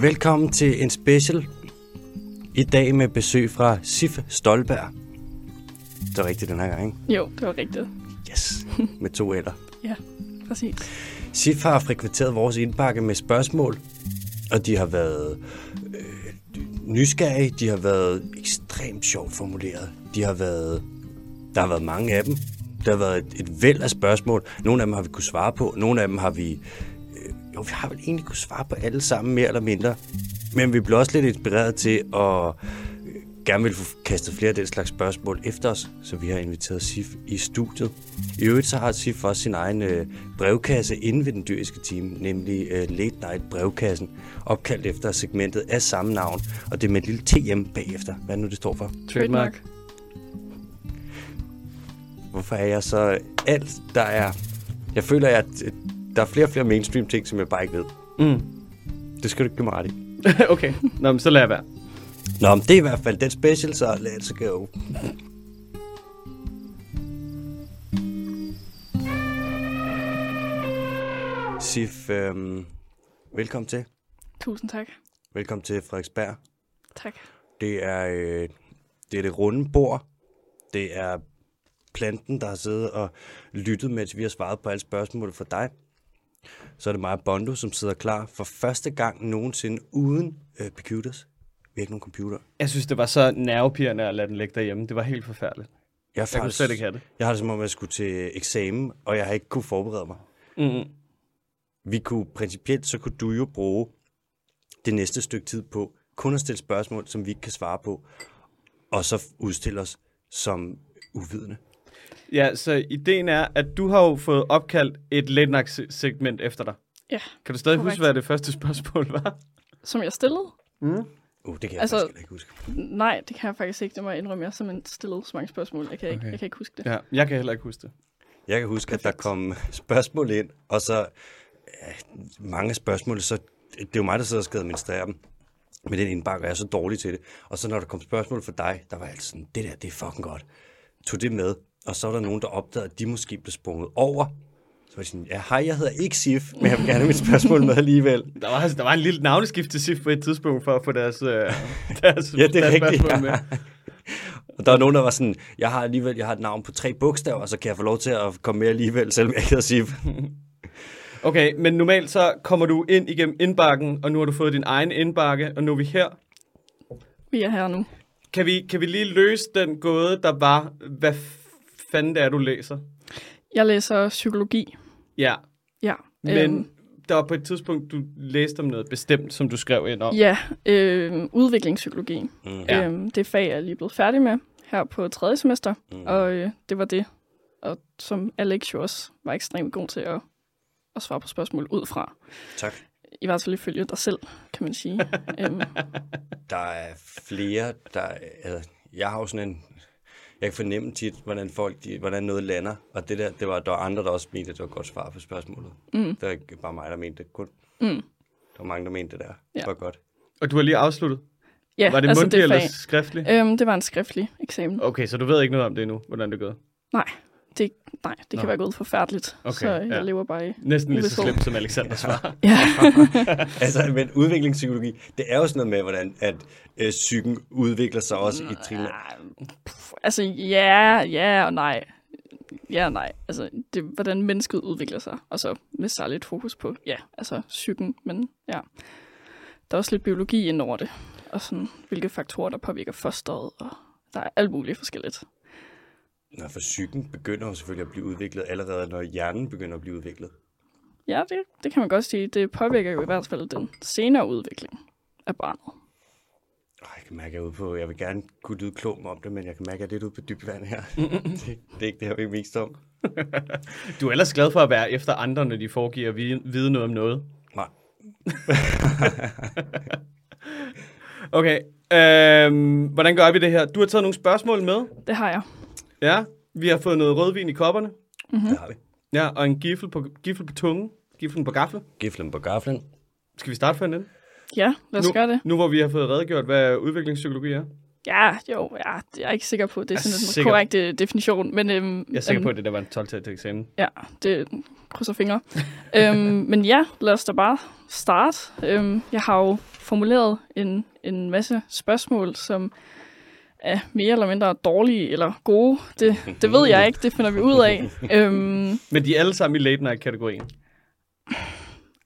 Velkommen til en special. I dag med besøg fra Sif Stolberg. Det er rigtigt den her gang, ikke? Jo, det var rigtigt. Yes, med to eller. Ja, præcis. Sif har frekventeret vores indbakke med spørgsmål, og de har været øh, nysgerrige, de har været ekstremt sjovt formuleret. De har været, der har været mange af dem. Der har været et, et væld af spørgsmål. Nogle af dem har vi kunne svare på, nogle af dem har vi jo, vi har vel egentlig kunne svare på alle sammen, mere eller mindre. Men vi blev også lidt inspireret til at øh, gerne vil få kastet flere af den slags spørgsmål efter os, så vi har inviteret Sif i studiet. I øvrigt så har Sif også sin egen øh, brevkasse inde ved den dyriske team, nemlig øh, Late Night Brevkassen, opkaldt efter segmentet af samme navn, og det er med et lille TM bagefter. Hvad nu, det står for? Trademark. Hvorfor er jeg så alt, der er... Jeg føler, at øh, der er flere og flere mainstream ting, som jeg bare ikke ved. Mm. Det skal du ikke give mig ret i. okay, Nå, men så lad jeg være. Nå, men det er i hvert fald den special, så let's go. Sif, øhm, velkommen til. Tusind tak. Velkommen til Frederiksberg. Tak. Det er, øh, det er det runde bord. Det er planten, der har siddet og lyttet, mens vi har svaret på alle spørgsmål for dig. Så er det mig Bondo, som sidder klar for første gang nogensinde uden øh, computers. Vi har ikke nogen computer. Jeg synes, det var så nervepirrende at lade den ligge derhjemme. Det var helt forfærdeligt. Jeg, er Jeg kunne slet ikke have det. Jeg har det som om, jeg skulle til eksamen, og jeg har ikke kunne forberede mig. Mm. Vi kunne principielt, så kunne du jo bruge det næste stykke tid på kun at stille spørgsmål, som vi ikke kan svare på, og så udstille os som uvidende. Ja, så ideen er, at du har jo fået opkaldt et late segment efter dig. Ja, Kan du stadig Korrekt. huske, hvad det første spørgsmål var? som jeg stillede? Mm. Uh, det kan jeg Altså- faktisk ikke huske. Nej, det kan jeg faktisk ikke. Det må jeg indrømme. Jeg har simpelthen stillet så mange spørgsmål. Jeg kan, ikke, Okay. jeg kan ikke huske det. Ja, jeg kan heller ikke huske det. Jeg kan huske, at der kom spørgsmål ind, og så mange spørgsmål, så det er jo mig, der sidder og skal administrere dem med den indbakke, og jeg er så dårlig til det. Og så når der kom spørgsmål for dig, der var jeg altid sådan, det der, det er fucking godt. Tog det med, og så var der nogen, der opdagede, at de måske blev sprunget over. Så var de sådan, ja, hej, jeg hedder ikke Sif, men jeg vil gerne have mit spørgsmål med alligevel. Der var, der var en lille navneskift til SIF på et tidspunkt for at få deres, øh, deres, Ja, det er deres rigtigt, spørgsmål ja. med. Og der var nogen, der var sådan, jeg har alligevel jeg har et navn på tre bogstaver, så kan jeg få lov til at komme med alligevel, selvom jeg ikke hedder Sif. Okay, men normalt så kommer du ind igennem indbakken, og nu har du fået din egen indbakke, og nu er vi her. Vi er her nu. Kan vi, kan vi lige løse den gåde, der var, hvad fanden det er, du læser? Jeg læser psykologi. Ja, Ja. men øhm, der var på et tidspunkt, du læste om noget bestemt, som du skrev ind om. ja, øh, udviklingspsykologi. Mm. Øhm, det fag er jeg lige blevet færdig med her på tredje semester. Mm. Og øh, det var det. Og som Alex jo også var ekstremt god til at, at svare på spørgsmål ud fra. Tak. I hvert fald ifølge dig selv, kan man sige. øhm, Der er flere, der... Altså, jeg har jo sådan en... Jeg kan fornemme tit, hvordan folk, de, hvordan noget lander. Og det der, det var, der var andre, der også mente, at det var et godt svar på spørgsmålet. mm, Det var ikke bare mig, der mente det. Kun, mm. der var mange, der mente det der. Ja. Det var godt. Og du har lige afsluttet. Ja, var det altså mundtligt eller skriftligt? Øhm, det var en skriftlig eksamen. Okay, så du ved ikke noget om det endnu, hvordan det gået? Nej, det, nej, det Nå. kan være gået forfærdeligt. Okay, så jeg ja. lever bare i... Næsten lige så slemt som Alexander svar. Ja. Altså, men udviklingspsykologi, det er jo sådan noget med, hvordan at øh, psyken udvikler sig også i trin. Pff, altså, ja, ja og nej. Ja og nej. Altså, det, hvordan mennesket udvikler sig. Og så med særligt fokus på, ja, altså psyken. Men ja, der er også lidt biologi ind over det. Og sådan, hvilke faktorer, der påvirker fosteret. Og der er alt muligt forskelligt. Nå, for psyken begynder jo selvfølgelig at blive udviklet allerede, når hjernen begynder at blive udviklet. Ja, det, det kan man godt sige. Det påvirker jo i hvert fald den senere udvikling af barnet. Jeg kan mærke, at jeg er ude på, jeg vil gerne kunne lyde klog om det, men jeg kan mærke, at jeg er lidt ude på dybt vand her. det, det er ikke det, jeg vil mest om. Du er ellers glad for at være efter andre, når de foregiver at vide, vide noget om noget. Nej. Okay, øhm, hvordan gør vi det her? Du har taget nogle spørgsmål med. Det har jeg. Ja, vi har fået noget rødvin i kopperne. Mm-hmm. Det har vi. Ja, og en gifle på, gifle på tungen. Giflen på gaflen. Giflen på gaflen. Skal vi starte for en ende? Ja, lad os nu, gøre det. Nu hvor vi har fået redegjort, hvad udviklingspsykologi er. Ja, jo, ja, jeg er ikke sikker på, at det er sådan en sikker- korrekt øh, definition. Men, øhm, Jeg er sikker øhm, på, at det der var en 12 til eksamen. Ja, det krydser fingre. øhm, men ja, lad os da bare starte. Øhm, jeg har jo formuleret en, en masse spørgsmål, som er mere eller mindre dårlige eller gode. Det, det ved jeg ikke, det finder vi ud af. øhm, Men de er alle sammen i late night-kategorien.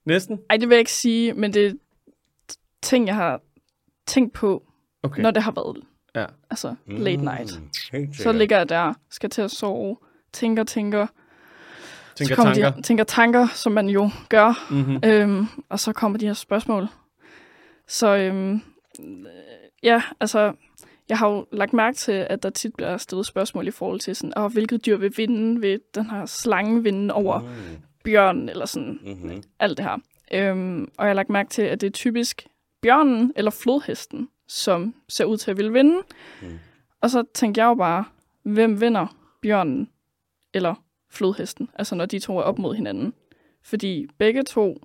Næsten? ej, det vil jeg ikke sige, men det er ting, jeg har tænkt på, Okay. når det har været Ja. altså late night. Mm, Så ligger jeg der, skal til at sove, tænker, tænker, Tænker så kommer tanker. De, tænker tanker, som man jo gør, Mm-hmm. øhm, og så kommer de her spørgsmål. Så øhm, øh, ja, altså, jeg har jo lagt mærke til, at der tit bliver stillet spørgsmål i forhold til sådan, oh, hvilket dyr vil vinde, vil den her slange vinde over Mm, bjørnen, eller sådan mhm. alt det her. Øhm, og jeg har lagt mærke til, at det er typisk bjørnen eller flodhesten, som ser ud til at ville vinde. Mm. Og så tænkte jeg jo bare, hvem vinder bjørnen eller flodhesten? Altså når de to er op mod hinanden. Fordi begge to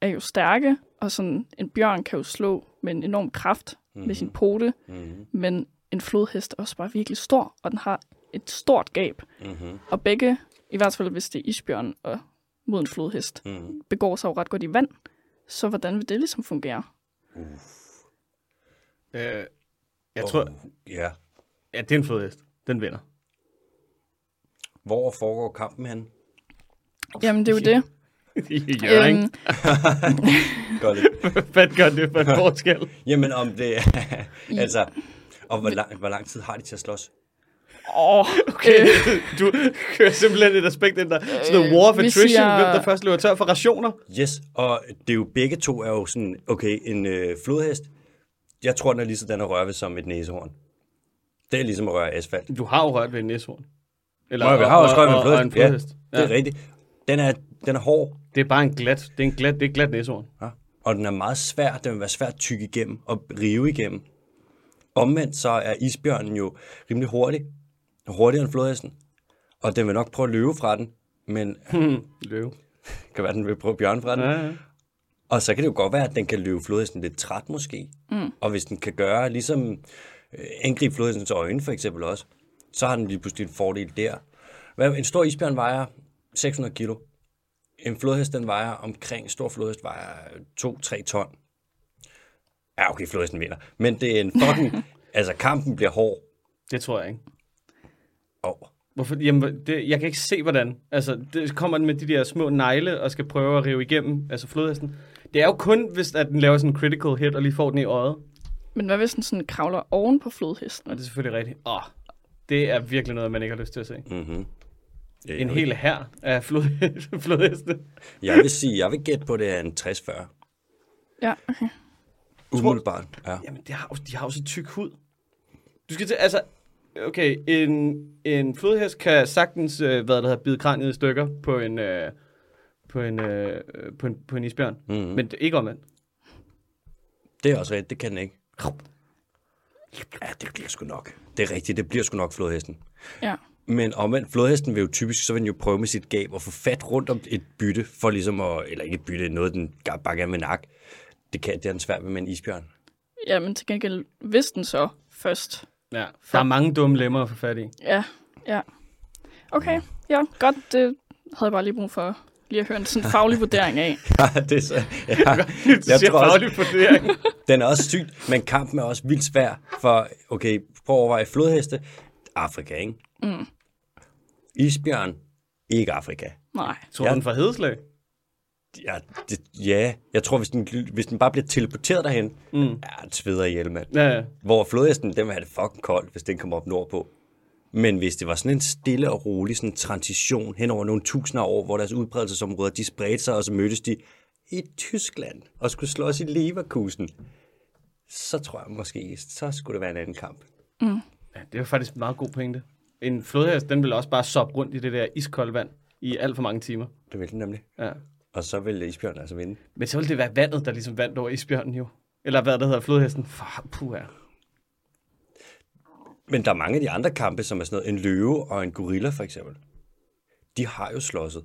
er jo stærke, og sådan en bjørn kan jo slå med en enorm kraft mm. med sin pote, Mhm. men en flodhest er også bare virkelig stor, og den har et stort gab. Mhm. Og begge, i hvert fald hvis det er isbjørn og mod en flodhest, Mhm. begår sig jo ret godt i vand. Så hvordan vil det ligesom fungere? Øh, jeg tror, Ja. ja, det er en flodhest. Den vinder. Hvor foregår kampen hen? Jamen, det er jo det. I Jørgen. Øhm, Godt. Hvad gør det for en forskel? Jamen om det altså, og hvor lang, hvor lang tid har de til at slås? åh, Okay, øh, du kører simpelthen et aspekt ind der. Sådan noget war of attrition, siger- hvem der først løber tør for rationer. Yes, og det er jo begge to er jo sådan, okay, en øh, flodhest, jeg tror, den er lige sådan at røre ved som et næsehorn. Det er ligesom at røre asfalt. Du har jo rørt ved en næshorn. Eller, Nå, vi har også rørt ved en og, og en flodhest. flodhest. Ja, det er rigtigt. Den er, den er hård, Det er bare en glat, det er en glat, det er et glat næshorn. ja? Og den er meget svær. Den vil være svær at tykke igennem og rive igennem. Omvendt så er isbjørnen jo rimelig hurtig. Hurtigere end flodhesten. Og den vil nok prøve at løbe fra den, men Løve. kan være, den vil prøve at bjørne fra den. Ja, ja. Og så kan det jo godt være, at den kan løbe flodhesten lidt træt måske. Mm. Og hvis den kan gøre, ligesom øh, angribe flodhestens øjne for eksempel også, så har den lige pludselig en fordel der. Hvad- En stor isbjørn vejer 600 kilo. En flodhest, den vejer omkring, en stor flodhest vejer 2-3 ton. Ja, okay, flodhesten vinder. Men det er en fucking, altså kampen bliver hård. Det tror jeg ikke. Oh. Hvorfor? Jamen, det, jeg kan ikke se, hvordan. Altså, det kommer den med de der små negle og skal prøve at rive igennem, altså flodhesten. Det er jo kun, hvis at den laver sådan en critical hit og lige får den i øjet. men hvad hvis den sådan kravler oven på flodhesten? Og det er selvfølgelig rigtigt. Åh, det er virkelig noget, man ikke har lyst til at se. Mm-hmm. En hel her af flod, flodheste. Jeg vil sige, jeg vil gætte på, at det er en 60-40. Ja, okay. Umiddelbart. Ja. Jamen, de har, de har jo så tyk hud. Du skal til, altså, okay, en, en flodhest kan sagtens, øh, hvad der hedder, bide kraniet i stykker på en, øh, på en, øh, på en, på en isbjørn. Mhm. Men det ikke omvendt. Det er også rigtigt, det kan den ikke. Ja, det bliver sgu nok. Det er rigtigt, det bliver sgu nok flodhesten. Ja. Men omvendt, flodhesten vil jo typisk, så vil den jo prøve med sit gab at få fat rundt om et bytte, for ligesom at, eller ikke et bytte, noget den bare gerne vil nakke. Det, kan, det er den svært ved med en isbjørn. Ja, men til gengæld, hvis den så først. Ja, der er mange dumme lemmer at få fat i. Ja, ja. Okay, ja, godt. Det havde jeg bare lige brug for lige at høre en sådan faglig vurdering af. Ja, det er så, ja. Jeg Jeg tror også, faglig vurdering. den er også sygt, men kampen er også vildt svær, for, okay, prøv at overveje flodheste, Afrika, ikke? Mm. Isbjørn, ikke Afrika. Nej. Tror du, Ja. den fra Hedeslag? Ja, det, ja, jeg tror, hvis den, hvis den bare bliver teleporteret derhen, Mm. ja, den sveder ihjel, mand. Ja, ja. Hvor flodhesten, den vil have det fucking koldt, hvis den kommer op nordpå. Men hvis det var sådan en stille og rolig sådan transition hen over nogle tusinder af år, hvor deres udbredelsesområder, de spredte sig, og så mødtes de i Tyskland og skulle slås i Leverkusen, så tror jeg måske, så skulle det være en anden kamp. ja. Det jo faktisk en meget god pointe. En flodhest, den vil også bare soppe rundt i det der iskolde vand i alt for mange timer. Det vil den nemlig. Ja. Og så vil isbjørnen altså vinde. Men så vil det være vandet, der ligesom vandt over isbjørnen jo. Eller hvad der hedder flodhesten. For, puh, ja. Men der er mange af de andre kampe, som er sådan noget, en løve og en gorilla for eksempel. De har jo slåsset.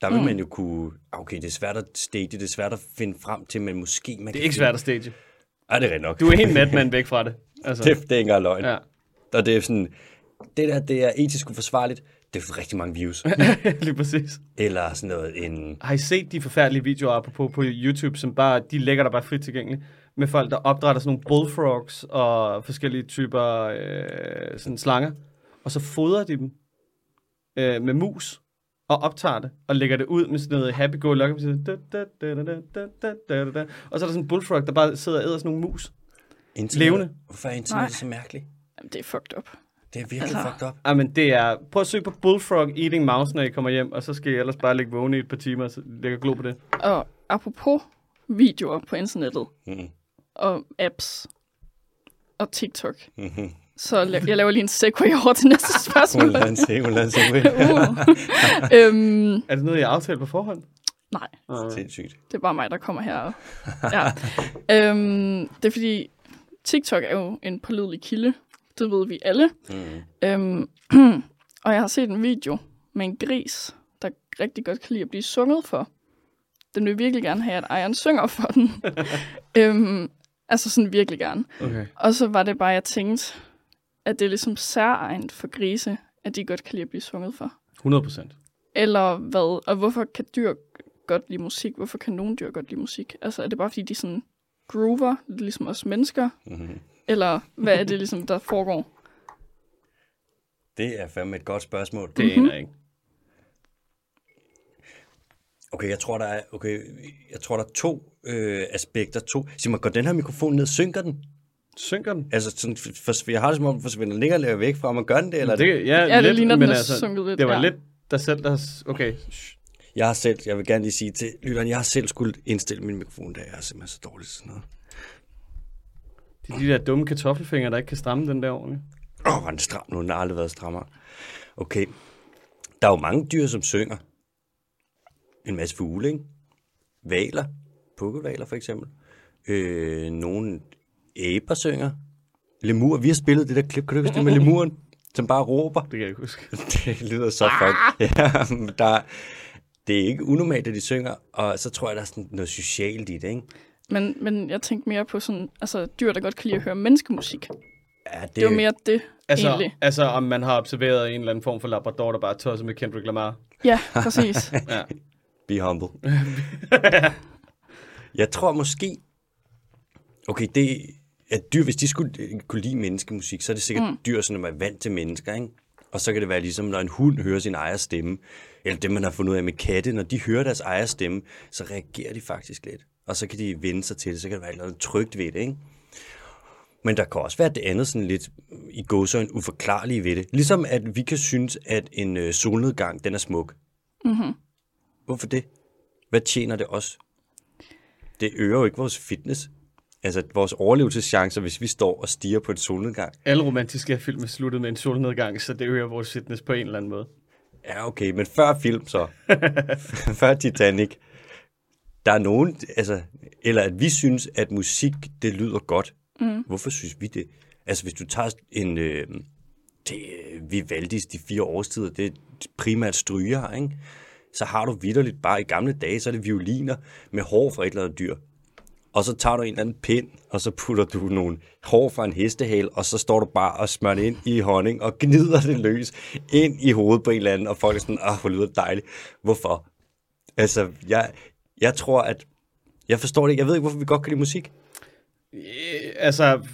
Der vil mm. man jo kunne... ah, Okay, det er svært at stage, det er svært at finde frem til, men måske man Det er ikke svært at stage. Ej, det er nok. Du er helt natmand væk fra det. Altså, Det, det er ikke engang løgn. ja. Og det er sådan, det der, det er etisk uforsvarligt. Det er rigtig mange views. Lige præcis. Eller sådan noget, en... Har I set de forfærdelige videoer på, på YouTube, som bare, de lægger der bare frit tilgængeligt, med folk, der opdrætter sådan nogle bullfrogs og forskellige typer øh, sådan slanger, og så fodrer de dem øh, med mus, og optager det, og lægger det ud med sådan noget happy-go-lucky, og så er der sådan en bullfrog, der bare sidder og æder sådan nogle mus. Internet. Levende. Hvorfor er internet Nej. så mærkeligt? Jamen, det er fucked up. Det er virkelig Altså- fucked up. Ej, men det er... Prøv at søge på Bullfrog Eating Mouse, når I kommer hjem, og så skal I ellers bare ligge vågne i et par timer, og så lægge glo på det. Og apropos videoer på internettet, Mm. og apps, og TikTok, Mm-hmm. så la- jeg laver lige en segue over til næste spørgsmål. Hun lader en se, hun lader en se. uh. øhm, Er det noget, I har aftalt på forhånd? nej, Sindssygt. det er bare mig, der kommer her. Ja. øhm, det er fordi, TikTok er jo en pålidelig kilde. Det ved vi alle. Mm. Øhm, og jeg har set en video med en gris, der rigtig godt kan lide at blive sunget for. Den vil virkelig gerne have, at ejeren synger for den. øhm, altså sådan virkelig gerne. Okay. Og så var det bare, jeg tænkte, at det er ligesom særegent for grise, at de godt kan lide at blive sunget for. 100 procent. Eller hvad? Og hvorfor kan dyr godt lide musik? Hvorfor kan nogle dyr godt lide musik? Altså er det bare, fordi de sådan groover, ligesom os mennesker? Mm-hmm. Eller hvad er det ligesom, der foregår? Det er fandme et godt spørgsmål. Det mm-hmm. aner jeg ikke. Okay, jeg tror, der er, okay, jeg tror, der er to øh, aspekter. To. Sig mig, går den her mikrofon ned, synker den? Synker den? Altså, sådan, for, jeg har det som om, den forsvinder længere længere væk fra, om man gør den det, eller det, det? ja, Ja, det lidt, ligner, den men er altså, sunket lidt, Det var ja. lidt dig selv, der... Okay. Jeg har selv, jeg vil gerne lige sige til lytteren, jeg har selv skulle indstille min mikrofon, da jeg er simpelthen så dårlig til sådan noget. Det er de der dumme kartoffelfingre, der ikke kan stramme den der ordentligt. Åh, oh, var den stram nu, den har aldrig været strammere. Okay, der er jo mange dyr, som synger. En masse fugle, ikke? Valer, pukkelvaler for eksempel. Øh, nogle æber synger. Lemur, vi har spillet det der klip, kan du huske det med lemuren, som bare råber? Det kan jeg ikke huske. Det lyder så fuck. Ja, der, det er ikke unormalt, at de synger, og så tror jeg, der er sådan noget socialt i det, ikke? Men, men jeg tænkte mere på sådan, altså dyr, der godt kan lide at høre menneskemusik. Ja, det, Det var mere det, Altså, egentlig. altså, om man har observeret en eller anden form for labrador, der bare er tosset med Kendrick Lamar. Ja, præcis. Ja. Be humble. jeg tror måske... Okay, det er dyr, hvis de skulle øh, kunne lide menneskemusik, så er det sikkert mm. dyr, som er vant til mennesker, ikke? Og så kan det være ligesom, når en hund hører sin ejers stemme, eller det, man har fundet ud af med katte, når de hører deres ejers stemme, så reagerer de faktisk lidt. Og så kan de vende sig til det, så kan der være noget trygt ved det, ikke? Men der kan også være det andet sådan lidt i gåsøjne uforklarlige ved det. Ligesom at vi kan synes, at en øh, solnedgang, den er smuk. Mm-hmm. Hvorfor det? Hvad tjener det os? Det øger jo ikke vores fitness. Altså vores overlevelseschancer, hvis vi står og stiger på en solnedgang. Alle romantiske film er sluttet med en solnedgang, så det øger vores fitness på en eller anden måde. Ja, okay, men før film så. før Titanic. Der er nogen, altså, eller at vi synes, at musik, det lyder godt. Mm. Hvorfor synes vi det? Altså, hvis du tager en, øh, det øh, Vivaldis, de fire årstider, det er primært stryger, ikke? Så har du vidderligt bare i gamle dage, så er det violiner med hår fra et eller andet dyr. Og så tager du en eller anden pind, og så putter du nogle hår fra en hestehale, og så står du bare og smører det ind i honning, og gnider det løs ind i hovedet på en eller anden, og folk er sådan, ah, hvor lyder det dejligt. Hvorfor? Altså, jeg, jeg tror, at... Jeg forstår det ikke. Jeg ved ikke, hvorfor vi godt kan lide musik. Øh, altså,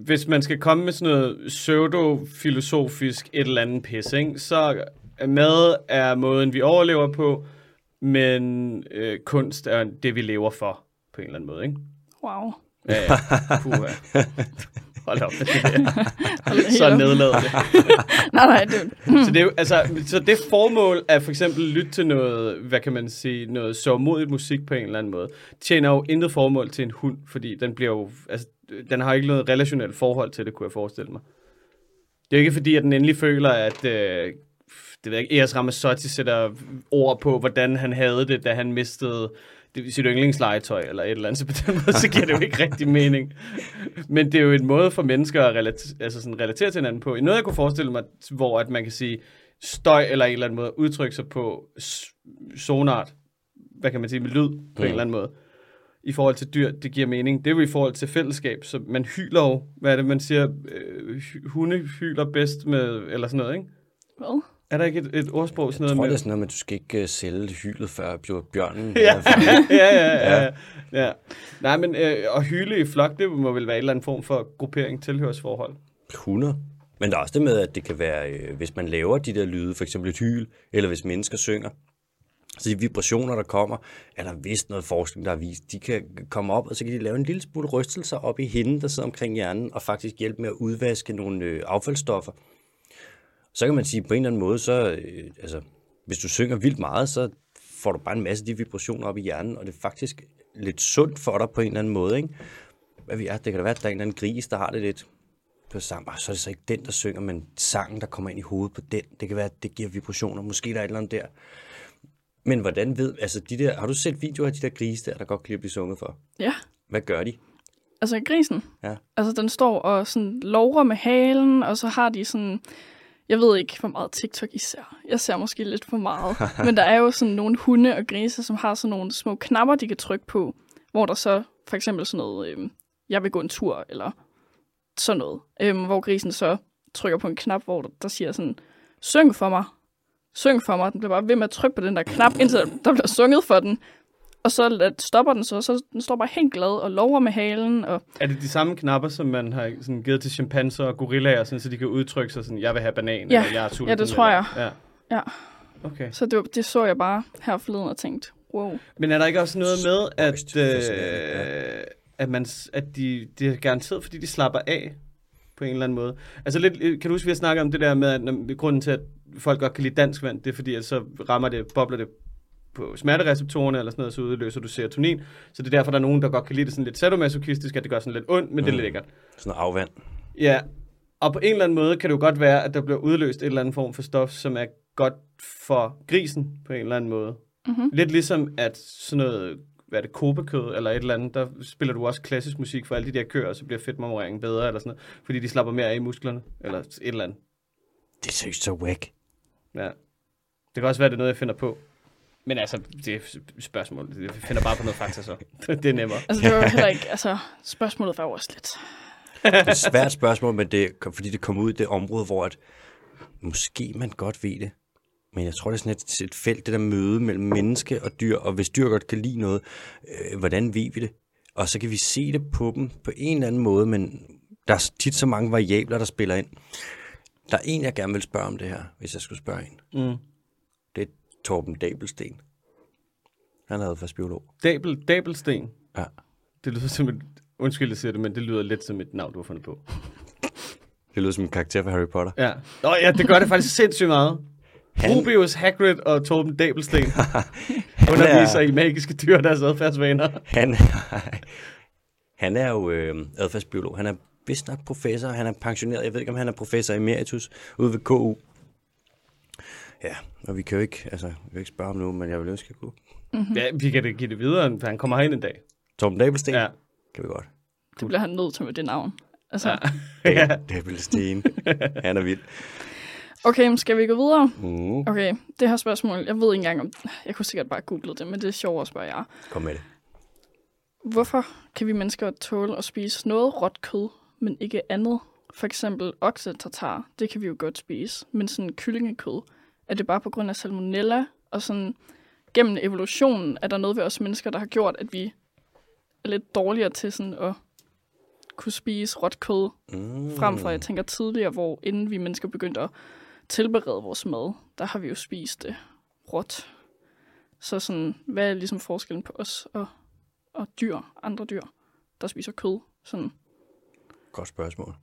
hvis man skal komme med sådan noget pseudo-filosofisk et eller andet pis, ikke? så mad er måden, vi overlever på, men øh, kunst er det, vi lever for, på en eller anden måde, ikke? Wow. Ja, ja. Puha. Hold op Så op. nedladende. Nej, nej, det, så, det er jo, altså, så det formål at for eksempel lytte til noget, hvad kan man sige, noget sørmodigt musik på en eller anden måde, tjener jo intet formål til en hund, fordi den bliver jo, altså, den har ikke noget relationelt forhold til det, kunne jeg forestille mig. Det er jo ikke fordi, at den endelig føler, at øh, det ved jeg ikke, Eros Ramazzotti sætter ord på, hvordan han havde det, da han mistede det, sit yndlingslegetøj, eller et eller andet, så på den måde, så giver det jo ikke rigtig mening. Men det er jo en måde for mennesker at relatere, altså sådan relatere til hinanden på. Noget, jeg kunne forestille mig, hvor at man kan sige, støj eller en eller anden måde, udtrykke sig på sonart, hvad kan man sige, med lyd på mm. en eller anden måde. I forhold til dyr, det giver mening. Det er jo i forhold til fællesskab, så man hyler jo, hvad er det, man siger, øh, hunde hyler bedst med, eller sådan noget, ikke? hvad? Er der ikke et, et ordsprog sådan Jeg noget tror, med... det er sådan noget, men du skal ikke uh, sælge hylet, før bjør- bjørnen Ja, er færdig. ja, ja, ja, ja. Nej, men øh, at hyle i flok, det må vel være en eller anden form for gruppering, tilhørsforhold. 100. Men der er også det med, at det kan være, øh, hvis man laver de der lyde, for eksempel et hyl, eller hvis mennesker synger, så de vibrationer, der kommer, er der vist noget forskning, der har vist, de kan komme op, og så kan de lave en lille smule rystelser op i hinden, der sidder omkring hjernen, og faktisk hjælpe med at udvaske nogle øh, affaldsstoffer. Så kan man sige, på en eller anden måde, så, øh, altså, hvis du synger vildt meget, så får du bare en masse af de vibrationer op i hjernen, og det er faktisk lidt sundt for dig på en eller anden måde, ikke? Hvad vi er, det kan da være, at der er en eller anden gris, der har det lidt på. Ah, så er det så ikke den, der synger, men sangen, der kommer ind i hovedet på den. Det kan være, at det giver vibrationer. Måske der er et eller andet der. Men hvordan ved, altså de der, har du set videoer af de der grise der, der godt kan at blive sunget for? Ja, Hvad gør de? altså grisen. Ja. Altså, den står og sådan lover med halen, og så har de sådan... Jeg ved ikke, hvor meget TikTok I ser. Jeg ser måske lidt for meget. Men der er jo sådan nogle hunde og grise, som har sådan nogle små knapper, de kan trykke på, hvor der så for eksempel sådan noget, øhm, jeg vil gå en tur, eller sådan noget. Øhm, hvor grisen så trykker på en knap, hvor der, der siger sådan, syng for mig, syng for mig. Den bliver bare ved med at trykke på den der knap, indtil der bliver sunget for den. Og så stopper den så, så den står bare helt glad og lover med halen, og Er det de samme knapper, som man har sådan givet til chimpanser og gorillaer, sådan, så de kan udtrykke sig sådan, jeg vil have banan, Ja. eller jeg er sulten? Ja, det tror eller, Ja. Ja. Okay. Så det, det så jeg bare her forleden og tænkte, wow. Men er der ikke også noget med, at, øh, at, man, at de, det er garanteret, fordi de slapper af på en eller anden måde? Altså lidt, øh, kan du huske, vi har snakket om det der med, at grunden til, at folk godt kan lide dansk vand, det er fordi, at så rammer det, bobler det på smertereceptorerne eller sådan noget, så udløser du serotonin. Så det er derfor, der er nogen, der godt kan lide det sådan lidt sadomasochistisk, at det gør sådan lidt ondt, men mm. det er Mm. lækkert. Sådan noget afvand. Ja, og på en eller anden måde kan det jo godt være, at der bliver udløst et eller andet form for stof, som er godt for grisen på en eller anden måde. Mm-hmm. Lidt ligesom at sådan noget, hvad er det, kobekød eller et eller andet, der spiller du også klassisk musik for alle de der køer, og så bliver fedtmemoreringen bedre eller sådan noget, fordi de slapper mere af i musklerne, eller et eller andet. Det er seriøst så whack. Ja. Det kan også være, det er noget, jeg finder på. Men altså, det er et spørgsmål. Jeg finder bare på noget fakta så. det er nemmere. Altså, det var jo heller ikke, altså, spørgsmålet var også lidt. Det er et svært spørgsmål, men det, er- fordi det kom ud i det område, hvor at, måske man godt ved det. Men jeg tror, det er sådan et, et felt, det der møde mellem menneske og dyr, og hvis dyr godt kan lide noget, øh, hvordan ved vi det? Og så kan vi se det på dem på en eller anden måde, men der er tit så mange variabler, der spiller ind. Der er en, jeg gerne vil spørge om det her, hvis jeg skulle spørge en. Mm. Torben Dabelsten. Han er adfærdsbiolog. Dabel, Dabelsten. Ja. Det lyder som et... Undskyld, jeg siger det, men det lyder lidt som et navn, du har fundet på. Det lyder som en karakter fra Harry Potter. Ja. Nå ja, det gør det faktisk sindssygt meget. Han- Rubius, Hagrid og Torben Dabelsten underviser er- i magiske dyr og deres adfærdsvaner. Han, han er jo øh, adfærdsbiolog. Han er vist nok professor. Han er pensioneret. Jeg ved ikke, om han er professor emeritus ude ved KU. Ja, og vi kan jo ikke, altså, vi kan ikke spørge ham nu, men jeg vil ønske, at jeg kunne. Mm-hmm. Ja, vi kan da give det videre, for han kommer herind en dag. Torben Dabelsten? Ja. Kan vi godt. Det bliver han nødt til med det navn. Altså, Ja. ja. Dabelsten. han er vild. Okay, skal vi gå videre? Mm. Okay, det her spørgsmål, jeg ved ikke engang om... Jeg kunne sikkert bare google det, men det er sjovt at spørge jer. Kom med det. Hvorfor kan vi mennesker tåle at spise noget råt kød, men ikke andet? For eksempel oksetartar, det kan vi jo godt spise, men sådan kyllingekød, er det bare på grund af salmonella? Og sådan gennem evolutionen er der noget ved os mennesker, der har gjort, at vi er lidt dårligere til sådan at kunne spise råt kød, Mm. frem for, jeg tænker tidligere, hvor inden vi mennesker begyndte at tilberede vores mad, der har vi jo spist det råt. Så sådan, hvad er ligesom forskellen på os og, og dyr, andre dyr, der spiser kød? Sådan, Godt spørgsmål.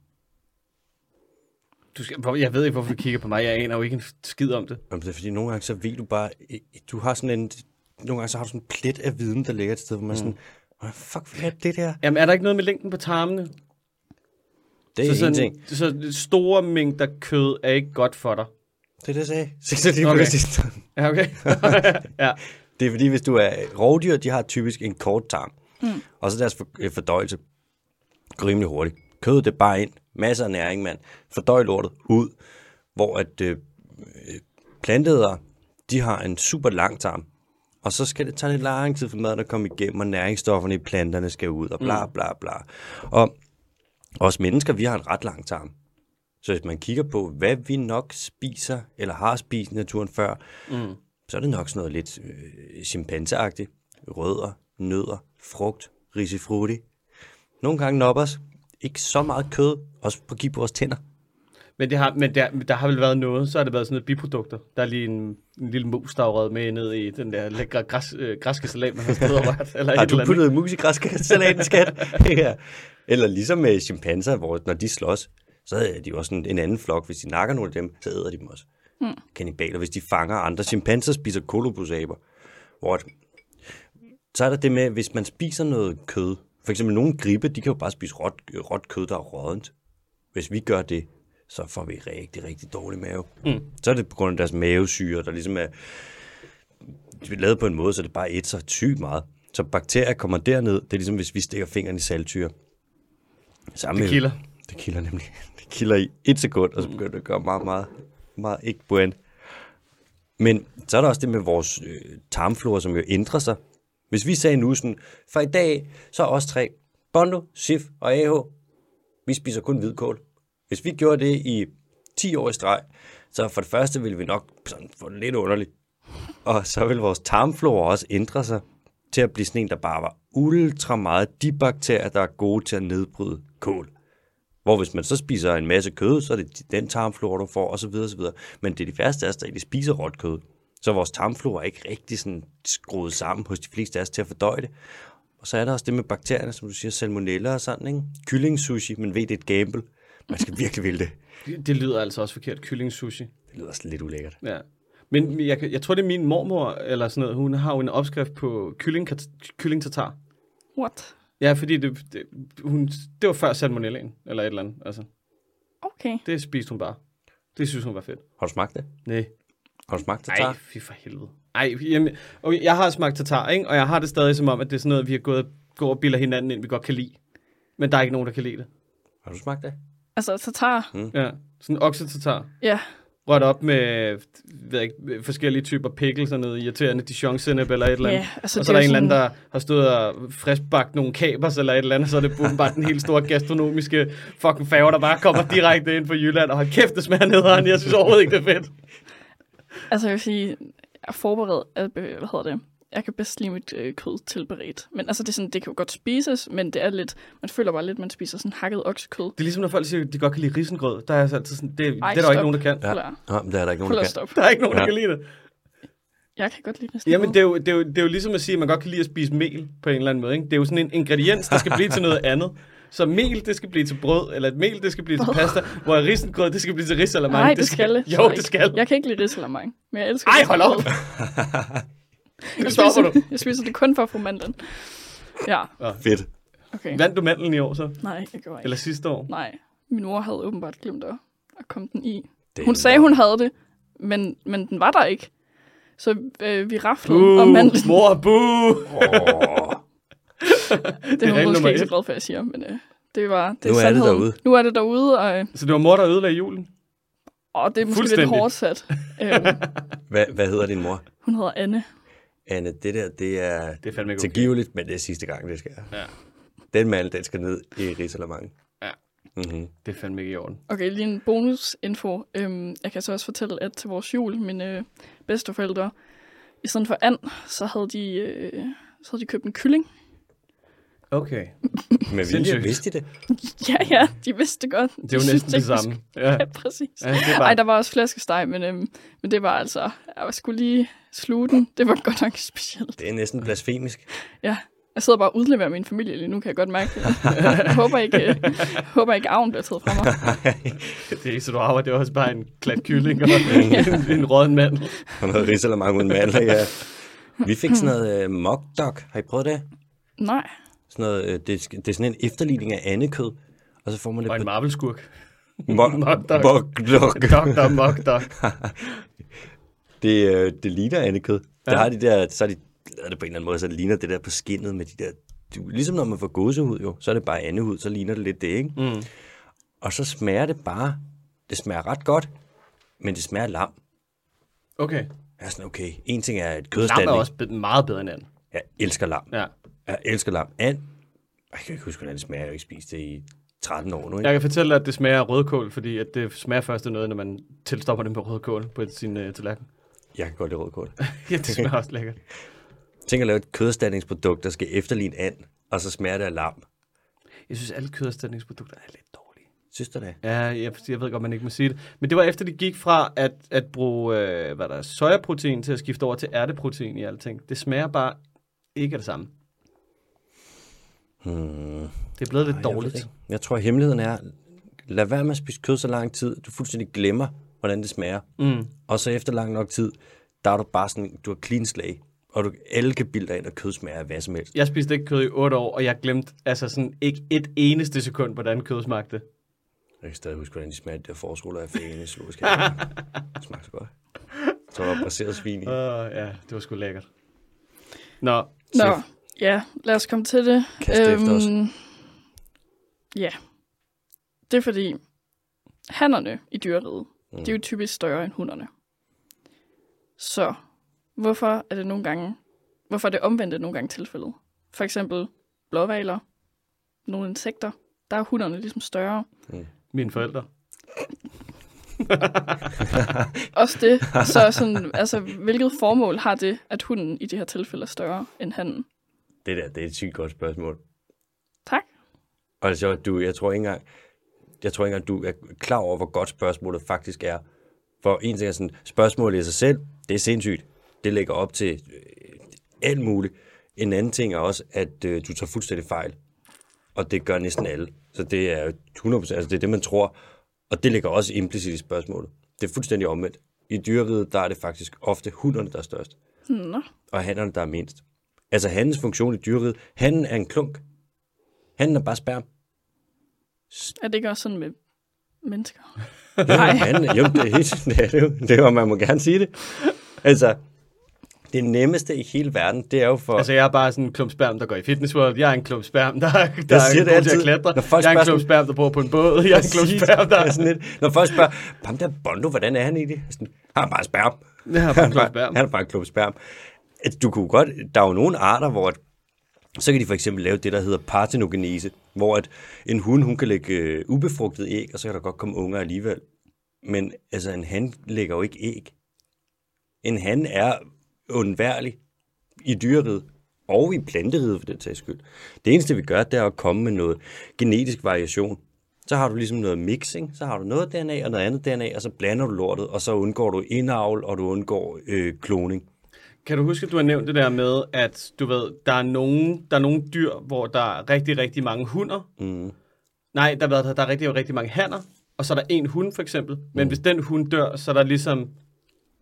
Du skal, jeg ved ikke, hvorfor du kigger på mig. Jeg aner jo ikke en skid om det. Jamen, det er fordi, nogle gange så ved du bare, du har sådan en, nogle gange så har du sådan en plet af viden, der ligger et sted, hvor man mm. sådan, hvad fuck, hvad er det der? Jamen, er der ikke noget med længden på tarmene? Det er så, en ting. så store mængder kød er ikke godt for dig. Det er det, jeg sagde. Så lige Okay. Ja, okay. ja. Det er fordi, hvis du er rovdyr, de har typisk en kort tarm. Mm. Og så deres for, øh, fordøjelse går rimelig hurtigt. Kødet det bare ind. Masser af næring, mand. Fordøj lortet ud. Hvor at øh, planteder, de har en super lang tarm. Og så skal det tage lidt lang tid for maden at komme igennem, og næringsstofferne i planterne skal ud, og bla bla bla. Og os mennesker, vi har en ret lang tarm. Så hvis man kigger på, hvad vi nok spiser, eller har spist i naturen før, Mm. så er det nok sådan noget lidt øh, chimpanseagtigt. Rødder, nødder, frugt, risifrutti. Nogle gange noppers. Ikke så meget kød, også på give på vores tænder. Men, det har, men der, der har vel været noget, så har det været sådan noget biprodukter. Der er lige en, en lille mus, der er med ned i den der lækre græs, øh, græske salat, man har stået og rørt. Eller Har du eller puttet mus i græskasalaten, skat? ja. Eller ligesom med chimpanser, hvor når de slås, så er de jo også en, en anden flok. Hvis de nakker nogle af dem, så æder de dem også. Hmm. Kannibaler. Hvis de fanger andre. Chimpanser spiser kolobusaber. Hvor at, så er der det med, hvis man spiser noget kød. For eksempel nogle gribe, de kan jo bare spise råt, råt kød, der er rådent. Hvis vi gør det, så får vi rigtig, rigtig dårlig mave. Mm. Så er det på grund af deres mavesyre, der ligesom er er lavet på en måde, så det bare et så sygt meget. Så bakterier kommer derned. Det er ligesom, hvis vi stikker fingeren i saltsyre. Samme Det kilder. Det kilder nemlig. Det kilder i et sekund, og så begynder det at gøre meget, meget, meget ikke buend. Men så er der også det med vores øh, tarmflora, som jo ændrer sig. Hvis vi sagde nu sådan, for i dag, så er os tre, Bondo, Sif og AH, vi spiser kun hvidkål. Hvis vi gjorde det i 10 år i streg, så for det første ville vi nok sådan få det lidt underligt. Og så vil vores tarmflora også ændre sig til at blive sådan en, der bare var ultra meget de bakterier, der er gode til at nedbryde kål. Hvor hvis man så spiser en masse kød, så er det den tarmflora, du får, osv. osv. Men det er de værste af os, der egentlig spiser råt kød. Så vores tarmflora er ikke rigtig sådan skruet sammen hos de fleste af os til at fordøje det. Og så er der også det med bakterierne, som du siger, salmonella og sådan, ikke? Kylling sushi, man ved, det er et gamble. Man skal virkelig ville det. Det, det lyder altså også forkert. Kylling sushi. Det lyder også lidt ulækkert. Ja. Men jeg, jeg tror, det er min mormor, eller sådan noget. Hun har jo en opskrift på kylling, kylling tartar. What? Ja, fordi det, det, hun, det var før salmonellaen, eller et eller andet. Altså, Okay. det spiste hun bare. Det synes hun var fedt. Har du smagt det? Nej. Har du smagt det, Ej, tar? fy for helvede. Ej, jamen, okay, jeg har smagt tartar, ikke? og jeg har det stadig som om, at det er sådan noget, vi har gået går og bilder hinanden ind, vi godt kan lide. Men der er ikke nogen, der kan lide det. Har du smagt det? Altså, tatar. Ja, sådan oksetartar. Ja. Rørt op med ved jeg ikke, forskellige typer pickles og noget irriterende dijon eller et eller andet. Ja, altså, og så er er der en eller sådan- anden, der har stået og friskbagt nogle kapers eller et eller andet, så er det bare den helt store gastronomiske fucking færge, der bare kommer direkte ind fra Jylland, og har kæft, det smager nederen. Jeg synes overhovedet ikke, det er fedt. Altså, jeg vil sige, jeg er forberedt, at, øh, hvad hedder det, jeg kan bedst lide mit øh, kød tilberedt. Men altså, det, er sådan, det kan jo godt spises, men det er lidt, man føler bare lidt, man spiser sådan hakket oksekød. Det er ligesom, når folk siger, at de godt kan lide risengrød. Der er altså altid sådan, det, Ej, det er der jo stop. ikke nogen, der kan. Ja. Ja, men det er der ikke nogen, der kan. stop. Der er ikke nogen, der Ja. kan lide det. Jeg kan godt lide næsten Jamen, det er, jo, det, er jo, det er jo ligesom at sige, at man godt kan lide at spise mel på en eller anden måde. Ikke? Det er jo sådan en ingrediens, der skal blive til noget andet. Så mel, det skal blive til brød, eller et mel, det skal blive til pasta, hvor risengrød, det skal blive til risalamande. Nej, det skal det. Jo, så det skal. Jeg kan ikke lide risalamande, men jeg elsker Ej, hold op! Jeg stopper du. spiser, jeg spiser det kun for at få mandlen. Ja, Fedt. okay. Vandt du mandlen i år så? Nej, jeg gjorde ikke. Eller sidste år? Nej, min mor havde åbenbart glemt at, at komme den i. Det Hun sagde, hun havde det, men, men den var der ikke. Så øh, vi raflede Buh, om mandlen. mor, buh! Det er hun måske ikke så glad for, at jeg siger, men øh, det var det Nu er det sandheden. derude. Nu er det derude, og, øh, Så det var mor, der ødelagde julen? og det er måske lidt Fuldstændig. hårdt sat. øhm, hvad, hvad hedder din mor? hun hedder Anne. Anne, det der, det er Det er ikke okay. tilgiveligt, men det er sidste gang, det skal. Ja. Den mand, den skal ned i risalamande. Ja. Mm-hmm. Det er fandme ikke i orden. Okay, lige en bonusinfo. Øhm, jeg kan så også fortælle, at til vores jul, mine øh, bedsteforældre, i stedet for and, så havde de, øh, så havde de købt en kylling. Okay. Men vi vidste det? Ja, ja, de vidste det godt. Det er jo De næsten det samme. Ja. Ja, præcis. Ja, det er Ej, der var også flæskesteg, men, øhm, men det var altså... Jeg skulle lige sluge den. Det var godt nok specielt. Det er næsten blasfemisk. Ja, jeg sidder bare og udleverer min familie lige nu, kan jeg godt mærke det. Jeg håber ikke, øh, håber ikke arven bliver taget fra mig. Det er ikke så du arver, det er også bare en klat kylling og en, en råden mand. Og noget risalamande uden mandler, ja. Vi fik sådan noget uh, mock dog. Har I prøvet det? Nej. Sådan noget, øh, det, det er sådan en efterligning af andekød. Og så får man det Og en marvelskurk. Doktor, mock dog. Det, det ligner andekød. Ja. Der har de der, så har de lavet det på en eller anden måde, så det ligner det der på skinnet med de der... Du, ligesom når man får gåsehud jo, så er det bare andehud, så ligner det lidt det, ikke? Mm. Og så smager det bare... Det smager ret godt, men det smager lam. Okay. Jeg er sådan, okay, en ting er et Lam kødstand. er også meget bedre end anden. Jeg elsker lam. Ja. Jeg elsker lam. And, jeg kan ikke huske, hvordan det smager. Jeg har ikke spist det i 13 år nu, ikke? Jeg kan fortælle dig, at det smager af rødkål, fordi at det smager først af noget, når man tilstopper det med rødkål på sin uh, tallerken. Jeg kan godt lide rødkål. ja, det smager også lækkert. Tænk at lave et køderstatningsprodukt, der skal efterligne and, og så smager det af lam. Jeg synes, alle køderstatningsprodukter er lidt dårlige. Synes du det? Ja, jeg, jeg ved godt, man ikke må sige det. Men det var efter, de gik fra at, at bruge øh, hvad der er, sojaprotein til at skifte over til ærteprotein i alting. Det smager bare ikke af det samme. Hmm. Det er blevet lidt Jeg, ved dårligt. ikke. jeg tror, at hemmeligheden er, lad være med at spise kød så lang tid, du fuldstændig glemmer, hvordan det smager. Mm. Og så efter lang nok tid, der er du bare sådan, du har clean slag, og du, alle kan bilde dig ind, at kød smager af hvad som helst. Jeg spiste ikke kød i 8 år, og jeg glemte altså sådan ikke et eneste sekund, hvordan kød smagte. Jeg kan stadig huske, hvordan de smager, de der forskoler af fæne i zoologisk Det smager så godt. Så var der baseret svin i. Uh, ja, det var sgu lækkert. Nå, Nå, Chef. Ja, lad os komme til det. Kast efter os. Ja, det er fordi, hannerne i dyreriget, Mm. de er jo typisk større end hunderne. Så hvorfor er det nogle gange, hvorfor er det omvendte nogle gange tilfældet? For eksempel blåvaler, nogle insekter, der er hunderne ligesom større. mine forældre. Også det, så sådan, altså, hvilket formål har det, at hunden i det her tilfælde er større end hannen? Det der, det er et sygt godt spørgsmål. Tak. Og så, du, jeg tror ikke engang, jeg tror ikke engang, du er klar over, hvor godt spørgsmålet faktisk er. For en ting er sådan, spørgsmålet i sig selv, det er sindssygt. Det lægger op til øh, alt muligt. En anden ting er også, at øh, du tager fuldstændig fejl. Og det gør næsten alle. Så det er 100%, altså det er det, man tror. Og det ligger også implicit i spørgsmålet. Det er fuldstændig omvendt. I dyreriget, der er det faktisk ofte hunderne, der er størst. Nå, Og hannerne, der er mindst. Altså hannens funktion i dyreriget, hannen er en klunk. Hannen er bare sperm. er det ikke også sådan med mennesker? Nej. han, jo, det er, helt, det er det jo. Det er man må gerne sige det. Altså, det nemmeste i hele verden, det er jo for... Altså, jeg er bare sådan en klump sperm, der går i Fitness World. Jeg er en klump sperm, der, der siger er det god til altid, at klatre. når folk Jeg er en klump sperm, der bor på en båd. Jeg er en klump sperm, der... Det er sådan lidt, når folk spørger, ham der Bondo, hvordan er han i det? Jeg er Sådan, han er bare sperm. Jeg er bare en klump sperm. Han er bare en klump sperm. At Du kunne godt, der er jo nogle arter, hvor at, så kan de for eksempel lave det, der hedder partenogenese, hvor at en hund, hun kan lægge øh, ubefrugtet æg, og så kan der godt komme unger alligevel. Men altså, en han lægger jo ikke æg. En han er undværlig i dyreriget og i planteriet for den sags skyld. Det eneste, vi gør, det er at komme med noget genetisk variation. Så har du ligesom noget mixing, så har du noget DNA og noget andet DNA, og så blander du lortet, og så undgår du indavl, og du undgår øh, kloning. Kan du huske, at du har nævnt det der med, at du ved, der er nogle, der er nogle dyr, hvor der er rigtig, rigtig mange hunder. Mm. Nej, der, er, der er rigtig, rigtig mange hanner, og så er der en hund for eksempel. Men Mm. hvis den hund dør, så er der ligesom...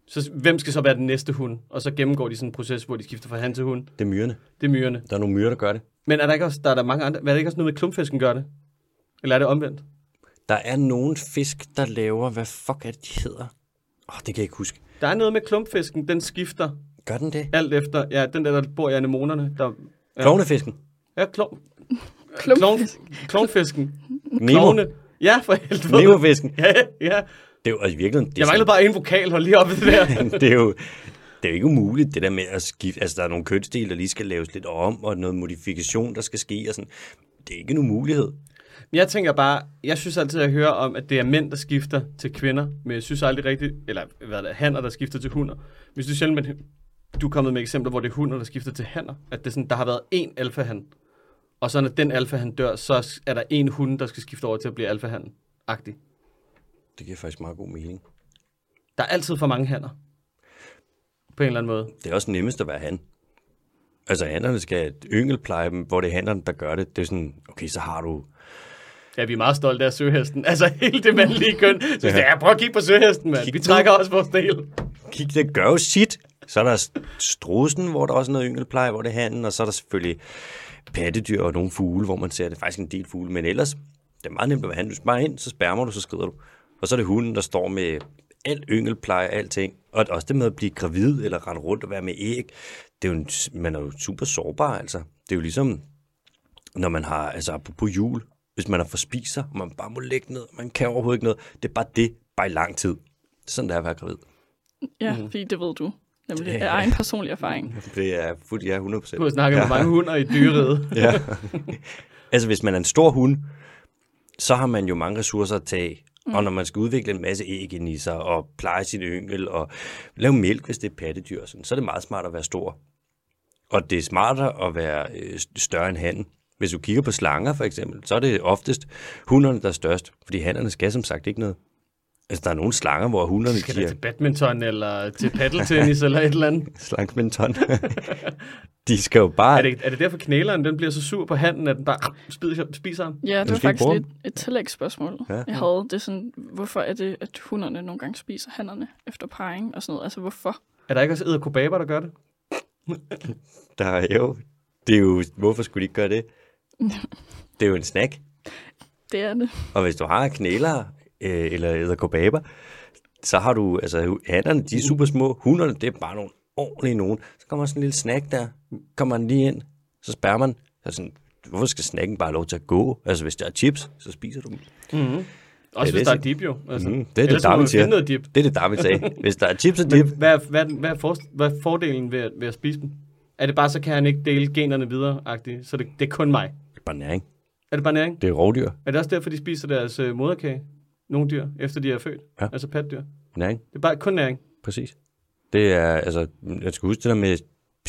Så hvem skal så være den næste hund? Og så gennemgår de sådan en proces, hvor de skifter fra han til hund. Det er myrerne. Det er myrerne. Der er nogle myrer, der gør det. Men er der ikke også, der er der mange andre, er der ikke også noget med klumpfisken gør det? Eller er det omvendt? Der er nogle fisk, der laver, hvad fuck er det, de hedder? Åh, oh, det kan jeg ikke huske. Der er noget med klumpfisken, den skifter Gør den det? alt efter, ja, den der, der bor i anemonerne, der... Ja, Klovnefisken. ja klon, Klumpfisk. klonfisken. Nemo. Klovne. Ja, for helvede. Nemofisken. Ja, ja. Det er jo altså, i virkeligheden... Det er Jeg manglede bare en vokal, hold lige op i det der. det er jo... Det er jo ikke umuligt, det der med at skifte. Altså, der er nogle kønsdele, der lige skal laves lidt om, og noget modifikation, der skal ske, og sådan. Det er ikke en umulighed. Men jeg tænker bare, jeg synes altid, at jeg hører om, at det er mænd, der skifter til kvinder, men jeg synes aldrig rigtigt, eller hvad er det, hanner, der skifter til hunder. Hvis du sjældent, men du er kommet med eksempler, hvor det er hunder, der skifter til hanner, at det sådan, der har været én alfahan, og så når den alfahan dør, så er der en hund, der skal skifte over til at blive alfahan agtig Det giver faktisk meget god mening. Der er altid for mange hanner. På en eller anden måde. Det er også nemmest at være han. Altså, hannerne skal yngelpleje dem, hvor det er hannerne, der gør det. Det er sådan, okay, så har du... Ja, vi er meget stolte af søhesten. Altså hele det mandlige køn. Så Ja. ja. prøv at kigge på søhesten, mand. Kig Vi trækker også vores del. Kig, det gør jo sit. Så er der strusen, hvor der også er noget yngelpleje, hvor det er handen, og så er der selvfølgelig pattedyr og nogle fugle, hvor man ser, det er faktisk en del fugle. Men ellers, det er meget nemt at være han. Du sparer ind, så spærmer du, så skrider du. Og så er det hunden, der står med alt yngelpleje, alting. Og også det med at blive gravid, eller rende rundt og være med æg. Det er jo en, man er jo super sårbar, altså. Det er jo ligesom, når man har, altså på jul, hvis man har forspist sig, og man bare må lægge ned, man kan overhovedet ikke noget. Det er bare det, bare i lang tid. Sådan det er at være gravid. Ja, fordi det ved du. Nemlig Ja. af egen personlig erfaring. Det er fuldt, ja, 100 procent. Du har snakket med mange hunder i dyreriget. Ja. altså, hvis man er en stor hund, så har man jo mange ressourcer at tage. Mm. Og når man skal udvikle en masse æg ind i sig, og pleje sin yngel, og lave mælk, hvis det er pattedyr, sådan, så er det meget smart at være stor. Og det er smartere at være øh, større end handen. Hvis du kigger på slanger for eksempel, så er det oftest hunderne, der er størst. Fordi hannerne skal som sagt ikke noget. Altså, der er nogle slanger, hvor hunderne Skal giver det til badminton, eller til paddeltennis, eller et eller andet? slankmenton. de skal jo bare... Er det, er det derfor knæleren, den bliver så sur på handen, at den bare spiser, spiser ham? Ja, det var skal ikke faktisk lidt et tillægsspørgsmål, Ja. jeg havde. Det er sådan, hvorfor er det, at hunderne nogle gange spiser hannerne efter parring og sådan noget? Altså, hvorfor? Er der ikke også edderkobaber, der gør det? Der er jo... Det er jo... Hvorfor skulle de ikke gøre det? Det er jo en snack. Det er det. Og hvis du har knæler øh, eller edderkobaber, så har du, altså hannerne, de er super små, hunderne, det er bare nogle ordentlige nogen. Så kommer sådan en lille snack der, kommer den lige ind, så spærrer man, så sådan, hvorfor skal snacken bare have lov til at gå? Altså hvis der er chips, så spiser du dem. Mm-hmm. Også hvis der er dip jo. Altså. Mm, det er det, Darwin man siger. noget dip. Det er det, Darwin sagde. Hvis der er chips og dip, Men hvad er, hvad, hvad, er, for, hvad er fordelen ved, at- ved at spise dem? Er det bare, så kan han ikke dele generne videre -agtigt? Så det, det er kun mig. det er bare næring. Er det bare næring? Det er rovdyr. Er det også derfor, de spiser deres øh, moderkage? Nogle dyr, efter de er født? Ja. Altså patdyr? Næring, Det er bare kun næring. præcis. Det er, altså, jeg skal huske det der med...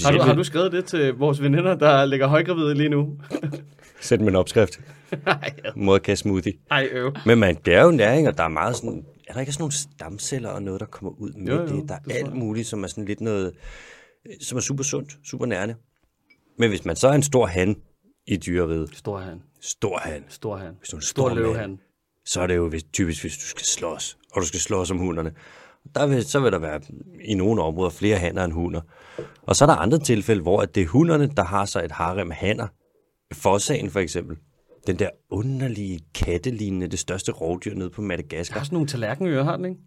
Har du, har du skrevet det til vores veninder, der ligger højgravide lige nu? Sæt med en opskrift. Nej, Moderkasse smoothie. Ej, øv. Men man, det er jo næring, og der er meget sådan... Er der ikke sådan nogle stamceller og noget, der kommer ud med Jo, jo, det? Der er det alt muligt, som er sådan lidt noget... Som er super sundt, super nærende. Men hvis man så er en stor han i dyreriget, Stor han. stor han, Stor han. hvis du er en Stor stor løv mand, han. Så er det jo typisk, hvis du skal slås, og du skal slås om hunderne. Der vil, så vil der være i nogle områder flere hanner end hunder. Og så er der andre tilfælde, hvor at det er hunderne, der har så et harem af hanner. Fossagen for eksempel. Den der underlige kattelignende, det største rovdyr nede på Der Madagaskar. har sådan nogle tallerkenører, har den, ikke?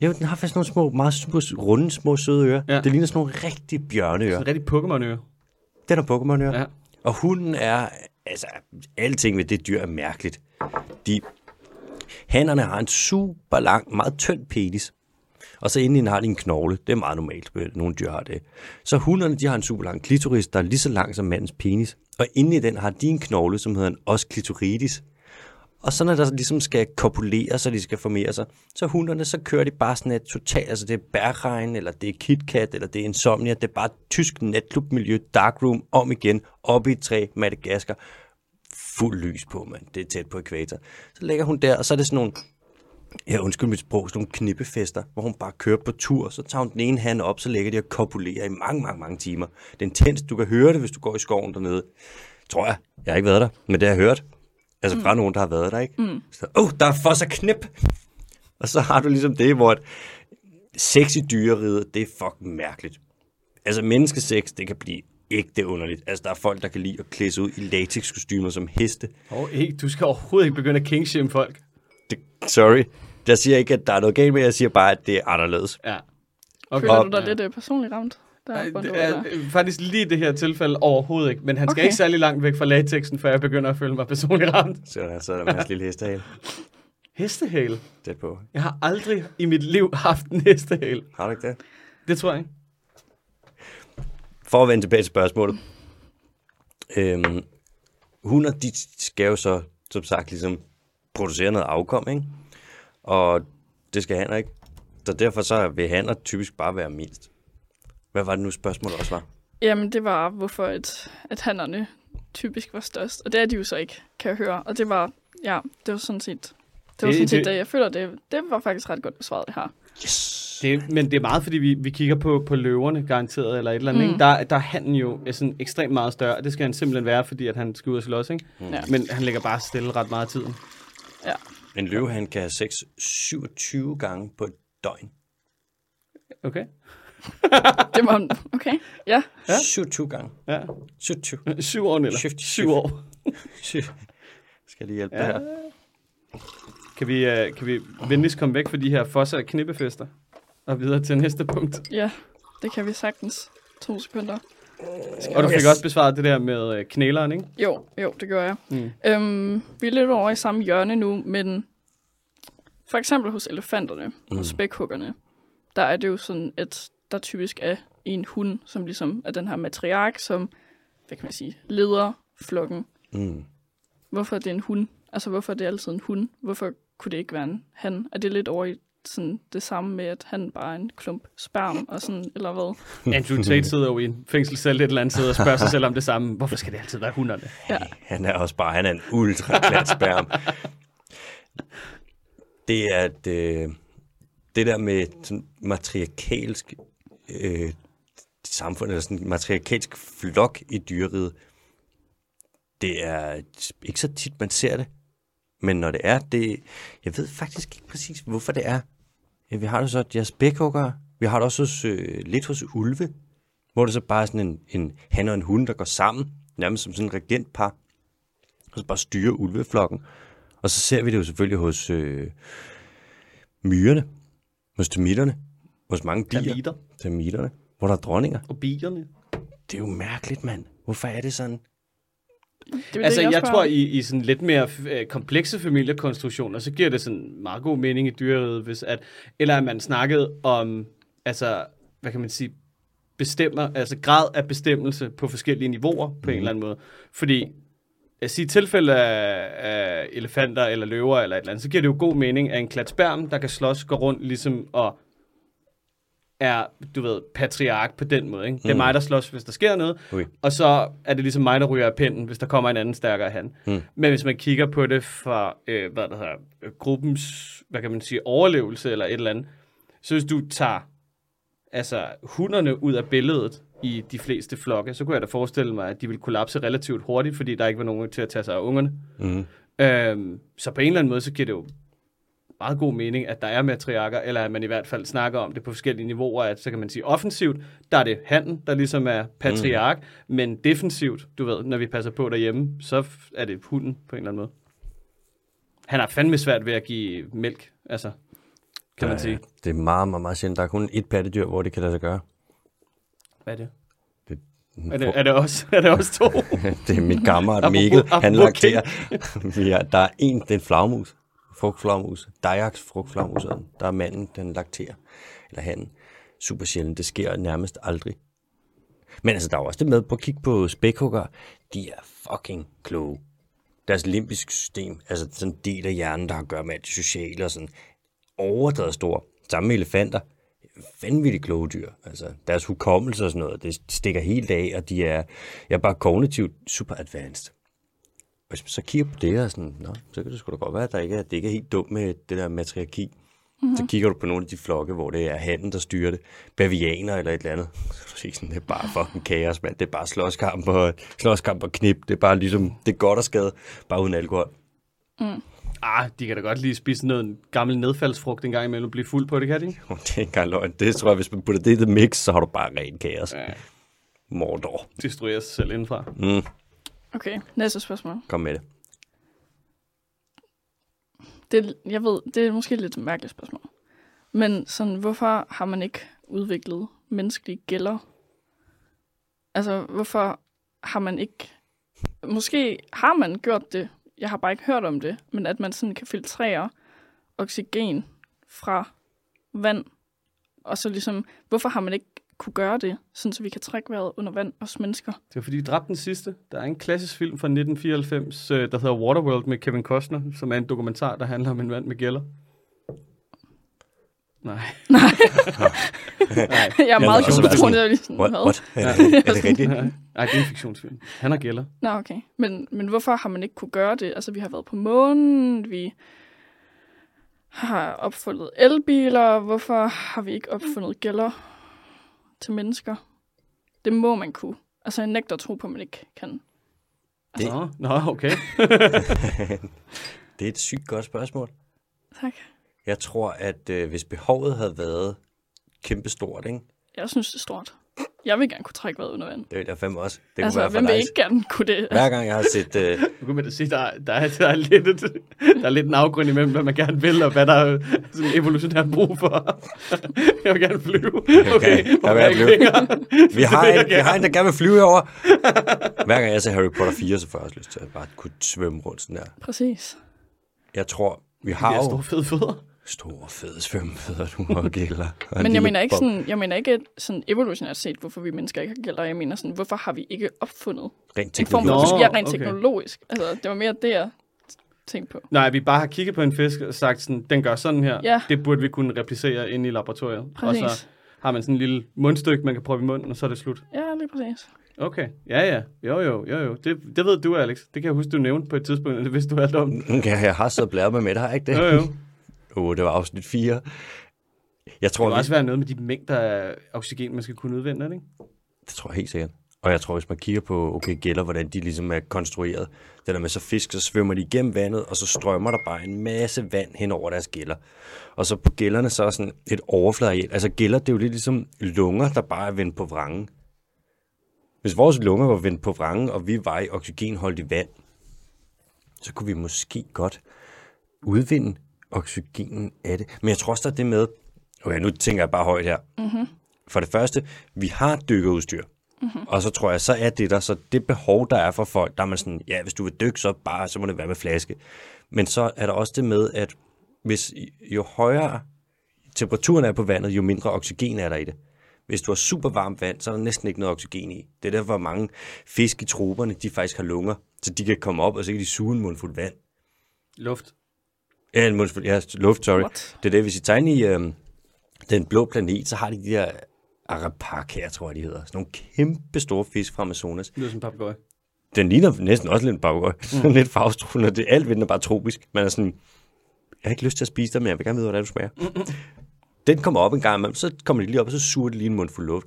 Jo, den har faktisk nogle små, meget små, runde, små, søde ører. Ja. Det ligner sådan nogle rigtig bjørneører. Sådan rigtig Pokémon-øre. Den er Pokémon-ører. Ja. Og hunden er, altså, alting ved det dyr er mærkeligt. De, hannerne har en super lang, meget tynd penis. Og så inden har de en knogle. Det er meget normalt, at nogle dyr har det. Så hunderne, de har en super lang klitoris, der er lige så lang som mandens penis. Og inde i den har de en knogle, som hedder en os clitoridis. Og så når der ligesom skal kopulere, så de skal formere sig, så hunderne, så kører de bare sådan et totalt, altså det er bærregn, eller det er KitKat, eller det er Insomnia, det er bare tysk natklubmiljø, darkroom, om igen, op i et træ, Madagaskar, fuld lys på, mand. Det er tæt på ekvator. Så ligger hun der, og så er det sådan nogle, ja undskyld mit sprog, sådan nogle knippefester, hvor hun bare kører på tur, så tager hun den ene hand op, så ligger de og kopulerer i mange, mange, mange timer. Det er intenst, du kan høre det, hvis du går i skoven dernede. Tror jeg. Jeg har ikke været der, men det har jeg hørt. Altså fra mm. nogen, der har været der, ikke? Mm. Så, oh, der er for sig knip! Og så har du ligesom det, hvor et sex i dyreriget, det er fucking mærkeligt. Altså menneskesex, det kan blive ægte underligt. Altså der er folk, der kan lide at klæde sig ud i latexkostymer som heste. Oh, ikke, du skal overhovedet ikke begynde at kingshame folk. Det, sorry. Jeg siger ikke, at der er noget galt med, jeg siger bare, at det er anderledes. Ja. Okay. Føler Og- du dig lidt uh, personligt ramt? Der, Nej, hvor du det er er øh, faktisk lige det her tilfælde overhovedet ikke, men han skal Okay. ikke særlig langt væk fra latexen, før jeg begynder at føle mig personligt ramt. Så der, så er der en lille hestehale Hestehale. tæt på. Jeg har aldrig i mit liv haft en hestehale. Har du ikke det? Det tror jeg ikke. For at vende tilbage til spørgsmålet. Øhm, hunder, de skal jo så, som sagt, ligesom producere noget afkom, ikke? Og det skal hanner ikke. Så derfor så vil hanner typisk bare være mindst. Hvad var det nu spørgsmålet også var? Jamen, det var, hvorfor et, at hannerne typisk var størst. Og det er de jo så ikke, kan jeg høre. Og det var, ja, det var sådan set, det var sådan set det- det, jeg føler, det, det var faktisk ret godt besvaret, det her. Yes! Det, men det er meget, fordi vi, vi kigger på, på løverne, garanteret, eller et eller andet. Mm. Mm. Ikke? Der, der er han jo er sådan ekstremt meget større, og det skal han simpelthen være, fordi at han skal ud og slås, ikke? Ja. Men han ligger bare stille ret meget af tiden. En løvehan kan have sex 27 gange på et døgn. Okay? Det var, okay, ja. Ja. 27 gange. Ja. 27. Syv år, eller? Shift, Syv shift. år. Skal jeg lige hjælpe Ja. ja. her? Kan vi, uh, kan vi venligst komme væk fra de her fosser og knippefester? Og videre til næste punkt. Ja, det kan vi sagtens. To sekunder. Og du fik Yes. også besvaret det der med uh, knæleren, ikke? Jo, jo, det gør jeg. Mm. Øhm, vi er lidt over i samme hjørne nu, men for eksempel hos elefanterne mm. og spækhuggerne, der er det jo sådan, at der typisk er en hund, som ligesom er den her matriark, som, hvad kan man sige, leder flokken. Mm. Hvorfor er det en hund? Altså, hvorfor er det altid en hund? Hvorfor kunne det ikke være en han? Er det lidt over i sådan det samme med, at han bare er en klump sperm, og sådan, eller hvad? Andrew Tate sidder jo i en fængselscelle et eller andet sted og spørger sig selv om det samme. Hvorfor skal det altid være hunderne? Ja. Han er også bare, han er en ultra glat sperm. Det er et, øh, det der med sådan matriarkalsk øh, samfund, eller sådan matriarkalsk flok i dyreriget, det er ikke så tit, man ser det. Men når det er, det, jeg ved faktisk ikke præcis, hvorfor det er. Ja, Vi har det så jeres spækhugger. Vi har det også hos, øh, lidt hos ulve, hvor det så bare er sådan en, en han og en hund, der går sammen, nærmest som sådan en regentpar, og så bare styrer ulveflokken. Og så ser vi det jo selvfølgelig hos øh, myrerne, hos termitterne, hos mange bier. Termitter. Termitterne, hvor der er dronninger. Og bierne. Det er jo mærkeligt, mand. Hvorfor er det sådan? Det Altså, det, jeg spørger tror, i, i sådan lidt mere øh, komplekse familiekonstruktioner, så giver det sådan meget god mening i dyreriget, hvis at, eller at man snakkede om, altså, hvad kan man sige, bestemmer, altså grad af bestemmelse på forskellige niveauer på mm. en eller anden måde. Fordi, jeg siger i tilfælde af, af elefanter eller løver eller et eller andet, så giver det jo god mening, at en klat sperm, der kan slås, går rundt ligesom og er, du ved, patriark på den måde. Ikke? Det er Mm. mig, der slås, hvis der sker noget. Ui. Og så er det ligesom mig, der ryger af pinden, hvis der kommer en anden stærkere han. Mm. Men hvis man kigger på det fra, øh, hvad der hedder, øh, gruppens, hvad kan man sige, overlevelse eller et eller andet, så hvis du tager altså hunderne ud af billedet i de fleste flokke, så kunne jeg da forestille mig, at de ville kollapse relativt hurtigt, fordi der ikke var nogen til at tage sig af ungerne. Mm. Øhm, så på en eller anden måde, så giver det jo meget god mening, at der er matriarker, eller at man i hvert fald snakker om det på forskellige niveauer, at så kan man sige offensivt, der er det handen, der ligesom er patriark, mm. men defensivt, du ved, når vi passer på derhjemme, så er det hunden på en eller anden måde. Han har fandme svært ved at give mælk, altså, kan man Der- sige. Det er meget, meget, meget sjældent. Der er kun et pattedyr, hvor det kan lade sig gøre. Hvad er det? Det, Er det, er det også, er det også to? det er min kammerat Mikkel. Han lakterer. ja, der er en, det er en flagmus. Frugtflagmus. Dajaks frugtflagmus. Der er manden, den lakterer. Eller han. Super sjældent. Det sker nærmest aldrig. Men altså, der er også det med på at kigge på spækhugger. De er fucking kloge. Deres limbiske system, altså sådan en del af hjernen, der har at gøre med alt det sociale og sådan, overdrevet stor. Samme med elefanter. Vanvittigt kloge dyr. Altså, deres hukommelse og sådan noget, det stikker helt af, og de er, ja, bare kognitivt super advanced. Hvis man så kigger på det og sådan, Nå, så kan det sgu da godt være, at der ikke er, det ikke er helt dumt med det der matriarki. Mm-hmm. Så kigger du på nogle af de flokke, hvor det er handen, der styrer det. Bavianer eller et eller andet. Så du sige sådan, det er bare fucking kaos, mand. Det er bare slåskamp og, slåskamp og knip. Det er bare ligesom, det er godt og skade, bare uden alkohol. Ah, de kan da godt lige spise noget en gammel nedfaldsfrugt en gang imellem og blive fuld på det, kan de? ikke? Det er ikke engang løgn. Det tror jeg, hvis man putter det i the mix, så har du bare ren kaos. Ja. Mordor. Destruere sig selv indenfra. Mm, Okay, næste spørgsmål. kom med det. Det, jeg ved, det er måske et lidt mærkeligt spørgsmål. Men sådan, hvorfor har man ikke udviklet menneskelige gælder? Altså, hvorfor har man ikke... Måske har man gjort det, jeg har bare ikke hørt om det, men at man sådan kan filtrere oxygen fra vand, og så ligesom, hvorfor har man ikke kunne gøre det, sådan så vi kan trække vejret under vand, os mennesker? Det var fordi, de dræbte den sidste. Der er en klassisk film fra 1994, øh, der hedder Waterworld med Kevin Costner, som er en dokumentar, der handler om en mand med gælder. Nej. Nej, Nej. jeg er meget sådan, Jeg er lige sådan, What? Er det, er det rigtigt? Nej, det er en fiktionsfilm. Han har gælder. Nå, okay. Men, men hvorfor har man ikke kunne gøre det? Altså, vi har været på månen, vi har opfundet elbiler. Hvorfor har vi ikke opfundet gælder til mennesker? Det må man kunne. Altså, jeg nægter at tro på, at man ikke kan. Det- Nå, nå, okay. Det er et sygt godt spørgsmål. Tak. Jeg tror, at øh, hvis behovet havde været kæmpestort, ikke? Jeg synes, det er stort. Jeg vil gerne kunne trække vejret under vand. det vil jeg fandme også. Det kunne altså, være for hvem vil ikke gerne kunne det? Hver gang jeg har set... Øh, Nu kan man da sige, der, der, er, der, er lidt et, der er lidt en afgrund imellem, hvad man gerne vil, og hvad der er sådan evolutionært brug for. Jeg vil gerne flyve. Okay, jeg hvor vil er gerne ikke flyve. længere? vi, har vil jeg en, vi har gerne. en, der gerne vil flyve over. Hver gang jeg ser Harry Potter 4, så får jeg også lyst til at bare kunne svømme rundt sådan der. Præcis. Jeg tror, vi har har jo store fede fødder. Store, fede svømmefødder, du og gælder. Men jeg mener ikke sådan, jeg mener ikke sådan evolutionært set, hvorfor vi mennesker ikke har gælder. Jeg mener sådan, hvorfor har vi ikke opfundet Rent en form teknologisk. for, ja, rent okay. teknologisk. Altså, det var mere det, jeg tænkt på. Nej, vi bare har kigget på en fisk og sagt sådan, den gør sådan her. Ja. Det burde vi kunne replicere inde i laboratoriet. Præcis. Og så har man sådan en lille mundstykke, man kan prøve i munden, og så er det slut. Ja, lige præcis. Okay, ja ja, jo jo, jo jo. Det, det ved du, Alex. Det kan jeg huske, du nævnte på et tidspunkt, det vidste du alt om. Ja, jeg har så blæret med har jeg ikke det? Jo jo. Åh, det var afsnit 4. Jeg Det tror, må vi, også være noget med de mængder af oxygen, man skal kunne udvinde, det ikke? det tror jeg helt sikkert. Og jeg tror, hvis man kigger på okay, gælder, hvordan de ligesom er konstrueret, det der med så fisk, så svømmer de igennem vandet, og så strømmer der bare en masse vand hen over deres gælder. Og så på gælderne, så er sådan et overfladeareal. Altså gælder, det er jo lidt ligesom lunger, der bare er vendt på vrangen. Hvis vores lunger var vendt på vrangen, og vi var i oxygenholdigt vand, så kunne vi måske godt udvinde oxygenen af det. Men jeg tror også, der er det med, okay, nu tænker jeg bare højt her. Mm-hmm. For det første, vi har dykkerudstyr. Mm-hmm. Og så tror jeg, så er det der, så det behov, der er for folk, der er man sådan, ja, hvis du vil dykke, så bare, så må det være med flaske. Men så er der også det med, at hvis jo højere temperaturen er på vandet, jo mindre oxygen er der i det. Hvis du har super varmt vand, så er der næsten ikke noget oxygen i. Det er derfor, at mange fisk i troberne, de faktisk har lunger, så de kan komme op, og så kan de suge en mundfuld vand. Luft. Ja, en mundfuld, ja, luft, sorry. What? Det er det, hvis I ind i øhm, den blå planet, så har de de der arapacaer, tror jeg, de hedder. Sådan nogle kæmpe store fisk fra Amazonas. Det lyder som en papegøje. Den ligner næsten også lidt en papegøje. Mm. lidt farvestrålende. Det, alt ved den er bare tropisk. Man er sådan, jeg har ikke lyst til at spise dig, men jeg vil gerne vide, hvordan du smager. Den kommer op en gang imellem, så kommer de lige op, og så suger det lige en mundfuld luft.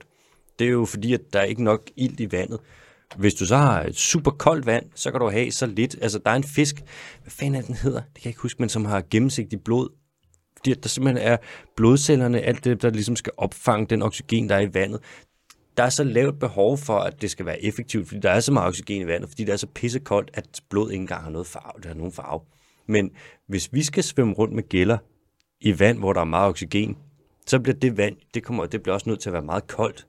Det er jo fordi, at der er ikke nok ilt i vandet. Hvis du så har et super koldt vand, så kan du have så lidt. Altså, der er en fisk, hvad fanden er den hedder? Det kan jeg ikke huske, men som har gennemsigtigt blod. Fordi der simpelthen er blodcellerne, alt det, der ligesom skal opfange den oxygen, der er i vandet. Der er så lavt behov for, at det skal være effektivt, fordi der er så meget oxygen i vandet, fordi det er så pissekoldt, at blod ikke engang har noget farve, det har nogen farve. Men hvis vi skal svømme rundt med gælder i vand, hvor der er meget oxygen, så bliver det vand, det, kommer, det bliver også nødt til at være meget koldt.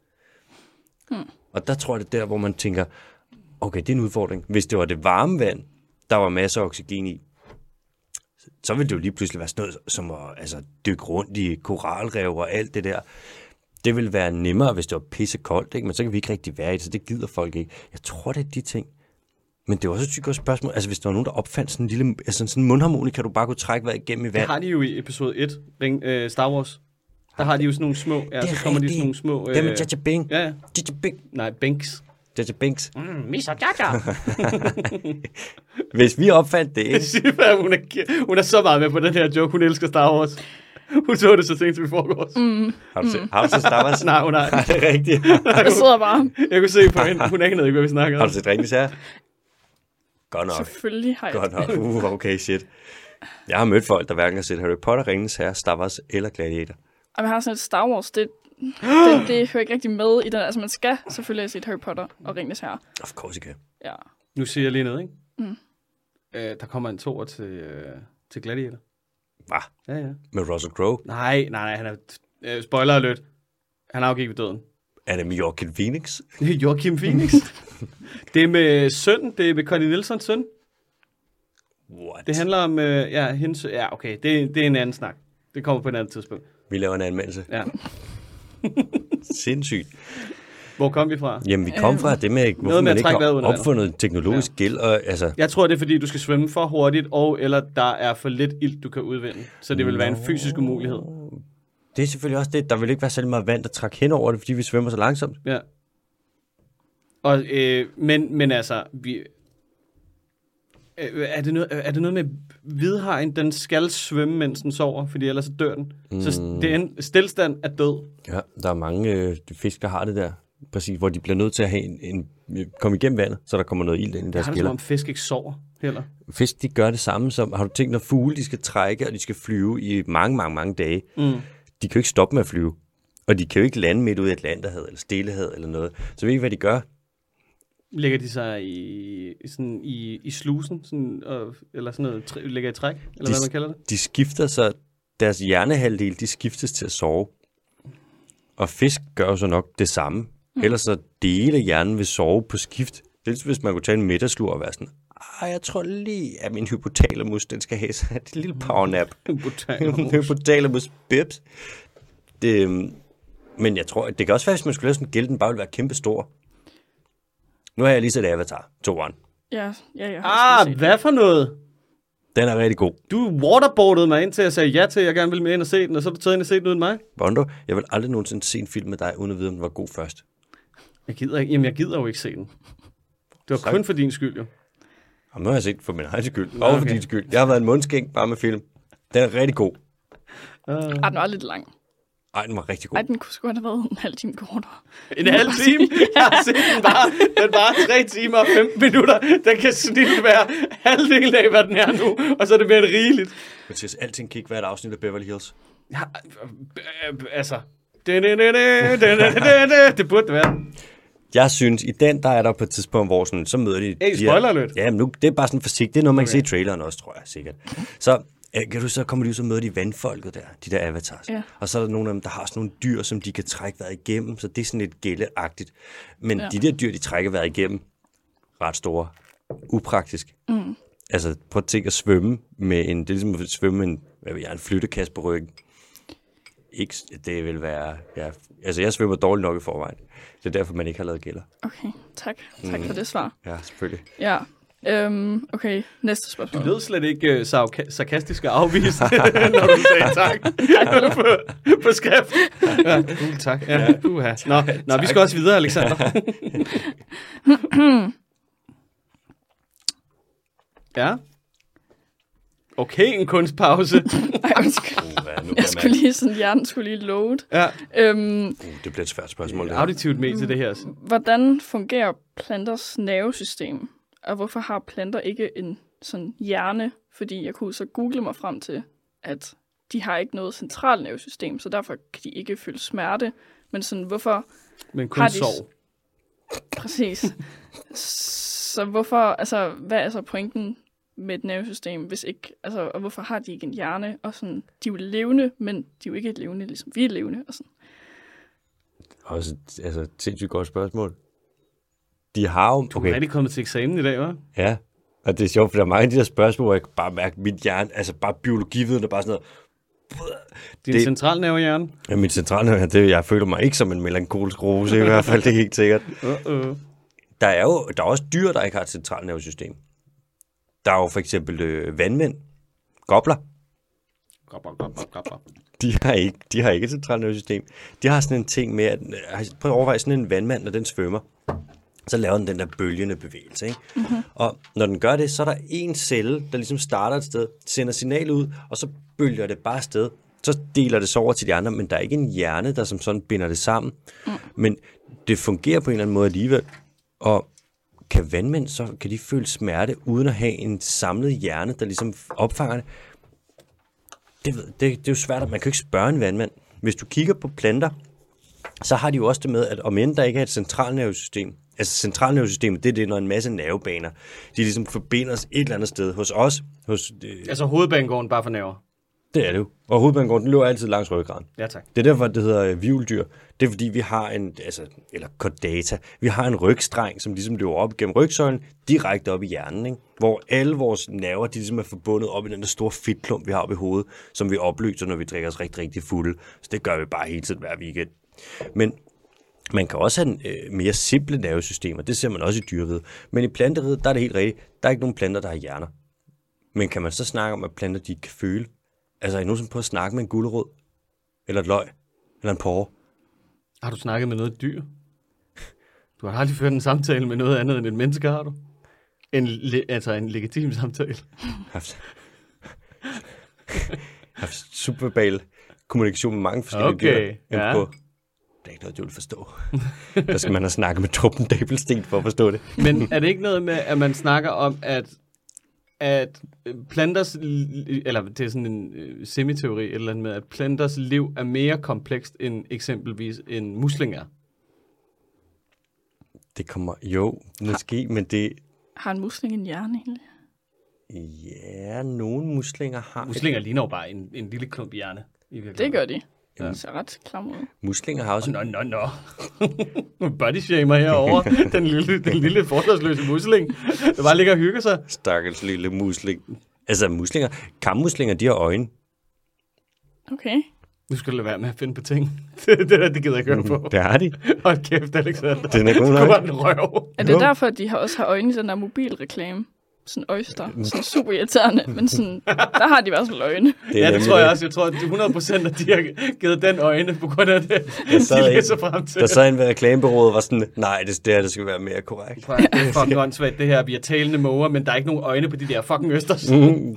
Hmm. Og der tror jeg, det er der, hvor man tænker, okay, det er en udfordring. Hvis det var det varme vand, der var masser af oxygen i, så ville det jo lige pludselig være sådan noget som at altså, dykke rundt i koralrev og alt det der. Det ville være nemmere, hvis det var pisse koldt, ikke? men så kan vi ikke rigtig være i det, så det gider folk ikke. Jeg tror, det er de ting. Men det er også et godt spørgsmål. Altså, hvis der var nogen, der opfandt sådan en lille altså sådan en mundharmonika, du bare kunne trække vejret igennem i Det vand. har de jo i episode 1, Ring, øh, Star Wars. Der har de jo sådan nogle små, ja, Det er så kommer de sådan nogle små... Det med Jaja Bing. ja, ja. Jaja Bing. Nej, Banks. Jaja Binks. Mm, Misa Jaja. Hvis vi opfandt det, ikke? Hun, er, hun er så meget med på den her joke. Hun elsker Star Wars. Hun så det så sent som i forgårs. Mm. Har du set, har du set Star Wars? Nej, hun har Nej, det er rigtigt. Jeg sidder bare, Jeg kunne se på hende. Hun anede ikke, hvad vi snakker Har om. du set Ringens Herre? Godt nok. selvfølgelig har jeg Godt nok. Uh, okay, shit. Jeg har mødt folk, der hverken har set Harry Potter, Ringens Herre, Star Wars eller Gladiator. Og jeg har sådan et Star Wars, det, det, det hører ikke rigtig med i den. Altså, man skal selvfølgelig have set Harry Potter og Ringens Herre. Of course, you can. Ja. Nu siger jeg lige noget, ikke? Mm. Øh, der kommer en toer til, øh, til Gladiator. Hvad? Ja, ja. Med Russell Crowe? Nej, nej, nej. Han er, øh, spoiler alert. Han afgik ved døden. Er det med Joaquin Phoenix? Joachim Phoenix. det er med søn. Det er med Connie Nielsons søn. What? Det handler om... Øh, ja, hendes, ja, okay. Det, det er en anden snak. Det kommer på et andet tidspunkt. Vi laver en anmeldelse. Ja. Sindssygt. Hvor kom vi fra? Jamen, vi kom fra det med, hvorfor med at man ikke trække vejret har af vandet. opfundet teknologisk gæld. Og, altså, Jeg tror, det er fordi, du skal svømme for hurtigt, og eller der er for lidt ilt, du kan udvinde. Så det vil være en fysisk umulighed. det er selvfølgelig også det. Der vil ikke være særlig meget vand, der trækker hen over det, fordi vi svømmer så langsomt. Ja. Og, øh, men, men altså, vi, øh, er, det noget, er det noget med hvidhajen, den skal svømme, mens den sover, fordi ellers så dør den. Mm. Så det er en stillstand er død. Ja, der er mange øh, fisk, der har det der. Præcis, hvor de bliver nødt til at have en, en, komme igennem vandet, så der kommer noget ild ind i deres har det gælder. om fisk ikke sover heller. Fisk, de gør det samme som, har du tænkt, når fugle, de skal trække, og de skal flyve i mange, mange, mange dage. Mm. De kan jo ikke stoppe med at flyve. Og de kan jo ikke lande midt ude i Atlanterhavet, eller Stillehavet, eller noget. Så ved I, hvad de gør? Lægger de sig i, i sådan, i, i slusen, sådan, og, eller sådan noget, træ, lægger i træk, eller De- hvad man kalder det? De skifter sig, deres hjernehalvdel, de skiftes til at sove. Og fisk gør så nok det samme. Mm. Ellers så dele hjernen vil sove på skift. Det er ligesom, hvis man kunne tage en middagslur og være sådan, Ej, jeg tror lige, at min hypotalamus, den skal have sig et lille powernap. Botanisk. hypotalamus bips. Det, øhm, men jeg tror, det kan også være, hvis man skulle lave sådan en gæld, den bare ville være kæmpe stor. Nu har jeg lige set Avatar 2'eren. Ja, ja, jeg har ah, hvad for noget? Den er rigtig god. Du waterboardede mig ind til, at jeg sagde ja til, at jeg gerne ville med ind og se den, og så har du taget ind og set den uden mig. Bondo, jeg vil aldrig nogensinde se en film med dig, uden at vide, om den var god først. Jeg gider ikke. Jamen, jeg gider jo ikke se den. Det var Så- kun for din skyld, jo. Jamen, nu har jeg set for min egen skyld. Og for okay. din skyld. Jeg har været en mundskænk bare med film. Den er rigtig god. Uh, Ej, den var lidt lang. Ej, den var rigtig god. Ej, den kunne sgu have været en halv time kortere. en halv time. Jeg har set den bare. Den var 3 timer og 15 minutter. Den kan snilt være halvdelen af, hvad den er nu. Og så er det mere end rigeligt. Mathias, alting kan ikke være et afsnit af Beverly Hills. Ja, altså. Det burde det være. Jeg synes, i den, der er der på et tidspunkt, hvor sådan, så møder de... Hey, her- spoiler alert. Ja, men nu, det er bare sådan forsigtigt. Det er noget, man Okay. kan se i traileren også, tror jeg, sikkert. Så, kan du, så kommer de så møder de vandfolket der, de der avatars. Ja. Og så er der nogle af dem, der har sådan nogle dyr, som de kan trække vejret igennem, så det er sådan lidt gældeagtigt. Men Ja. de der dyr, de trækker vejret igennem, ret store. Upraktisk. Mm. Altså, prøv at tænke at svømme med en, det er ligesom at svømme med en, hvad ved jeg, en flyttekasse på ryggen. Ikke, det vil være, ja, altså jeg svømmer dårligt nok i forvejen. Det er derfor, man ikke har lavet gælder. Okay, tak. Tak for det svar. Ja, selvfølgelig. Ja. Øhm, okay, næste spørgsmål. Du lød slet ikke uh, sarka- sarkastisk og afvist, når du sagde tak på, på skrift. Ja, uh, tak. Ja, uh, nå, nå, vi skal også videre, Alexander. ja. Okay, en kunstpause. Ej, nu Jeg skulle lige sådan, hjernen skulle lige load. Ja, Øhm, Uh, det bliver et svært spørgsmål. Det auditivt med til det her. hvordan fungerer planters nervesystem? Og hvorfor har planter ikke en sådan hjerne? Fordi jeg kunne så google mig frem til, at de har ikke noget centralt nervesystem, så derfor kan de ikke føle smerte. Men sådan, hvorfor Men kun Har de- sov. Præcis. så hvorfor, altså, hvad er så pointen med et nervesystem, hvis ikke, altså, og hvorfor har de ikke en hjerne, og sådan, de er jo levende, men de er jo ikke levende, ligesom vi er levende, og sådan. Også altså, et sindssygt godt spørgsmål. De har jo... Du er rigtig kommet til eksamen i dag, hva'? Ja, og det er sjovt, for der er mange af de der spørgsmål, hvor jeg kan bare mærke, at mit hjerne, altså bare biologividen er bare sådan noget. Din Det- centralnervehjerne. Ja, mit centralnerve, det, jeg føler mig ikke som en melankolisk rose, i hvert fald, det er helt sikkert. Uh-uh. Der er jo der er også dyr, der ikke har et centralnervesystem. Der er jo for eksempel øh, vandmænd, gobler, gop, gop, gop. de har ikke, de har ikke et centralnervesystem. De har sådan en ting med, at prøv at overveje sådan en vandmand, når den svømmer, så laver den den der bølgende bevægelse. Ikke? Mm-hmm. Og når den gør det, så er der en celle, der ligesom starter et sted, sender signal ud, og så bølger det bare afsted. Så deler det så over til de andre, men der er ikke en hjerne, der som sådan binder det sammen. Mm. Men det fungerer på en eller anden måde alligevel. Og kan vandmænd så, kan de føle smerte, uden at have en samlet hjerne, der ligesom opfanger det? Det, det, det er jo svært, at man kan ikke spørge en vandmand. Hvis du kigger på planter, så har de jo også det med, at om end der ikke er et centralnervesystem, altså centralnervesystemet, det er det, når en masse nervebaner, de ligesom forbinder os et eller andet sted hos os. Hos, øh, Altså hovedbanegården bare for nerver. det er det jo. Og hovedbanegården, den løber altid langs ryggraden. Ja, tak. Det er derfor, det hedder øh, vivldyr. Det er fordi, vi har en, altså, eller kordata, vi har en rygstreng, som ligesom løber op gennem rygsøjlen, direkte op i hjernen, ikke? hvor alle vores nerver, de ligesom er forbundet op i den der store fedtklump, vi har oppe i hovedet, som vi opløser, når vi drikker os rigtig, rigtig fulde. Så det gør vi bare hele tiden hver weekend. Men man kan også have en, øh, mere simple nervesystemer, det ser man også i dyreriget. Men i planteriget, der er det helt rigtigt, der er ikke nogen planter, der har hjerner. Men kan man så snakke om, at planter, de kan føle? Altså, er I nogensinde prøvet at snakke med en gulerod? Eller et løg? Eller en porre? Har du snakket med noget dyr? Du har aldrig ført en samtale med noget andet end et menneske, har du? En, altså en legitim samtale. haft, haft subverbal kommunikation med mange forskellige Okay, dyr. end ja. På, det er ikke noget, du vil forstå. Der skal man have snakket med Torben Dabelsten for at forstå det. Men er det ikke noget med, at man snakker om, at, at planters, eller det er sådan en øh, semiteori et eller andet med, at planters liv er mere komplekst end eksempelvis en musling er? Det kommer, jo, måske, men det, Har en musling en hjerne egentlig? ja, nogle muslinger har... Muslinger ligner jo bare en, en lille klump hjerne. I Det virkeligheden. gør de. Ja. Det ser ret klam ud. Muslinger har også... Nå, nå, nå. Body shamer herovre. den lille, den lille forsvarsløse musling, der bare ligger og hygger sig. Stakkels lille musling. Altså, muslinger, kammuslinger, de har øjne. Okay. Nu skal du lade være med at finde på ting. det, det der, det gider jeg ikke høre på. Det har de. Hold kæft, Alexander. Den er god nok. var den røv. Er det derfor, at de har også har øjne i den der mobilreklame? Sådan oyster. Sådan super irriterende, men sådan, der har de i hvert fald øjne. Det ja, det tror jeg også. Jeg tror, at 100% at de har givet den øjne på grund af det, sad de en- læser frem til. Der så en ved reklamebyrået var sådan, nej, det, det her det skal være mere korrekt. At- Det er fucking åndssvagt, det her. Vi er talende måger, men der er ikke nogen øjne på de der fucking østers. Mm.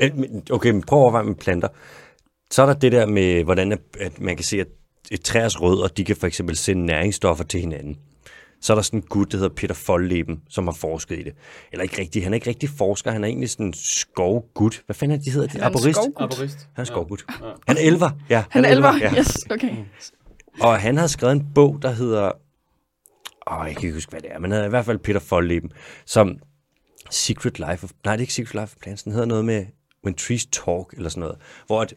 Øh, Okay, men prøv at overveje med planter. Så er der det der med, hvordan at, at man kan se, at et træers rødder, de kan for eksempel sende næringsstoffer til hinanden. Så er der sådan en gut, der hedder Peter Foldleben, som har forsket i det. Eller ikke rigtig, han er ikke rigtig forsker, han er egentlig sådan en skovgut. Hvad fanden er det, de hedder? Han er en Arborist? Arborist. Han er skovgut. Han er elver. Ja, Han er elver. Ja. Yes, okay. Og han har skrevet en bog, der hedder... Åh, jeg kan ikke huske, hvad det er, men han er i hvert fald Peter Foldleben, som Secret Life of... Nej, det er ikke Secret Life of Plants. Den hedder noget med When Trees Talk, eller sådan noget. Hvor at,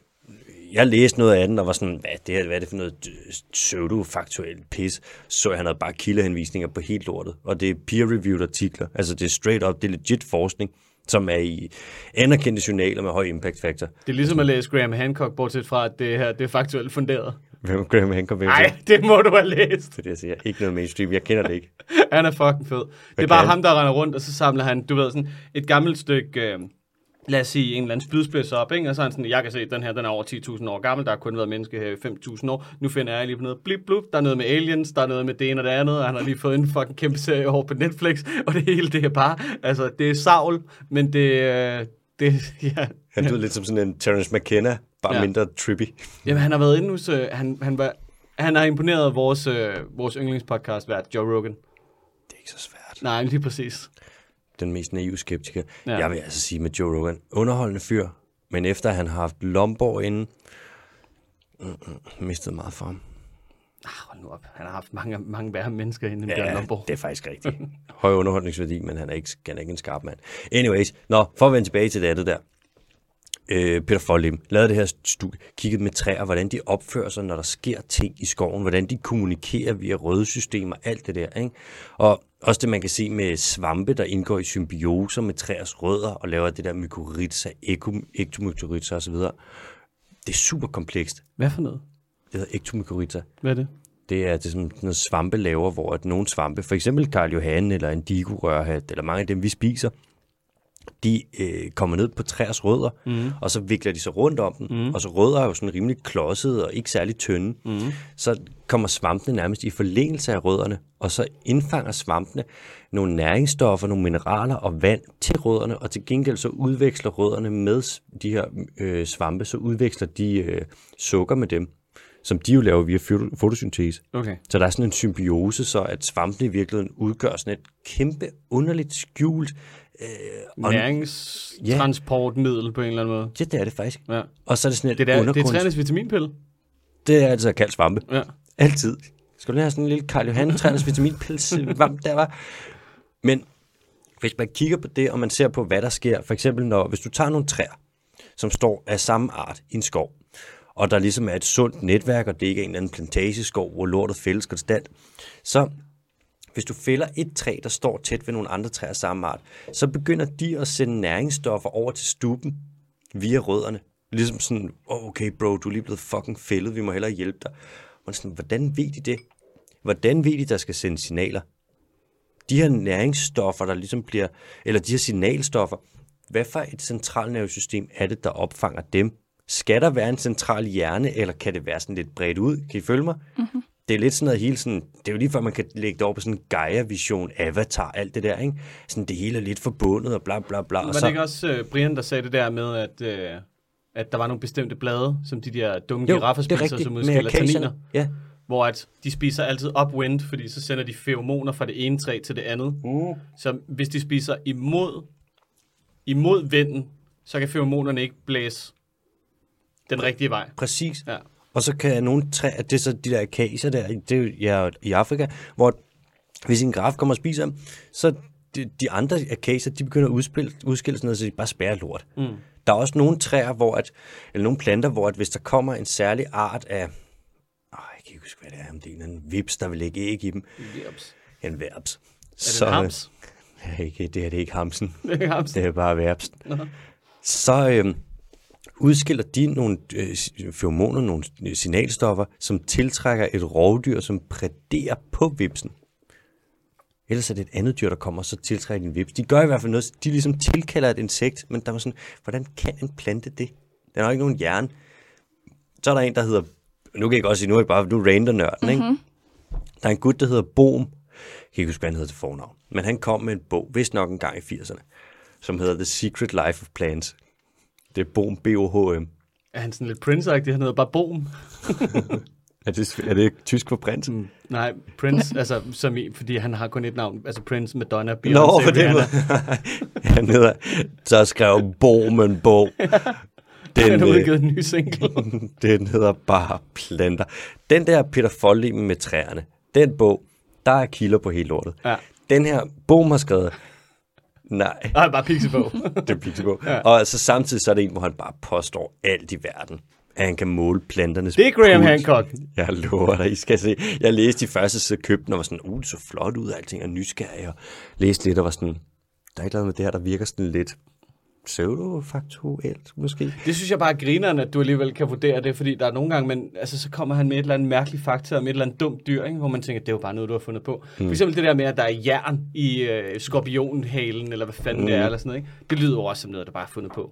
jeg læste noget af den, og var sådan, hvad, det her, hvad er det for noget øh, pseudo-faktuelt pis? Så han havde bare kildehenvisninger på helt lortet. Og det er peer-reviewed artikler. Altså, det er straight up, det er legit forskning, som er i anerkendte journaler med høj impact factor. Det er ligesom at læse Graham Hancock, bortset fra, at det her det er faktuelt funderet. Hvem Graham Hancock? Nej, det må du have læst. Det er det, jeg siger. Ikke noget mainstream. Jeg kender det ikke. Han er fucking fed. Det Hvad er bare ham, der render rundt, og så samler han, du ved, sådan et gammelt stykke, øh, lad os sige, en eller anden spydspids op, ikke? og så er han sådan, jeg kan se, at den her, den er over 10.000 år gammel, der har kun været menneske her i 5.000 år, nu finder jeg lige på noget blip blup, der er noget med aliens, der er noget med det ene og det andet, og han har lige fået en fucking kæmpe serie over på Netflix, og det hele, det er bare, altså, det er savl, men det, øh, det, ja, Han lyder lidt som sådan en Terence McKenna, bare Ja. ja. mindre trippy. Jamen, han har været inde hos... Øh, han, han, var, han har imponeret vores, øh, vores yndlingspodcast vært, Joe Rogan. Det er ikke så svært. Nej, lige præcis. Den mest naive skeptiker. Ja. Ja. Jeg vil altså sige med Joe Rogan, underholdende fyr, men efter han har haft Lomborg inden, mm, mm, mistet meget for ham. Ah, hold nu op. Han har haft mange, mange værre mennesker inde i Bjørn Ja, Lomborg. det er faktisk rigtigt. Høj underholdningsværdi, men han er, ikke, han er ikke en skarp mand. Anyways, nå, for at vende tilbage til det andet der. Øh, Peter Follim lavede det her studie, kiggede med træer, hvordan de opfører sig, når der sker ting i skoven, hvordan de kommunikerer via røde systemer, alt det der. Ikke? Og også det, man kan se med svampe, der indgår i symbioser med træers rødder og laver det der mykorrhiza, ektomykorrhiza osv. Det er super komplekst. Hvad for noget? Det hedder ektomykorrhiza. Hvad er det? Det er det, som noget svampe laver, hvor at nogle svampe, for eksempel Karl Johan eller en digorørhat, eller mange af dem, vi spiser, de øh, kommer ned på træers rødder, mm. og så vikler de sig rundt om den, mm. og så rødder er jo sådan rimelig klodsede og ikke særlig tynde. Mm. Så kommer svampene nærmest i forlængelse af rødderne, og så indfanger svampene nogle næringsstoffer, nogle mineraler og vand til rødderne, og til gengæld så udveksler rødderne med de her øh, svampe, så udveksler de øh, sukker med dem, som de jo laver via foto- fotosyntese. Okay. Så der er sådan en symbiose, så at svampene i virkeligheden udgør sådan et kæmpe, underligt skjult... Øh, on- Næringstransportmiddel på en eller anden måde. ja, det er det faktisk. Ja. Og så er det sådan et Det, der, det er træernes vitaminpille. Det er altså kaldt svampe. Ja. Altid. Skal du have sådan en lille Karl Johan træners vitaminpils svamp der var? Men hvis man kigger på det, og man ser på, hvad der sker, for eksempel når, hvis du tager nogle træer, som står af samme art i en skov, og der ligesom er et sundt netværk, og det ikke er en eller anden plantageskov, hvor lortet fældes konstant, så hvis du fælder et træ, der står tæt ved nogle andre træer af samme art, så begynder de at sende næringsstoffer over til stuben via rødderne. Ligesom sådan, oh, okay bro, du er lige blevet fucking fældet, vi må hellere hjælpe dig. Og sådan, hvordan ved de det? Hvordan ved de, der skal sende signaler? De her næringsstoffer, der ligesom bliver, eller de her signalstoffer, hvad for et centralnervesystem er det, der opfanger dem? Skal der være en central hjerne, eller kan det være sådan lidt bredt ud? Kan I følge mig? Mm-hmm. Det er lidt sådan noget hele sådan, det er jo lige før man kan lægge det over på sådan en Gaia-vision, avatar, alt det der, ikke? Sådan det hele er lidt forbundet og bla bla bla. Var og det så, ikke også uh, Brian, der sagde det der med, at, uh, at der var nogle bestemte blade, som de der dumme jo, giraffer det er spiser, rigtigt, som udskiller tanniner? Ja, Hvor at de spiser altid upwind, fordi så sender de feromoner fra det ene træ til det andet. Mm. Så hvis de spiser imod, imod vinden, så kan feromonerne ikke blæse den rigtige vej. præcis. Ja. Og så kan nogle træer, det er så de der akacier der, det er ja, i Afrika, hvor hvis en graf kommer og spiser dem, så de, de andre akacier, de begynder at udspille, udskille sådan noget, så de bare spærer lort. Mm. Der er også nogle træer, hvor at, eller nogle planter, hvor at hvis der kommer en særlig art af, åh, jeg kan ikke huske, hvad det er, om det er en vips, der vil lægge æg i dem. Jeps. En verbs. Er det en hams? Ja, ikke, det her det er ikke hamsen. Det er en hams. Det er bare verbs. Så øhm, udskiller de nogle øh, feromoner, nogle signalstoffer, som tiltrækker et rovdyr, som præderer på vipsen. Ellers er det et andet dyr, der kommer, og så tiltrækker en vips. De gør i hvert fald noget, de ligesom tilkalder et insekt, men der var sådan, hvordan kan en plante det? Den har ikke nogen hjerne. Så er der en, der hedder, nu kan jeg godt sige, nu er jeg bare, nu er random nørden, mm-hmm. ikke? Der er en gut, der hedder Bohm. Jeg kan ikke huske, hvad han hedder til fornavn. Men han kom med en bog, vist nok en gang i 80'erne, som hedder The Secret Life of Plants. Det er Bohm, B-O-H-M. Er han sådan lidt prince Han hedder bare Boom. Er det, er det tysk for prinsen? Mm. Nej, Prince, altså, som i, fordi han har kun et navn. Altså Prince, Madonna, Beyoncé, Nå, for det. Han hedder, så skrev Bohm en bog. Han Den, har øh, udgivet en ny single. den hedder bare planter. Den der Peter Follim med træerne, den bog, der er kilder på hele lortet. Ja. Den her, Bohm har skrevet, nej, Nej, bare Pixie-bog. det er Pixabog. Ja. Og altså samtidig så er det en, hvor han bare påstår alt i verden. At han kan måle planternes Det er Graham puls. Hancock. Jeg lover dig, I skal se. Jeg læste de første side købte den, og var sådan, uh, det så flot ud, og alting er nysgerrig, og læste lidt, og var sådan, der er et eller andet med det her, der virker sådan lidt pseudofaktuelt, måske. Det synes jeg bare er grineren, at du alligevel kan vurdere det, fordi der er nogle gange, men altså, så kommer han med et eller andet mærkeligt fakta om et eller andet dumt dyr, ikke? hvor man tænker, det er jo bare noget, du har fundet på. Mm. For eksempel det der med, at der er jern i øh, skorpionhalen, eller hvad fanden mm. det er, eller sådan noget. Ikke? Det lyder jo også som noget, der bare er fundet på.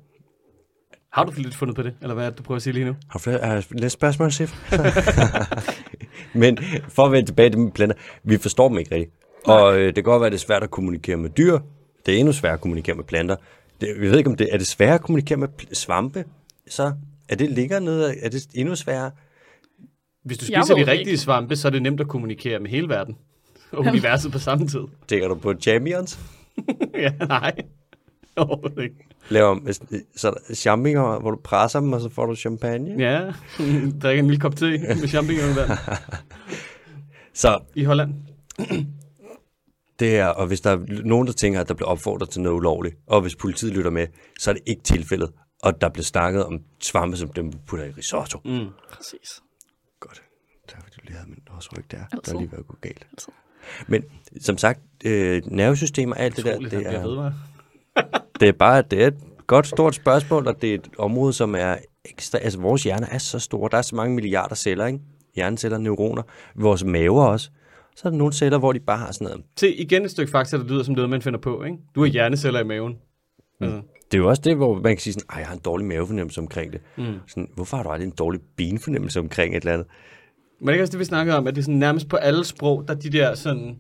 Har du lidt fundet på det, eller hvad er det, du prøver at sige lige nu? Har flere uh, lidt spørgsmål, Sif? Men for at vende tilbage til mine planter, vi forstår dem ikke rigtigt. Og øh, det kan godt være, at det er svært at kommunikere med dyr. Det er endnu sværere at kommunikere med planter. Det, vi ved ikke, om det er det sværere at kommunikere med svampe. Så er det ligger nede, er det endnu sværere? Hvis du Jeg spiser de det rigtige ikke. svampe, så er det nemt at kommunikere med hele verden. Og universet på samme tid. Tænker du på champions? ja, nej. Overhovedet ikke. Laver så er der champignoner, hvor du presser dem, og så får du champagne? Ja, drikker en lille kop te med champignon Så i Holland. Det er, og hvis der er nogen, der tænker, at der bliver opfordret til noget ulovligt, og hvis politiet lytter med, så er det ikke tilfældet. Og der bliver snakket om svampe, som dem putter i risotto. Mm. Præcis. Godt. Tak fordi du lige havde min også ryg der. Altid. Der er lige været gået galt. Altid. Men som sagt, øh, nervesystem og alt det der, Utroligt, det han bliver er, ved, det er bare det er et godt stort spørgsmål, og det er et område, som er ekstra... Altså, vores hjerne er så stor. Der er så mange milliarder celler, ikke? Hjerneceller, neuroner. Vores maver også. Så er der nogle celler, hvor de bare har sådan noget. Se, igen et stykke fakta, der lyder som noget, man finder på, ikke? Du har hjerneceller i maven. Altså, Det er jo også det, hvor man kan sige sådan, ej, jeg har en dårlig mavefornemmelse omkring det. Mm. Sådan, hvorfor har du aldrig en dårlig benfornemmelse omkring et eller andet? Men det er ikke også det, vi snakkede om, at det er sådan nærmest på alle sprog, der er de der sådan,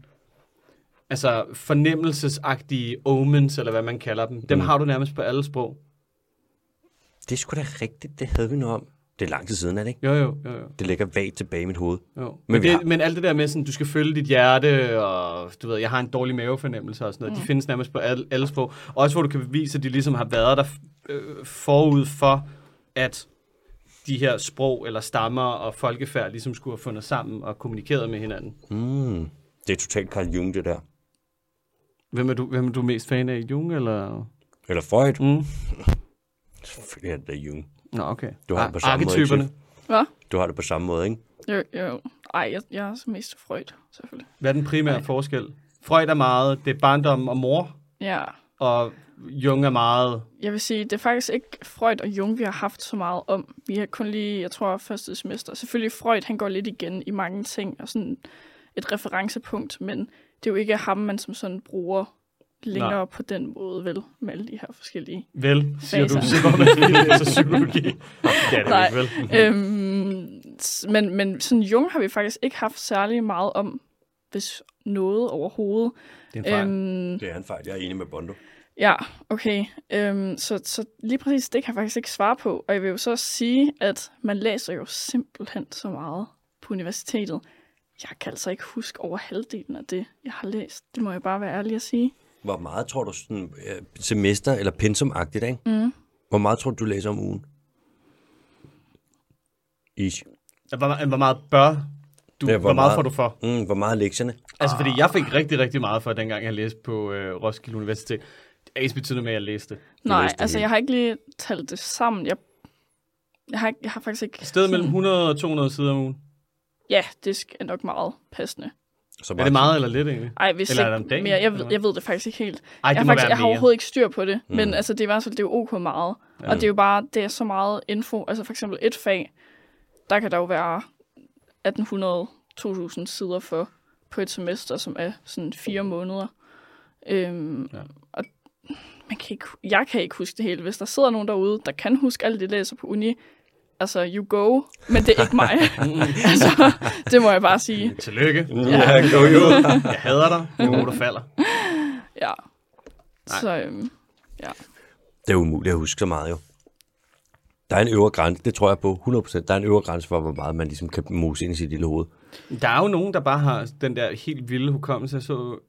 altså fornemmelsesagtige omens, eller hvad man kalder dem, dem Mm. har du nærmest på alle sprog. Det er sgu da rigtigt, det havde vi nu om. Det er lang tid siden, er det ikke? Jo, jo, jo, jo. Det ligger vagt tilbage i mit hoved. jo. Men, Men det, har- men alt det der med, sådan, du skal følge dit hjerte, og du ved, jeg har en dårlig mavefornemmelse og sådan noget, mm. de findes nærmest på alle, alle sprog. Også hvor du kan bevise, at de ligesom har været der øh, forud for, at de her sprog eller stammer og folkefærd ligesom skulle have fundet sammen og kommunikeret med hinanden. Mm. Det er totalt Carl Jung, det der. Hvem er du, hvem er du mest fan af? Jung eller? Eller Freud. Mm. Selvfølgelig er det Jung. Nå, okay. Du har det på samme måde, ikke, Hvad? Du har det på samme måde, ikke? Jo, jo. Ej, jeg, jeg er så mest Freud, selvfølgelig. Hvad er den primære Nej. forskel? Freud er meget, det er barndom og mor, Ja, og Jung er meget... jeg vil sige, det er faktisk ikke Freud og Jung, vi har haft så meget om. Vi har kun lige, jeg tror, første semester. Selvfølgelig Freud, han går lidt igen i mange ting, og sådan et referencepunkt, men det er jo ikke ham, man som sådan bruger længere Nej. På den måde, vel, med alle de her forskellige. Vel, siger du, Faser. så man læser psykologi. Det er det Nej. ikke, vel? øhm, men, men sådan Jung har vi faktisk ikke haft særlig meget om, hvis noget overhovedet. Det er en fejl. Øhm, Det er en fejl. Jeg er enig med Bondo. Ja, okay. Øhm, så, så lige præcis det kan jeg faktisk ikke svare på. Og jeg vil jo så sige, at man læser jo simpelthen så meget på universitetet. Jeg kan altså ikke huske over halvdelen af det, jeg har læst. Det må jeg bare være ærlig at sige. Hvor meget tror du sådan, øh, semester- eller pensumagtigt, ikke? Mm. Hvor meget tror du, du læser om ugen? Ish. Hvor, hvor meget bør du, Ja, hvor hvor, meget meget- får du for? Mm, hvor meget er lektierne? Altså, fordi jeg fik rigtig, rigtig meget for, dengang jeg læste på øh, Roskilde Universitet. Det er ikke betydende med, at jeg læste det. Nej, læste altså jeg har ikke lige talt det sammen. Jeg, jeg, har, ikke, jeg har faktisk ikke... Et sted mellem sådan- 100 og 200 sider om ugen. Ja, det er nok meget passende. Så Er det meget eller lidt egentlig? Ej, hvis Eller er ikke dagen, mere. Jeg, ved, jeg ved det faktisk ikke helt. Ej, jeg, det har må faktisk, være jeg har overhovedet ikke styr på det, Mm. men altså, det er i hvert fald det er jo ok meget. Ja. Og det er jo bare, det er så meget info. Altså for eksempel et fag, der kan der jo være 1800-2000 sider for. på et semester, som er sådan fire måneder. Øhm, Ja. Og man kan ikke, jeg kan ikke huske det hele. Hvis der sidder nogen derude, der kan huske alt det, de læser på uni, altså, you go, men det er ikke mig. altså, det må jeg bare sige. Tillykke. Ja. go you. Jeg hader dig. God, der falder. Ja. Så øhm, Det er umuligt at huske så meget jo. Der er en øvre grænse, det tror jeg på 100%. Der er en øvre grænse for, hvor meget man ligesom kan mose ind i sit lille hoved. Der er jo nogen, der bare har den der helt vilde hukommelse. Jeg så,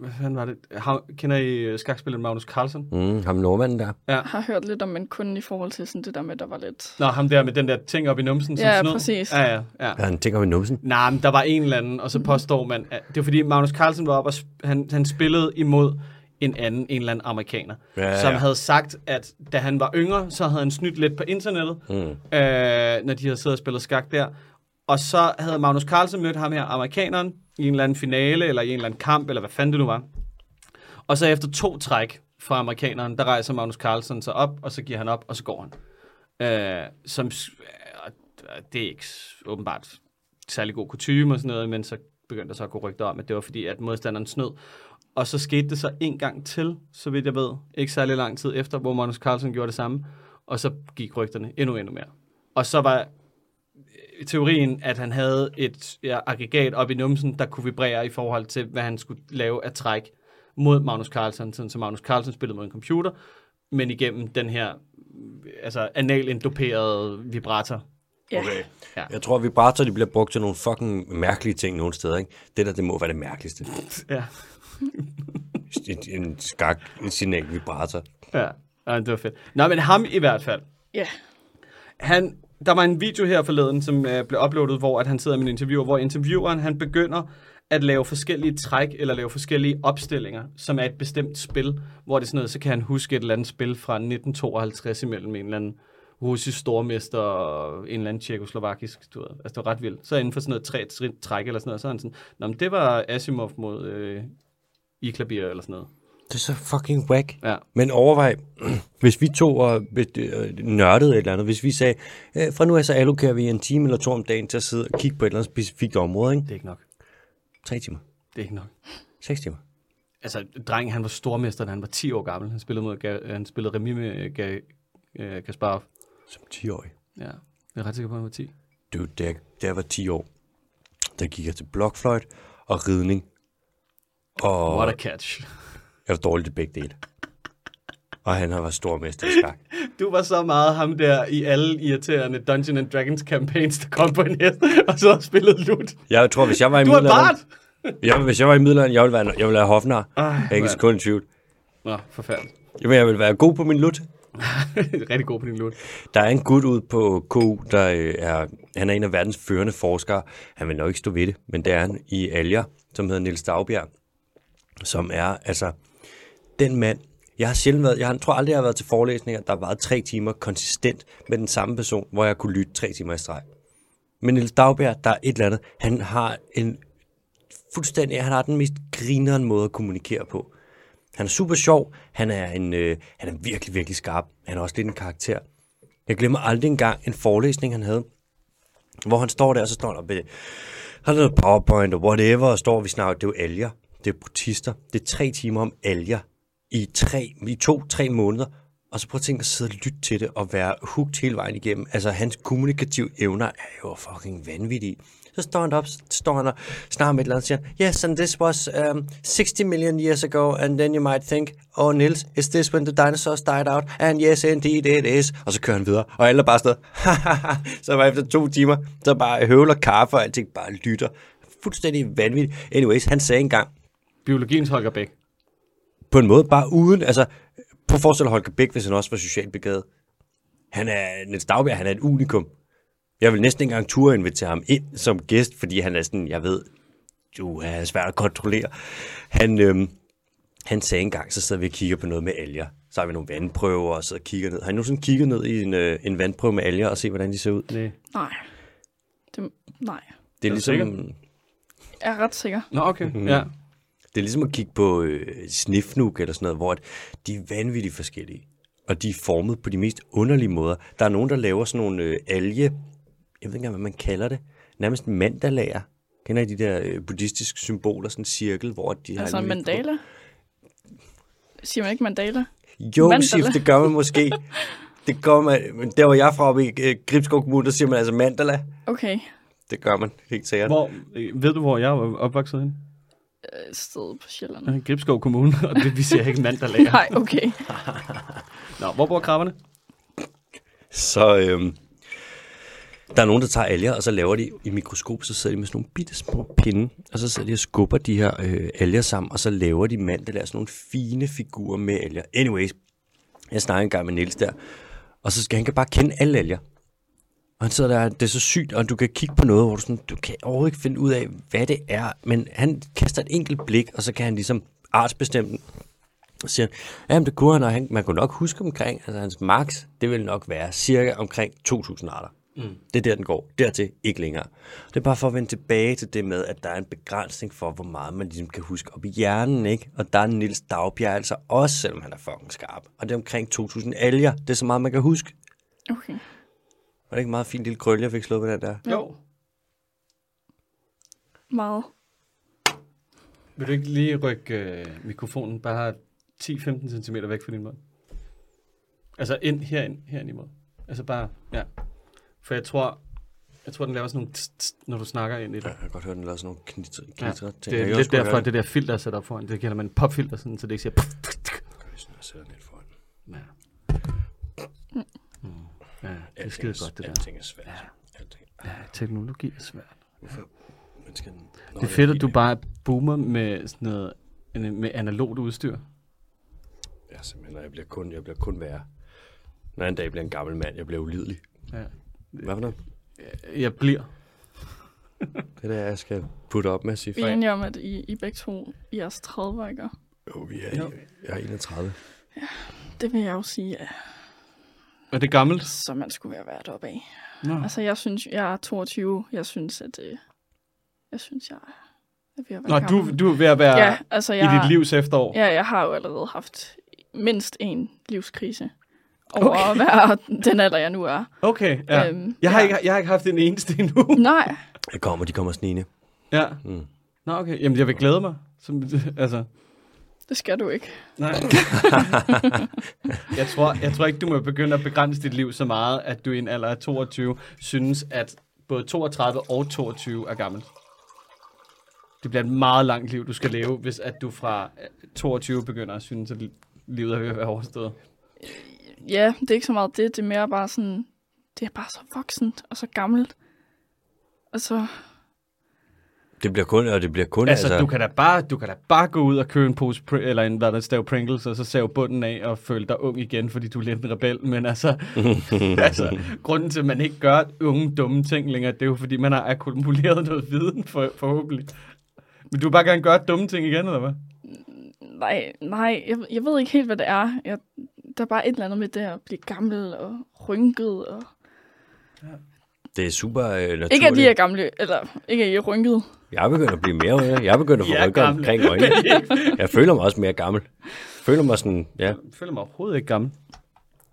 hvad fanden var det? Har, kender I øh, skakspilleren Magnus Carlsen? Mm, ham nordmanden der. jeg har hørt lidt om, men kun i forhold til sådan det der med, der var lidt... Nå, ham der med den der ting op i numsen. som Ja, snød. præcis. Ja, ja, ja. Ja, han tænker med numsen. Nej, men der var en eller anden, og så påstår man, at det var fordi Magnus Carlsen var oppe, og sp- han, han spillede imod en anden, en eller anden amerikaner, Ja, ja, som ja. havde sagt, at da han var yngre, så havde han snydt lidt på internettet, Mm. øh, når de havde siddet og spillet skak der. Og så havde Magnus Carlsen mødt ham her, amerikaneren, i en eller anden finale, eller i en eller anden kamp, eller hvad fanden det nu var. Og så efter to træk fra amerikaneren, der rejser Magnus Carlsen sig op, og så giver han op, og så går han. Øh, som, øh, det er ikke åbenbart særlig god kutume og sådan noget, men så begyndte der så at gå rygter om, at det var fordi, at modstanderen snød. Og så skete det så en gang til, så vidt jeg ved, ikke særlig lang tid efter, hvor Magnus Carlsen gjorde det samme, og så gik rygterne endnu, endnu mere. Og så var teorien, at han havde et ja, aggregat op i numsen, der kunne vibrere i forhold til, hvad han skulle lave af træk mod Magnus Carlsen, sådan så Magnus Carlsen spillede mod en computer, men igennem den her altså analindoperede vibrator. Okay. Ja. Jeg tror, at vibrator de bliver brugt til nogle fucking mærkelige ting nogle steder. Ikke? Det der, det må være det mærkeligste. Ja. En, en skak, en signal vibrator. Ja, ja, det var fedt. Nå, men ham i hvert fald. Ja. Han, der var en video her forleden, som øh, blev uploadet, hvor at han sidder med en interviewer, hvor intervieweren han begynder at lave forskellige træk, eller lave forskellige opstillinger, som er et bestemt spil, hvor det er sådan noget, så kan han huske et eller andet spil fra 1952 imellem en eller anden russisk stormester og en eller anden tjekoslovakisk, du ved. Altså, det var ret vildt. Så inden for sådan noget tre træk eller sådan noget, så er han sådan, Nå, men det var Asimov mod øh, Iklabir eller sådan noget. Det er så fucking whack. Ja. Men overvej, hvis vi to var øh, nørdede et eller andet, hvis vi sagde, øh, fra nu af så allokerer vi en time eller to om dagen til at sidde og kigge på et eller andet specifikt område, ikke? Det er ikke nok. Tre timer. Det er ikke nok. Seks timer. Altså, drengen, han var stormester, da han var 10 år gammel. Han spillede, mod, han spillede remi med øh, Kasparov. Som 10-årig. Ja, jeg er ret sikker på, at han var 10. Du, da jeg, da jeg var 10 år, der gik jeg til blokfløjt og ridning. Og What a catch. Jeg var dårlig til begge dele. Og han har været stormester i skak. Du var så meget ham der i alle irriterende Dungeons and Dragons campaigns, der kom på en hest, og så spillede lut. Jeg tror, hvis jeg var i Du er middelalderen... Jeg, hvis jeg var i middelalderen, jeg ville være, jeg ville være hofnar. Ej, Jeg er ikke sekund i tvivl. Nå, forfærdeligt. Jamen, jeg vil være god på min lut. Rigtig god på din lut. Der er en gut ud på KU, der øh, er, han er en af verdens førende forskere. Han vil nok ikke stå ved det, men det er han i alger, som hedder Niels Dagbjerg, som er altså den mand. Jeg har sjældent været, jeg har, tror aldrig, jeg har været til forelæsninger, der har været tre timer konsistent med den samme person, hvor jeg kunne lytte tre timer i streg. Men Niels Dagbjerg, der er et eller andet, han har en fuldstændig, han har den mest grineren måde at kommunikere på. Han er super sjov, han er, en, øh, han er virkelig, virkelig skarp. Han er også lidt en karakter. Jeg glemmer aldrig engang en forelæsning, han havde, hvor han står der, og så står der, med- han har noget powerpoint og whatever, og står, vi snakker, det er jo alger, det er protister, det er tre timer om alger i, tre, i to-tre måneder, og så prøv at tænke at sidde og lytte til det, og være hooked hele vejen igennem. Altså, hans kommunikative evner er jo fucking vanvittige. Så står han op, så står han og snakker med et eller andet, og siger, yes, and this was um, 60 million years ago, and then you might think, oh Nils, is this when the dinosaurs died out? And yes, indeed it is. Og så kører han videre, og alle er bare sådan så var efter to timer, så bare høvler kaffe, og alting bare lytter. Fuldstændig vanvittigt. Anyways, han sagde engang, Biologiens Holger Bæk på en måde bare uden, altså, på forestil dig Holger Bæk, hvis han også var socialt begavet. Han er, Niels Dagbjerg, han er et unikum. Jeg vil næsten ikke engang turde invitere ham ind som gæst, fordi han er sådan, jeg ved, du er svært at kontrollere. Han, øhm, han sagde engang, så sidder vi og kigger på noget med alger. Så har vi nogle vandprøver og og kigger ned. Har I nogensinde kigget ned i en, øh, en vandprøve med alger og se, hvordan de ser ud? Nej. Nej. Det, nej. Det er, du ligesom, sikker? Jeg er ret sikker. Nå, okay. Ja. Det er ligesom at kigge på øh, snifnuk eller sådan noget, hvor at de er vanvittigt forskellige. Og de er formet på de mest underlige måder. Der er nogen, der laver sådan nogle øh, alge, jeg ved ikke engang, hvad man kalder det, nærmest mandalager, Kender I de der øh, buddhistiske symboler, sådan en cirkel, hvor de har... Altså en mandala? Siger man ikke mandala? Jo, Mandala. Sif, det gør man måske. det gør man, men der hvor jeg er fra oppe i øh, Gribskov Kommune, der siger man altså mandala. Okay. Det gør man, helt sikkert. Hvor, øh, ved du, hvor jeg er opvokset hen? Et sted på Sjælland. Gribskov Kommune, og det, vi ser ikke mand, der lager. Nej, okay. Nå, hvor bor krabberne? Så øhm, der er nogen, der tager alger, og så laver de i mikroskop, så sidder de med sådan nogle bitte små pinde, og så sidder de og skubber de her øh, alger sammen, og så laver de mandala, sådan nogle fine figurer med alger. Anyways, jeg snakker engang med Niels der, og så skal han kan bare kende alle alger. Og han sidder der, det er så sygt, og du kan kigge på noget, hvor du, sådan, du kan overhovedet ikke finde ud af, hvad det er, men han kaster et enkelt blik, og så kan han ligesom artsbestemme den. Og siger jamen det kunne han, og han, man kunne nok huske omkring, altså hans max, det vil nok være cirka omkring 2.000 arter. Mm. Det er der, den går. Dertil ikke længere. Det er bare for at vende tilbage til det med, at der er en begrænsning for, hvor meget man ligesom kan huske op i hjernen, ikke? Og der er Nils Dagbjerg altså også, selvom han er fucking skarp. Og det er omkring 2.000 alger. Det er så meget, man kan huske. Okay. Var det ikke en meget fin lille krølle, jeg fik slået med den der? Jo. Meget. Vil du ikke lige rykke øh, mikrofonen bare 10-15 cm væk fra din mund? Altså ind, herind, herind i munden. Altså bare, ja. For jeg tror, jeg tror, den laver sådan nogle når du snakker ind i det. Jeg har godt hørt, den lavede sådan nogle knitre, Ja, knitre ting. det er kan lidt derfor, høre at det der filter er sat op foran. Det kalder man popfilter, sådan, så det ikke siger... Puff, puff, puff. den. Jeg sætter den lidt foran. Ja. Mm. Ja, det er skide godt, det der. Alting er svært. Alting. Ja, teknologi er svært. Hvorfor? Man skal... Nå, Det er fedt, at du bare boomer med sådan noget, med analogt udstyr. Ja, simpelthen, jeg bliver kun, jeg bliver kun værre. Når jeg en dag bliver en gammel mand, jeg bliver ulidelig. Ja. Hvad for noget? Jeg bliver. Det er der, jeg skal putte op med, Sif. Vi er enige om, at I, I begge to i jeres 30 ikke? Jo, vi er, Jo. jeg er 31. Det vil jeg jo sige, at Er det gammelt? så man skulle være været op af. Nå. Altså, jeg synes, jeg er 22. Jeg synes, at... Øh, jeg synes, jeg er ved at være Nå, du, gammel. du er ved at være Ja, altså, i jeg, dit livs efterår. Ja, jeg har jo allerede haft mindst en livskrise over okay. at være den alder, jeg nu er. Okay, ja. Øhm, jeg, har ja. ikke, jeg har ikke haft en eneste endnu. Nej, Jeg kommer, de kommer snigende. ja. Mm. Nå, okay. Jamen, jeg vil glæde mig. Som, altså, det skal du ikke. nej. jeg, tror, jeg tror ikke, du må begynde at begrænse dit liv så meget, at du i en alder af 22 synes, at både 32 og 22 er gammelt. Det bliver et meget langt liv, du skal leve, hvis at du fra øh, 22 begynder at synes, at livet er ved at være overstået. Ja, det er ikke så meget det. Det er mere bare sådan... Det er bare så voksent og så gammelt. Og så... Det bliver kun, og det bliver kun, Altså, altså... du kan da bare, du kan da bare gå ud og købe en pose, Pr- eller en, hvad der stav Pringles, og så save bunden af og føle dig ung igen, fordi du er lidt en rebel. Men altså, altså, grunden til, at man ikke gør unge dumme ting længere, det er jo, fordi man har akkumuleret noget viden, for, forhåbentlig. Men du vil bare gerne gøre dumme ting igen, eller hvad? Nej, nej, jeg, jeg ved ikke helt, hvad det er. Jeg, der er bare et eller andet med det at blive gammel og rynket. Og... Det er super øh, naturligt. Ikke at de er gamle, eller ikke at I er rynket. Jeg er begyndt at blive mere yngre. Jeg er begyndt at få er rynker omkring øjnene. Jeg føler mig også mere gammel. Jeg føler mig sådan, ja. Jeg føler mig overhovedet ikke gammel.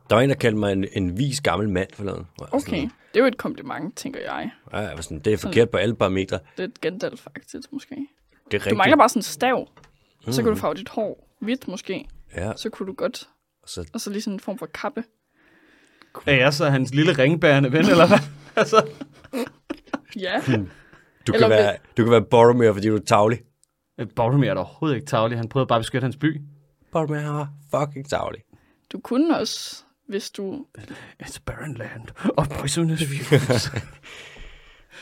Der var en, der kaldte mig en, en vis gammel mand forleden. Okay, Sådan, det er jo et kompliment, tænker jeg. ja, jeg var sådan, det er forkert på alle parametre. Det er et Gandalf faktisk, måske. Det er Du rigtigt. mangler bare sådan en stav. Så kan du farve dit hår hvidt, måske. Ja, Så kunne du godt... så Og så lige sådan en form for kappe. Er jeg så hans lille ringbærende ven, eller hvad? altså, Ja. du Eller kan, være, du kan være Boromir, fordi du er tavlig. Boromir er da overhovedet ikke tavlig. Han prøvede bare at beskytte hans by. Boromir er fucking tavlig. Du kunne også, hvis du... It's barren land of poisonous views.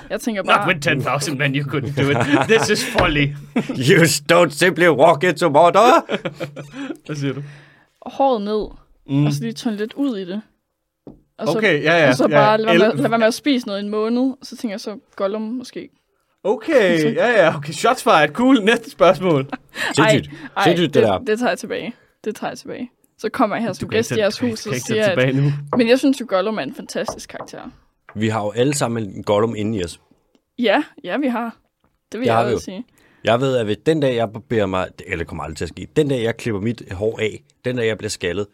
Jeg tænker Not bare... with 10,000 men you couldn't do it. This is folly. You don't simply walk into water. Hvad siger du? håret ned, Mm. og så lige tørne lidt ud i det. Og så, Okay, ja, ja. og så ja. bare lade være, med, lade være med at spise noget i en måned. Og så tænker jeg så, Gollum måske. Okay, ja, ja. Okay, shots fired. Cool. Næste spørgsmål. Sindssygt. Ej, Sindssygt, det, det, der. det tager jeg tilbage. Det tager jeg tilbage. Så kommer jeg her som gæst i jeres hus og siger, at... tilbage nu. Men jeg synes jo, Gollum er en fantastisk karakter. Vi har jo alle sammen en Gollum inde i os. Ja, ja, vi har. Det vil Det jeg også sige. Jeg ved, at hvis den dag, jeg barberer mig, eller det kommer aldrig til at ske, den dag, jeg klipper mit hår af, den dag, jeg bliver skaldet,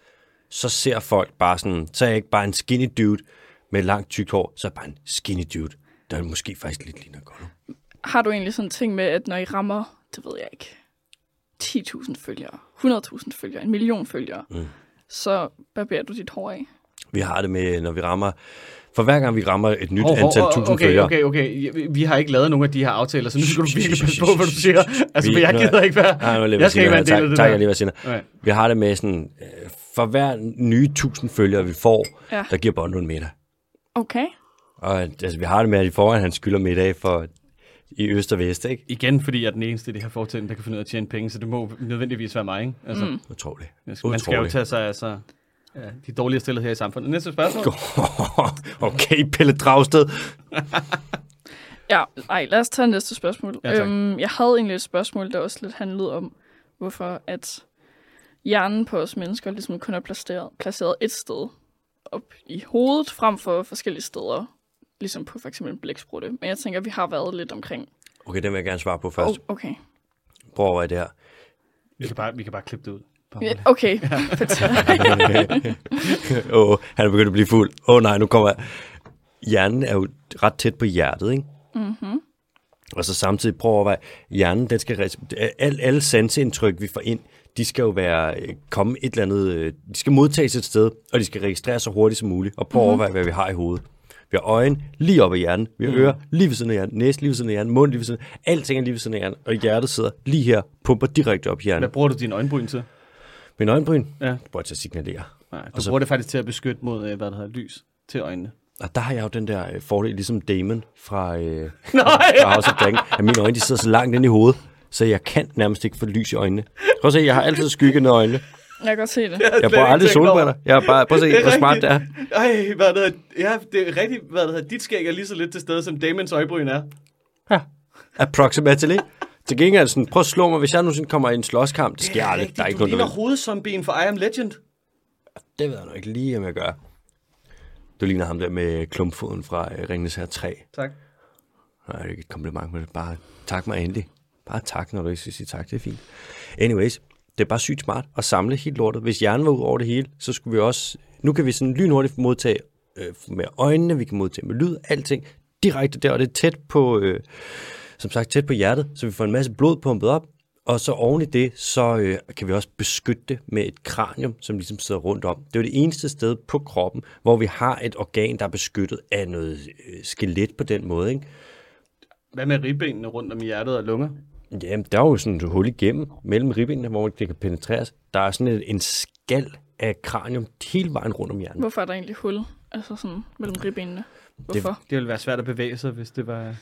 så ser folk bare sådan, så er jeg ikke bare en skinny dude med langt tykt hår, så er jeg bare en skinny dude, der måske faktisk lidt ligner Gollum. har du egentlig sådan en ting med, at når I rammer, det ved jeg ikke, 10.000 følgere, 100.000 følgere, en million følgere, Mm. så barberer du dit hår af? Vi har det med, når vi rammer... For hver gang vi rammer et nyt hov, antal hov, tusind okay, følgere... okay, okay. Vi- Vi har ikke lavet nogen af de her aftaler, så nu skal du virkelig passe på, hvad du siger. Altså, Vi- jeg gider ikke være... Nej, nu Jeg skal ikke være en del af tak, det tak, der. jeg lige siger. Okay. Vi har det med sådan, øh, for hver nye tusind følgere, vi får, Ja. der giver Bond en middag. Okay. Og altså, vi har det med, at i forvejen han skylder middag for i øst og vest, ikke? Igen, fordi jeg er den eneste i det her foretagende, der kan finde ud af at tjene penge, så det må nødvendigvis være mig, ikke? Altså, mm. Utroligt. man skal jo Utroligt. tage sig af så, ja, de dårlige stillet her i samfundet. Næste spørgsmål. okay, Pelle Dragsted. Ja, ej, lad os tage næste spørgsmål. Ja, tak. øhm, jeg havde egentlig et spørgsmål, der også lidt handlede om, hvorfor at hjernen på os mennesker ligesom kun er placeret, placeret et sted op i hovedet, frem for forskellige steder, ligesom på for eksempel en blæksprutte. Men jeg tænker, at vi har været lidt omkring. Okay, den vil jeg gerne svare på Oh, først. okay. Prøv at overveje det her. Vi kan bare, vi kan bare klippe det ud. Ja. Okay. Åh, oh, han er begyndt at blive fuld. Åh oh, nej, nu kommer jeg. Hjernen er jo ret tæt på hjertet, ikke? mm-hmm. Og så samtidig prøv at overveje, hjernen, den skal, res- alle, alle sanseindtryk, vi får ind, de skal jo være, øh, komme et eller andet, øh, de skal modtages et sted, og de skal registreres så hurtigt som muligt. Og prøv at overveje, hvad vi har i hovedet. Vi har øjne lige op ad hjernen, vi har ører lige ved siden af hjernen, næse lige ved siden af hjernen, mund lige ved siden af alting er lige ved siden af hjernen, og hjertet sidder lige her, pumper direkte op i hjernen. Hvad bruger du dine øjenbryn til? Min øjenbryn, Ja. prøv til at signalere. Nej, du Og så- bruger det faktisk til at beskytte mod, øh, hvad der hedder, lys til øjnene. Og der har jeg jo den der øh, fordel, ligesom Damon fra, øh, Nej! fra House of Dragon, at mine øjne de sidder så langt inde i hovedet, så jeg kan nærmest ikke få lys i øjnene. Prøv at se, jeg har altid skyggende øjne. Jeg kan godt se det. Jeg bruger aldrig solbriller. Jeg er bare, prøv at se, Det er hvor smart det er. Ej, hvad det hedder, ja, det er rigtigt, hvad det hedder, dit skæg er lige så lidt til stede, som Damons øjebryn er. Approximately. Til gengæld sådan, prøv at slå mig, hvis jeg nogensinde kommer i en slåskamp. Det sker aldrig. Der er ikke du nogen, der ligner hovedzombien for I Am Legend. Det ved jeg nok ikke lige, om jeg gør. Du ligner ham der med klumpfoden fra øh, Ringnes her 3. Tak. Nej, det er ikke et kompliment, men bare tak mig endelig. Bare tak, når du ikke skal sige tak. Det er fint. Anyways, det er bare sygt smart at samle helt lortet. Hvis hjernen var ud over det hele, så skulle vi også... Nu kan vi sådan lynhurtigt modtage øh, med øjnene, vi kan modtage med lyd, alting direkte der, og det er tæt på, øh, som sagt, tæt på hjertet, så vi får en masse blod pumpet op, og så oven i det, så øh, kan vi også beskytte det med et kranium, som ligesom sidder rundt om. Det er jo det eneste sted på kroppen, hvor vi har et organ, der er beskyttet af noget øh, skelet på den måde, ikke? Hvad med ribbenene rundt om hjertet og lunger? Jamen, der er jo sådan et hul igennem mellem ribbenene, hvor det kan penetreres. Der er sådan en, en skal af kranium hele vejen rundt om hjernen. Hvorfor er der egentlig hul? Altså sådan mellem ribbenene. Hvorfor? Det ville være svært at bevæge sig, hvis det var...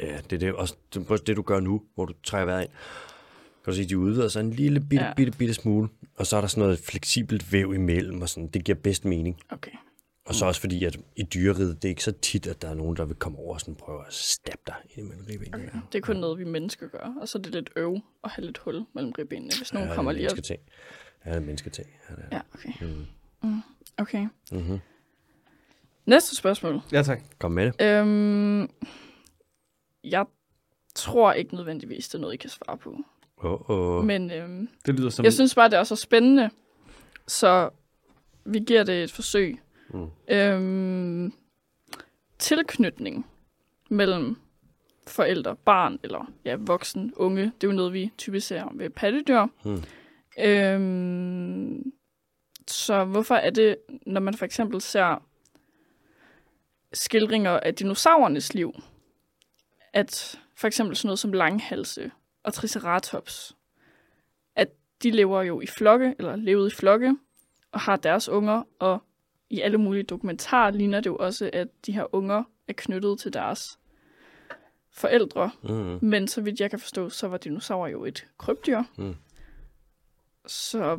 Ja, det er det, også det, er også det, du gør nu, hvor du trækker vejret ind. Kan du se, de udvider sig en lille bitte, Ja. ja. bitte, bitte smule. Og så er der sådan noget fleksibelt væv imellem, og sådan. det giver bedst mening. Okay. Og så også fordi, at i dyreriget, det er ikke så tit, at der er nogen, der vil komme over og sådan prøve at stabbe dig ind imellem ribbenene. okay. Det er kun noget, vi mennesker gør. Og så er det lidt øv at have lidt hul mellem ribbenene, hvis nogen Ja, kommer er lige op. Ja, det er mennesketing. Ja, det er. Ja, okay. Mm. Mm, okay. Mm-hmm. Næste spørgsmål. Ja, tak. Kom med det. Øhm, jeg tror ikke nødvendigvis, det er noget, I kan svare på. Oh, oh. Men øhm, Det lyder som... jeg synes bare, det er så spændende, så vi giver det et forsøg. Mm. Øhm, tilknytning mellem forældre, barn eller ja, voksen, unge, det er jo noget, vi typisk ser ved pattedyr. Mm. Øhm, så hvorfor er det, når man for eksempel ser skildringer af dinosaurernes liv, at for eksempel sådan noget som langhalse og triceratops, at de lever jo i flokke, eller levede i flokke, og har deres unger, og i alle mulige dokumentarer ligner det jo også, at de her unger er knyttet til deres forældre. Mm. Men så vidt jeg kan forstå, så var dinosaurer jo et krybdyr. Mm. Så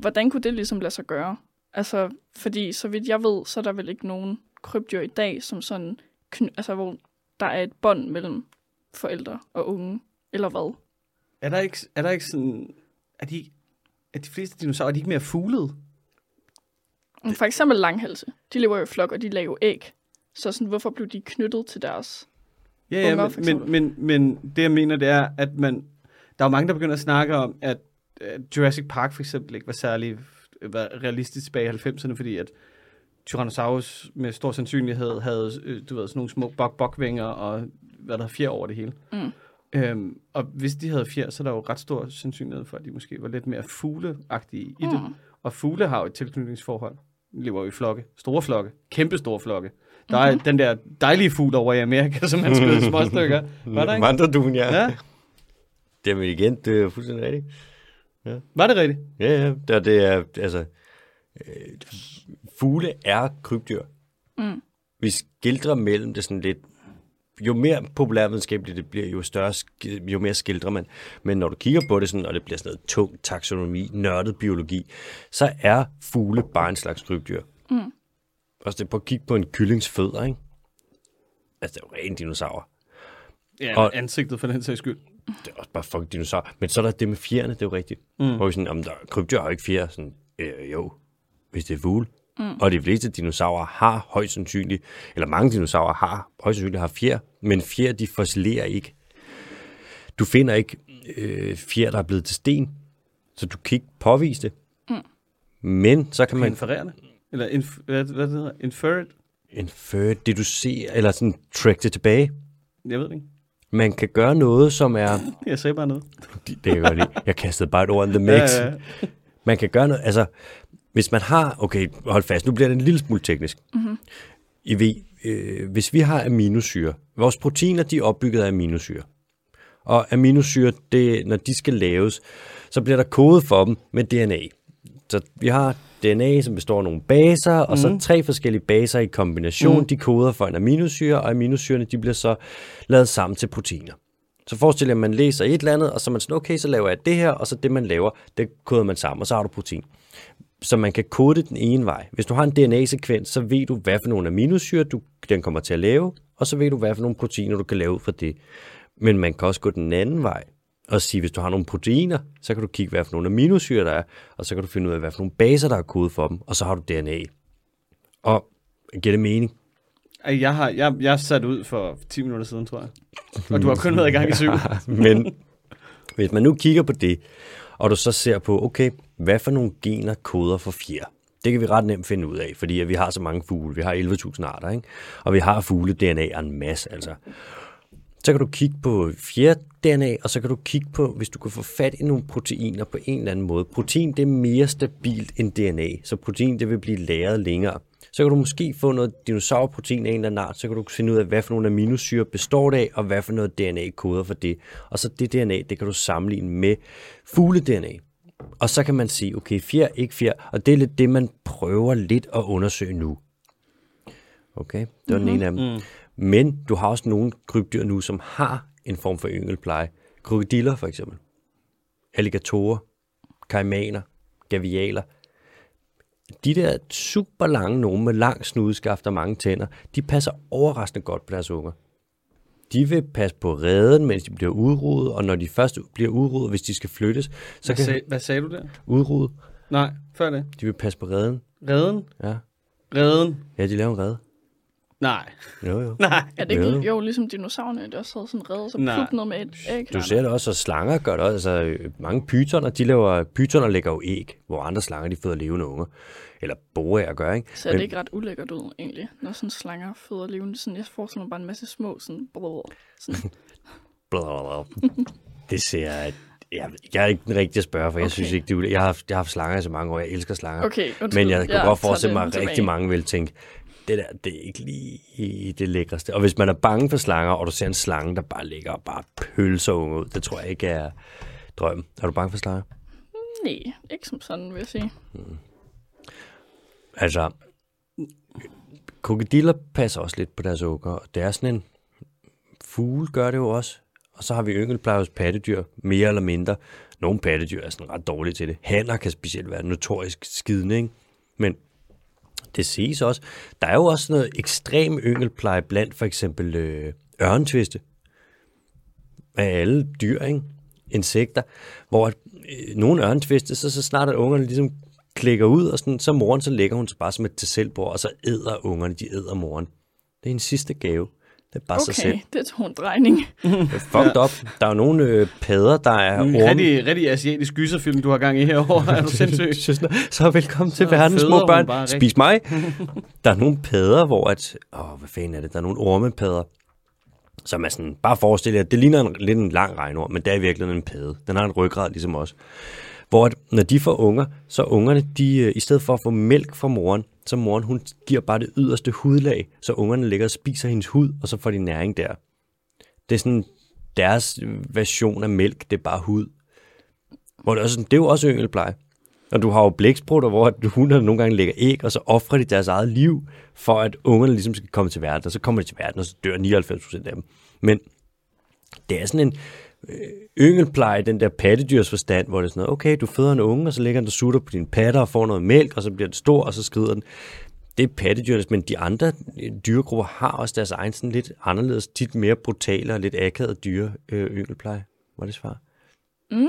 hvordan kunne det ligesom lade sig gøre? Altså, fordi så vidt jeg ved, så er der vel ikke nogen krybdyr i dag, som sådan, kny- altså hvor der er et bånd mellem forældre og unge, eller hvad? Er der ikke, er der ikke sådan... Er de, er de fleste dinosaurer, er de ikke mere fuglede? For eksempel langhalse. De lever jo i flok, og de laver jo æg. Så sådan, hvorfor blev de knyttet til deres... Ja, ja, Unger, men, men, men, men det jeg mener, det er, at man... Der er jo mange, der begynder at snakke om, at Jurassic Park for eksempel ikke var særlig var realistisk tilbage i 90'erne, fordi at Tyrannosaurus med stor sandsynlighed havde, øh, du ved, sådan nogle små bok bokvinger og hvad der er fjer over det hele. Mm. Øhm, og hvis de havde fjer, så er der jo ret stor sandsynlighed for, at de måske var lidt mere fugleagtige i det. Og fugle har jo et tilknytningsforhold. De lever jo i flokke. Store flokke. Kæmpe store flokke. Der er Mhm. den der dejlige fugl over i Amerika, som man skød i små stykker. Var der ikke? Mandraduen, ja. Ja, Jamen igen, det er fuldstændig rigtigt. var det rigtigt? Ja, ja. Det, det er, altså, øh, fugle er krybdyr. Mm. Vi skildrer mellem det sådan lidt, jo mere populærvidenskabeligt det bliver, jo større, jo mere skildrer man. Men når du kigger på det sådan, og det bliver sådan noget tung taksonomi, nørdet biologi, så er fugle bare en slags krybdyr. Mm. Også det på at kigge på en kyllings fødder, ikke? Altså, det er jo ren dinosaur. Ja, Og- og, ansigtet for den sags skyld. Det er også bare fucking dinosaur. Men så er der det med fjerne, det er jo rigtigt. Mm. Hvor vi sådan, om der krybdyr har jo ikke fjer. Sådan, øh, jo, hvis det er fugle. Mm. Og de fleste dinosaurer har højst sandsynligt, eller mange dinosaurer har højst sandsynligt har fjer, men fjer, de fossilerer ikke. Du finder ikke øh, fjer, der er blevet til sten, så du kan ikke påvise det. Mm. Men så kan man Infererende? Eller inf- hvad, hvad det hedder? Inferred? infer, deducere, eller sådan track det tilbage. Jeg ved det ikke. Man kan gøre noget, som er... Jeg sagde bare noget. Det kan jeg godt lide. Jeg kastede bare et ord in the mix. Ja, ja. Man kan gøre noget, altså, hvis man har, okay, hold fast, nu bliver det en lille smule teknisk. Mm-hmm. I ved, øh, hvis vi har aminosyre, vores proteiner, de er opbygget af aminosyre. Og aminosyre, det, når de skal laves, så bliver der kodet for dem med DNA. Så vi har DNA, som består af nogle baser, og mm. så tre forskellige baser i kombination, mm. de koder for en aminosyre, og aminosyrene, de bliver så lavet sammen til proteiner. Så forestil jer, at man læser et eller andet, og så man sådan, okay, så laver jeg det her, og så det, man laver, det koder man sammen, og så har du protein. Så man kan kode den ene vej. Hvis du har en DNA-sekvens, så ved du, hvad for nogle aminosyre, du, den kommer til at lave, og så ved du, hvad for nogle proteiner, du kan lave ud fra det. Men man kan også gå den anden vej, og sige, hvis du har nogle proteiner, så kan du kigge, hvad for nogle aminosyre der er, og så kan du finde ud af, hvad for nogle baser, der er kodet for dem, og så har du DNA. Og giver det mening? Jeg har jeg, jeg er sat ud for 10 minutter siden, tror jeg. Og du har kun været i gang i syv. Men hvis man nu kigger på det, og du så ser på, okay, hvad for nogle gener koder for fjer? Det kan vi ret nemt finde ud af, fordi at vi har så mange fugle. Vi har 11.000 arter, ikke? Og vi har fugle DNA en masse, altså. Så kan du kigge på fjer-DNA, og så kan du kigge på, hvis du kan få fat i nogle proteiner på en eller anden måde. Protein, det er mere stabilt end DNA, så protein, det vil blive lagret længere. Så kan du måske få noget dinosaurprotein af en eller anden art, så kan du finde ud af, hvad for nogle aminosyre består det af, og hvad for noget DNA koder for det. Og så det DNA, det kan du sammenligne med fugle-DNA. Og så kan man sige, okay, fjer, ikke fjer, og det er lidt det, man prøver lidt at undersøge nu. Okay, det var mm-hmm. den ene af dem. Mm. Men du har også nogle krybdyr nu, som har en form for yngelpleje. Krokodiller for eksempel. Alligatorer, kaimaner, gavialer. De der super lange nogen med lang snudeskaft og mange tænder, de passer overraskende godt på deres unger. De vil passe på reden, mens de bliver udryddet, og når de først bliver udryddet, hvis de skal flyttes, så Hvad, kan sag, hvad sagde du der? udryddet. Nej, før det. De vil passe på reden. Reden? Ja, Reden? ja de laver en rede. Nej. Jo, jo. Nej. Er det ikke Ja. jo ligesom dinosaurerne, der også havde sådan reddet så Nej. plup noget med et æg? Du ser det også, og slanger gør det også. Altså, mange pytoner, de laver, pytoner lægger jo æg, hvor andre slanger, de føder levende unger. Eller borer gør, ikke? Ser det ikke ret ulækkert ud, egentlig, når sådan slanger føder levende? Sådan, jeg forestiller mig bare en masse små, sådan, brrr, sådan Blablabla. Det ser... Jeg, jeg er ikke den rigtige at spørge, for okay. jeg synes ikke, det er Jeg har haft, jeg har haft slanger i så mange år. Jeg elsker slanger. Okay, undskyld. Men jeg kunne Jeg godt forestille mig, at rigtig mange vil tænke, det der, det er ikke lige det lækreste. Og hvis man er bange for slanger, og du ser en slange, der bare ligger og bare pølser ud, det tror jeg ikke er drømmen. Er du bange for slanger? Nej, ikke som sådan, vil jeg sige. Altså, krokodiller passer også lidt på deres unger, og det er sådan en fugle gør det jo også. Og så har vi yngelpleje hos pattedyr, mere eller mindre. Nogle pattedyr er sådan ret dårlige til det. Hanner kan specielt være notorisk skidende, ikke? Men det siges også. Der er jo også noget ekstrem yngelpleje blandt for eksempel øh, ørntviste. Af alle dyr, ikke? Insekter. Hvor øh, nogle ørntviste, så, så snart at ungerne ligesom klikker ud, og sådan, så moren, så lægger hun sig bare som et til selvbord, og så æder ungerne, de æder moren. Det er en sidste gave. Det er bare sig selv. Okay, det tog en drejning. Det er fucked up. Der er jo nogle øh, padder, der er En orme. rigtig, rigtig asiatisk gyserfilm, du har gang i herovre. Er du sindssyg? Så, så velkommen til Så verdens føder små børn. Spis mig. Der er nogle padder, hvor at... Åh, hvad fanden er det? Der er nogle ormepadder, Som er sådan, bare forestil jer, det ligner en, lidt en lang regnorm, men det er i virkeligheden en padde. Den har en ryggrad ligesom os. Hvor at, når de får unger, så ungerne, de, øh, i stedet for at få mælk fra moren, så moren hun giver bare det yderste hudlag, så ungerne ligger og spiser hendes hud, og så får de næring der. Det er sådan deres version af mælk, det er bare hud. Hvor det, er også sådan, det er jo også yngelpleje. Og du har jo blæksprutter, hvor hunderne nogle gange lægger æg, og så offrer de deres eget liv, for at ungerne ligesom skal komme til verden. Og så kommer de til verden, og så dør 99% af dem. Men det er sådan en yngelpleje, den der pattedyrs forstand, hvor det er sådan noget, okay, du føder en unge, og så lægger den der sutter på dine patter og får noget mælk, og så bliver den stor, og så skrider den. Det er pattedyrene, men de andre øh, dyregrupper har også deres egen sådan lidt anderledes, tit mere brutale og lidt akavet dyre øh, yngelpleje. Var det svar? Mm.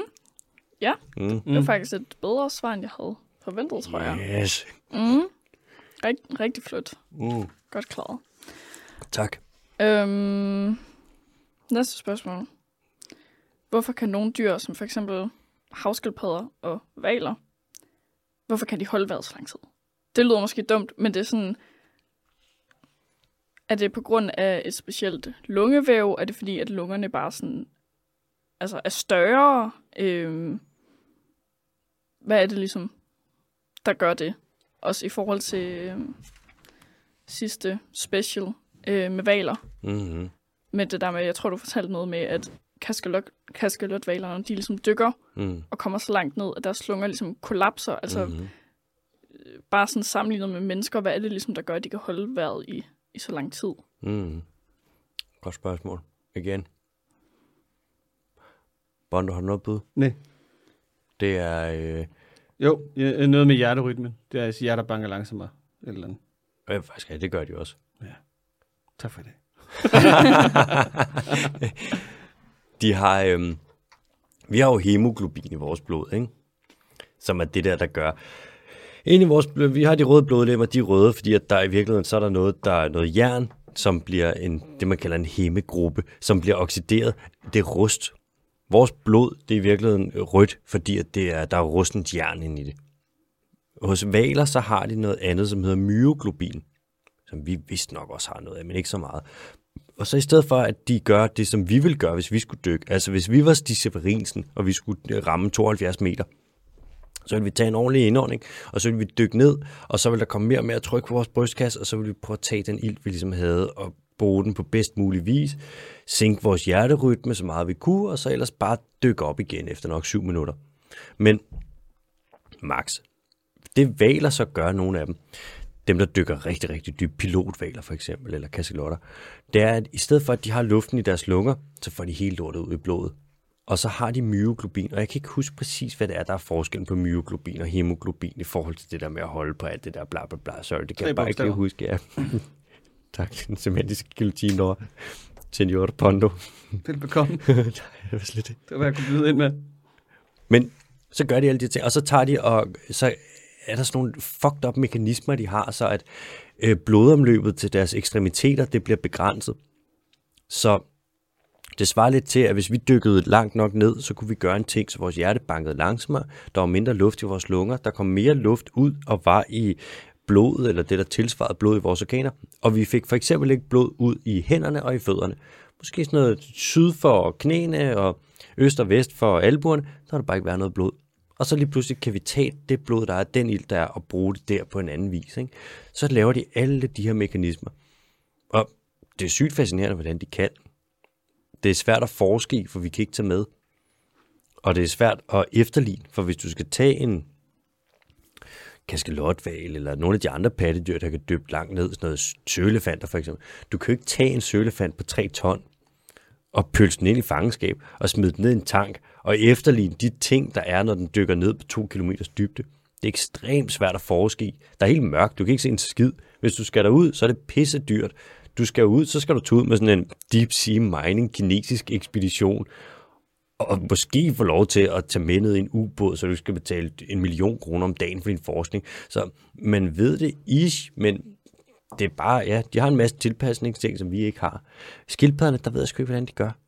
Ja, Mm. det var faktisk et bedre svar, end jeg havde forventet, tror jeg. Yes. Mm. Rigt, rigtig flot. Mm. Godt klaret. Tak. Øhm, næste spørgsmål. Hvorfor kan nogle dyr, som for eksempel havskildpadder og valer, hvorfor kan de holde vejret så lang tid? Det lyder måske dumt, men det er sådan, er det på grund af et specielt lungevæv? Er det fordi, at lungerne bare sådan, altså er større? Øhm, hvad er det ligesom, der gør det? Også i forhold til øhm, sidste special øh, med valer Mm-hmm. med det der med, jeg tror, du fortalte noget med, at kaskelot, kaskelotvalerne, de ligesom dykker Mm. og kommer så langt ned, at deres lunger ligesom kollapser. Altså Mm-hmm. mm. bare sådan sammenlignet med mennesker, hvad er det ligesom, der gør, at de kan holde vejret i, i så lang tid? Mm. Godt spørgsmål. Igen. Bondo, har du noget bud? Nej. Det er... Øh, Jo, ja, noget med hjerterytmen. Det er, at hjerter banker langsommere. Et eller andet. øh, faktisk, ja, det gør de også. Tak for det. De har... Øh, vi har jo hemoglobin i vores blod, ikke? Som er det der, der gør... Inde i vores blod, vi har de røde blodlemmer, de er røde, fordi at der i virkeligheden, så er der noget, der er noget jern, som bliver en, det man kalder en hemegruppe, som bliver oxideret. Det er rust. Vores blod, det er i virkeligheden rødt, fordi at det er, der er rustent jern inde i det. Hos valer, så har de noget andet, som hedder myoglobin, som vi vist nok også har noget af, men ikke så meget. Og så i stedet for, at de gør det, som vi ville gøre, hvis vi skulle dykke, altså hvis vi var Stig Severinsen, og vi skulle øh, ramme 72 meter, så ville vi tage en ordentlig indånding, og så ville vi dykke ned, og så ville der komme mere og mere tryk på vores brystkasse, og så ville vi prøve at tage den ild, vi ligesom havde, og bruge den på bedst mulig vis, sænke vores hjerterytme så meget vi kunne, og så ellers bare dykke op igen efter nok syv minutter. Men max, det valer så gør nogle af dem, dem der dykker rigtig, rigtig dybt, pilotvaler for eksempel, eller kasselotter, det er, at i stedet for, at de har luften i deres lunger, så får de hele lortet ud i blodet. Og så har de myoglobin, og jeg kan ikke huske præcis, hvad det er, der er forskellen på myoglobin og hemoglobin i forhold til det der med at holde på alt det der bla bla bla. Sorry, det kan Tre jeg bare ikke bogstaver. huske. Ja. tak, den semantiske guillotine over. Senor Pondo. Velbekomme. det var slet ikke. Det var, hvad jeg kunne byde ind med. Men så gør de alle de ting, og så tager de, og så er der sådan nogle fucked up mekanismer, de har, så at øh, blodomløbet til deres ekstremiteter, det bliver begrænset. Så det svarer lidt til, at hvis vi dykkede langt nok ned, så kunne vi gøre en ting, så vores hjerte bankede langsommere, der var mindre luft i vores lunger, der kom mere luft ud og var i blodet, eller det, der tilsvarede blod i vores organer, og vi fik for eksempel ikke blod ud i hænderne og i fødderne. Måske sådan noget syd for knæene og øst og vest for albuerne, så har der bare ikke været noget blod. Og så lige pludselig kan vi tage det blod, der er, den ild, der er, og bruge det der på en anden vis. Ikke? Så laver de alle de her mekanismer. Og det er sygt fascinerende, hvordan de kan. Det er svært at forske i, for vi kan ikke tage med. Og det er svært at efterligne, for hvis du skal tage en kaskelotval eller nogle af de andre pattedyr, der kan dyppe langt ned, sådan noget sølefanter for eksempel. Du kan jo ikke tage en sølefant på 3 ton og pølse den ind i fangenskab og smide den ned i en tank og efterligne de ting, der er, når den dykker ned på to kilometers dybde. Det er ekstremt svært at forske i. Der er helt mørkt. Du kan ikke se en skid. Hvis du skal derud, så er det pisse dyrt. Du skal ud, så skal du tage ud med sådan en deep sea mining kinesisk ekspedition, og måske få lov til at tage med ned i en ubåd, så du skal betale en million kroner om dagen for din forskning. Så man ved det ish, men det er bare, ja, de har en masse tilpasningsting, som vi ikke har. Skildpadderne, der ved jeg sgu ikke, hvordan de gør.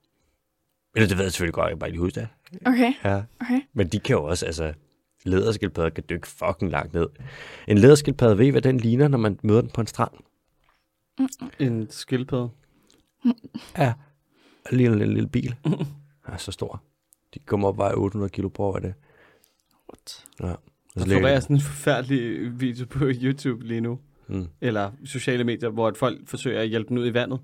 Eller det ved jeg selvfølgelig godt, jeg kan bare lige huske det. Okay, Ja. okay. Men de kan jo også, altså, læderskildpadder kan dykke fucking langt ned. En læderskildpadde, ved I, hvad den ligner, når man møder den på en strand? En skildpadde. Ja. lige en lille, lille bil. Ja, så stor. De kommer op og vejer 800 kilo på over det. What? Ja. Og Der så ligger florerer de- sådan en forfærdelig video på YouTube lige nu, Mm. eller sociale medier, hvor at folk forsøger at hjælpe den ud i vandet.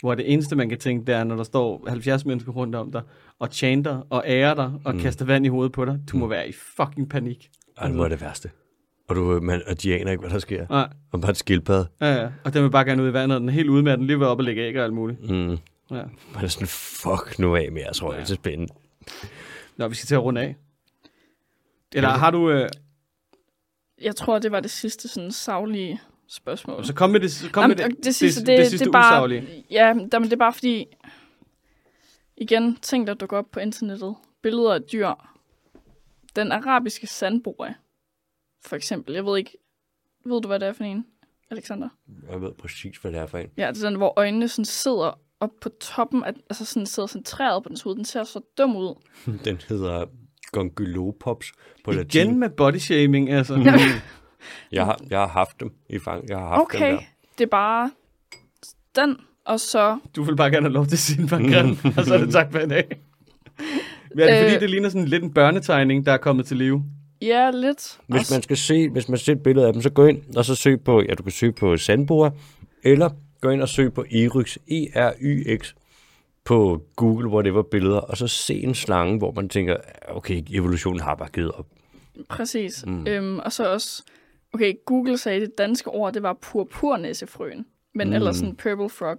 Hvor det eneste, man kan tænke, det er, når der står 70 mennesker rundt om dig, og chanter, og ærer dig, og Mm. kaster vand i hovedet på dig. Du må være i fucking panik. Ej, det må være det værste. Og, du, man, og de aner ikke, hvad der sker. Nej, Og bare et skildpadde. ja, ja. Og den vil bare gerne ud i vandet, og den er helt ude med, at den lige vil op og lægge æg og alt muligt. Mm. Ja. Man er sådan, fuck nu af med jeres røgelsespinde. Nå, vi skal til at runde af. Eller har du... Øh, Jeg tror, det var det sidste sådan savlige spørgsmål. så kom med det, kom Jamen, med det, det, sidste, det, det, sidste det, er bare, usaglige. Ja, men det er bare fordi, igen, ting, der dukker op på internettet. Billeder af dyr. Den arabiske sandboe, for eksempel. Jeg ved ikke, ved du, hvad det er for en, Alexander? Jeg ved præcis, hvad det er for en. Ja, det er den, hvor øjnene sådan sidder op på toppen, af, altså sådan sidder centreret på dens hoved. Den ser så dum ud. Den hedder Gongylopops på Igen latin. med body shaming, altså. Jeg har, jeg har haft dem i fang. Jeg har haft Okay, dem der. det er bare den, og så... Du vil bare gerne have lov til den bare grim, og så er det tak for en dag. Men er det fordi, Øh. det ligner sådan lidt en børnetegning, der er kommet til live? Ja, lidt. Hvis Også- man skal se, hvis man ser et billede af dem, så gå ind og så søg på, ja, du kan søge på sandboer, eller gå ind og søg på Eryx, E-R-Y-X, på Google, hvor det var billeder, og så se en slange, hvor man tænker, okay, evolutionen har bare givet op. Præcis. Mm. Øhm, og så også, okay, Google sagde, det danske ord, det var purpurnæsefrøen. Men mm. ellers sådan purple frog.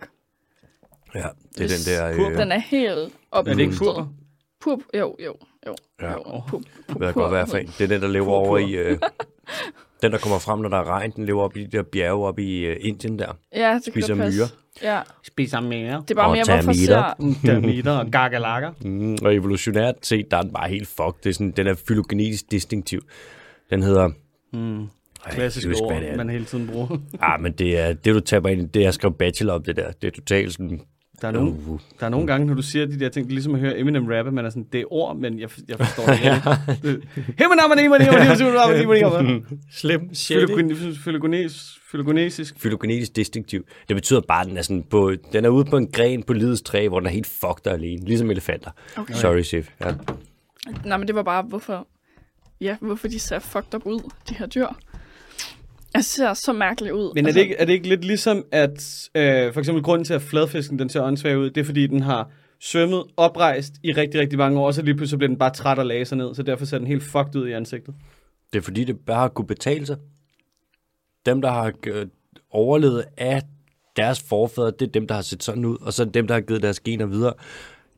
Ja, det er Hvis den der... Øh, Den er helt op. Er det ikke pur? Pur, jo, jo, jo. Ja. jo. Pur, pur, ved jeg godt, for en. Det er den, der lever Purpur. over i... Øh, den, der kommer frem, når der er regn, den lever op i de der bjerge op i øh, Indien der. Ja, det Spiser kan myrer. Ja, Spiser mere. det er bare Og mere, hvorfor ser... Termitter og gakalakker. Mm, og evolutionært set, der er den bare helt fucked. Det er sådan, den er fylogenetisk distinktiv. Den hedder... Mm. Ej, Klassiske husker, ord, hvad det er. man hele tiden bruger. Ah, men det er det, du taber ind i. Det, jeg skrev bachelor om det der. Det er totalt sådan... Der er, nogle, Uh, der er nogle gange, når du siger de der ting, det er ligesom at høre Eminem rappe, man er sådan, det er ord, men jeg, jeg forstår det ikke. Slim Fylogonesisk. Fylogenetisk distinktiv. Det betyder bare, at den er, sådan på, den er ude på en gren på livets træ, hvor den er helt fucked der alene. Ligesom elefanter. Okay. Sorry, Sif. Ja. Nej, men det var bare, hvorfor... Ja, hvorfor de ser fucked up ud, de her dyr. Jeg ser så mærkeligt ud. Men er det, ikke, er det ikke lidt ligesom, at øh, for eksempel grunden til, at fladfisken den ser åndssvag ud, det er fordi, den har svømmet oprejst i rigtig, rigtig mange år, og så lige pludselig bliver den bare træt og lagde sig ned, så derfor ser den helt fucked ud i ansigtet. Det er fordi, det bare har kunne betale sig. Dem, der har øh, overlevet af deres forfædre, det er dem, der har set sådan ud, og så er det dem, der har givet deres gener videre.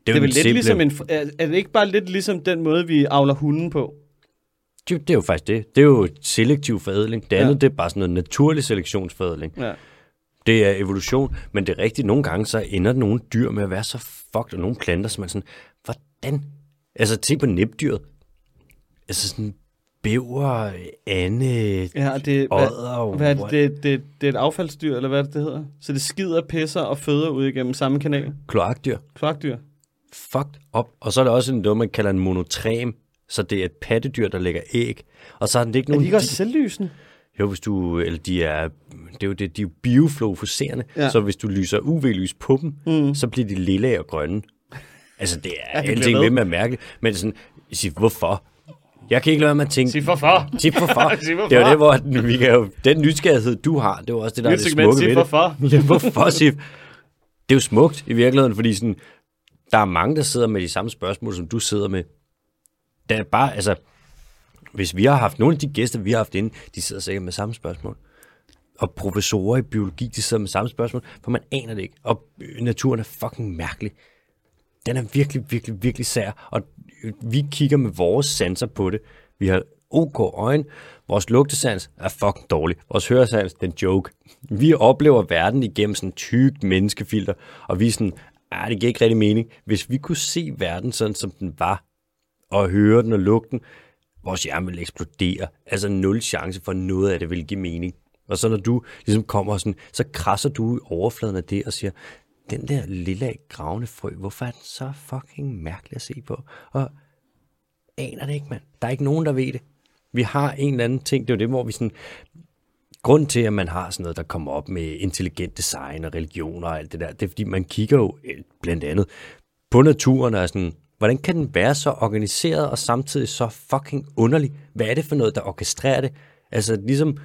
Det er vel den lidt simple- ligesom en, er, er det ikke bare lidt ligesom den måde, vi avler hunden på? Det, det er jo faktisk det. Det er jo selektiv forædling. Det andet, Ja. det er bare sådan noget naturlig selektionsforædling. Ja. Det er evolution, men det er rigtigt. Nogle gange så ender nogle dyr med at være så fucked, og nogle planter, som er sådan, hvordan? Altså, se på nipdyret. Altså sådan bæver, ande, Ja, det, odder, hvad, hvad er det, det, det, det er et affaldsdyr, eller hvad det, det hedder? Så det skider, pisser og føder ud igennem samme kanal. kloakdyr. Kloakdyr. Fucked op. Og så er der også noget, man kalder en monotrem, så det er et pattedyr, der lægger æg. Og så har den ikke Er nogen... de ikke også selvlysende? Jo, hvis du, eller de er, det er jo det, de er biofluorescerende, Ja. så hvis du lyser UV-lys på dem, mm. så bliver de lilla og grønne. Altså, det er Ja, det bliver alting ved. med at mærke, men det er sådan, jeg siger, hvorfor? Jeg kan ikke lade være med at tænke, Sig hvorfor. sig hvorfor. Sig hvorfor. Det er jo det, hvor den, vi kan jo, den nysgerrighed, du har, det er også det, der er det smukke sig ved det. hvorfor. Ja, hvorfor, Sif? Det er jo smukt i virkeligheden, fordi sådan, der er mange, der sidder med de samme spørgsmål, som du sidder med. Der er bare, altså, hvis vi har haft nogle af de gæster, vi har haft inde, de sidder sikkert med samme spørgsmål. Og professorer i biologi, de sidder med samme spørgsmål, for man aner det ikke. Og øh, naturen er fucking mærkelig. Den er virkelig, virkelig, virkelig sær. Og øh, vi kigger med vores sanser på det. Vi har OK øjne. Vores lugtesans er fucking dårlig. Vores høresans, den joke. Vi oplever verden igennem sådan en tykt menneskefilter, og vi er sådan, ah, det giver ikke rigtig mening. Hvis vi kunne se verden sådan, som den var, og høre den og lugte den, vores hjerne vil eksplodere. Altså nul chance for noget af det vil give mening. Og så når du ligesom kommer sådan, så krasser du i overfladen af det og siger, den der lille gravende frø, hvorfor er den så fucking mærkelig at se på? Og aner det ikke, mand. Der er ikke nogen, der ved det. Vi har en eller anden ting, det er jo det, hvor vi sådan grund til, at man har sådan noget, der kommer op med intelligent design og religion og alt det der, det er, fordi man kigger jo blandt andet på naturen og er sådan, hvordan kan den være så organiseret og samtidig så fucking underlig? Hvad er det for noget, der orkestrerer det? Altså ligesom,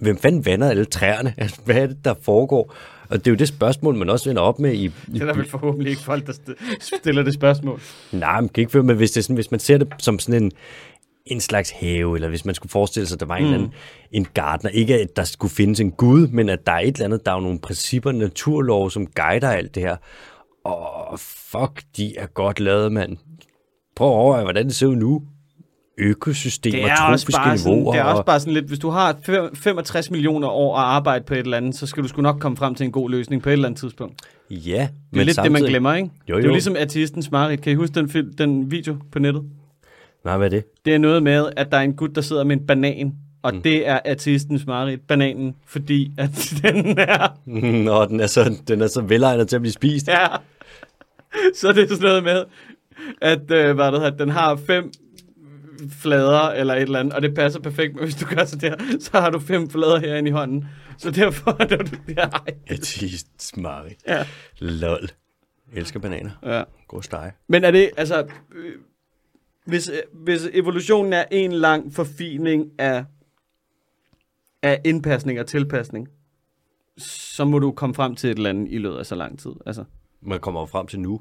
hvem fanden vander alle træerne? Altså, hvad er det, der foregår? Og det er jo det spørgsmål, man også vender op med i... i Det er der vel forhåbentlig ikke folk, der st- stiller det spørgsmål. Nej, man kan ikke men hvis, det sådan, hvis man ser det som sådan en, en slags have, eller hvis man skulle forestille sig, at der var en, mm. anden, en gartner. Ikke at der skulle findes en gud, men at der er et eller andet, der er nogle principper, naturlov, som guider alt det her. Og fuck, de er godt lavet, mand. Prøv at overveje, hvordan det ser ud nu. Økosystemer, Det er, også tropiske bare sådan, niveauer. det er også og- bare sådan lidt, hvis du har fem- 65 millioner år at arbejde på et eller andet, så skal du sgu nok komme frem til en god løsning på et eller andet tidspunkt. Ja, Det er men lidt det, man samtidig- glemmer, ikke? Jo, Det er jo jo. ligesom ateistens mareridt. Kan I huske den, den video på nettet? Nej, hvad er det? Det er noget med, at der er en gut, der sidder med en banan, og mm. det er ateistens mareridt, bananen, fordi at den er... Nå, den er så, den er så velegnet til at blive spist. Ja. Så det er sådan noget med, at øh, hvad det hedder, den har fem flader eller et eller andet, og det passer perfekt, men hvis du gør så der, så har du fem flader herinde i hånden. Så derfor er det, ej. Ateist smart. Ja. Lol. Jeg elsker bananer. ja. God steg. Men er det, altså, øh, hvis, øh, hvis evolutionen er en lang forfining af, af indpasning og tilpasning, så må du komme frem til et eller andet i løbet af så lang tid. Altså, Man kommer frem til nu.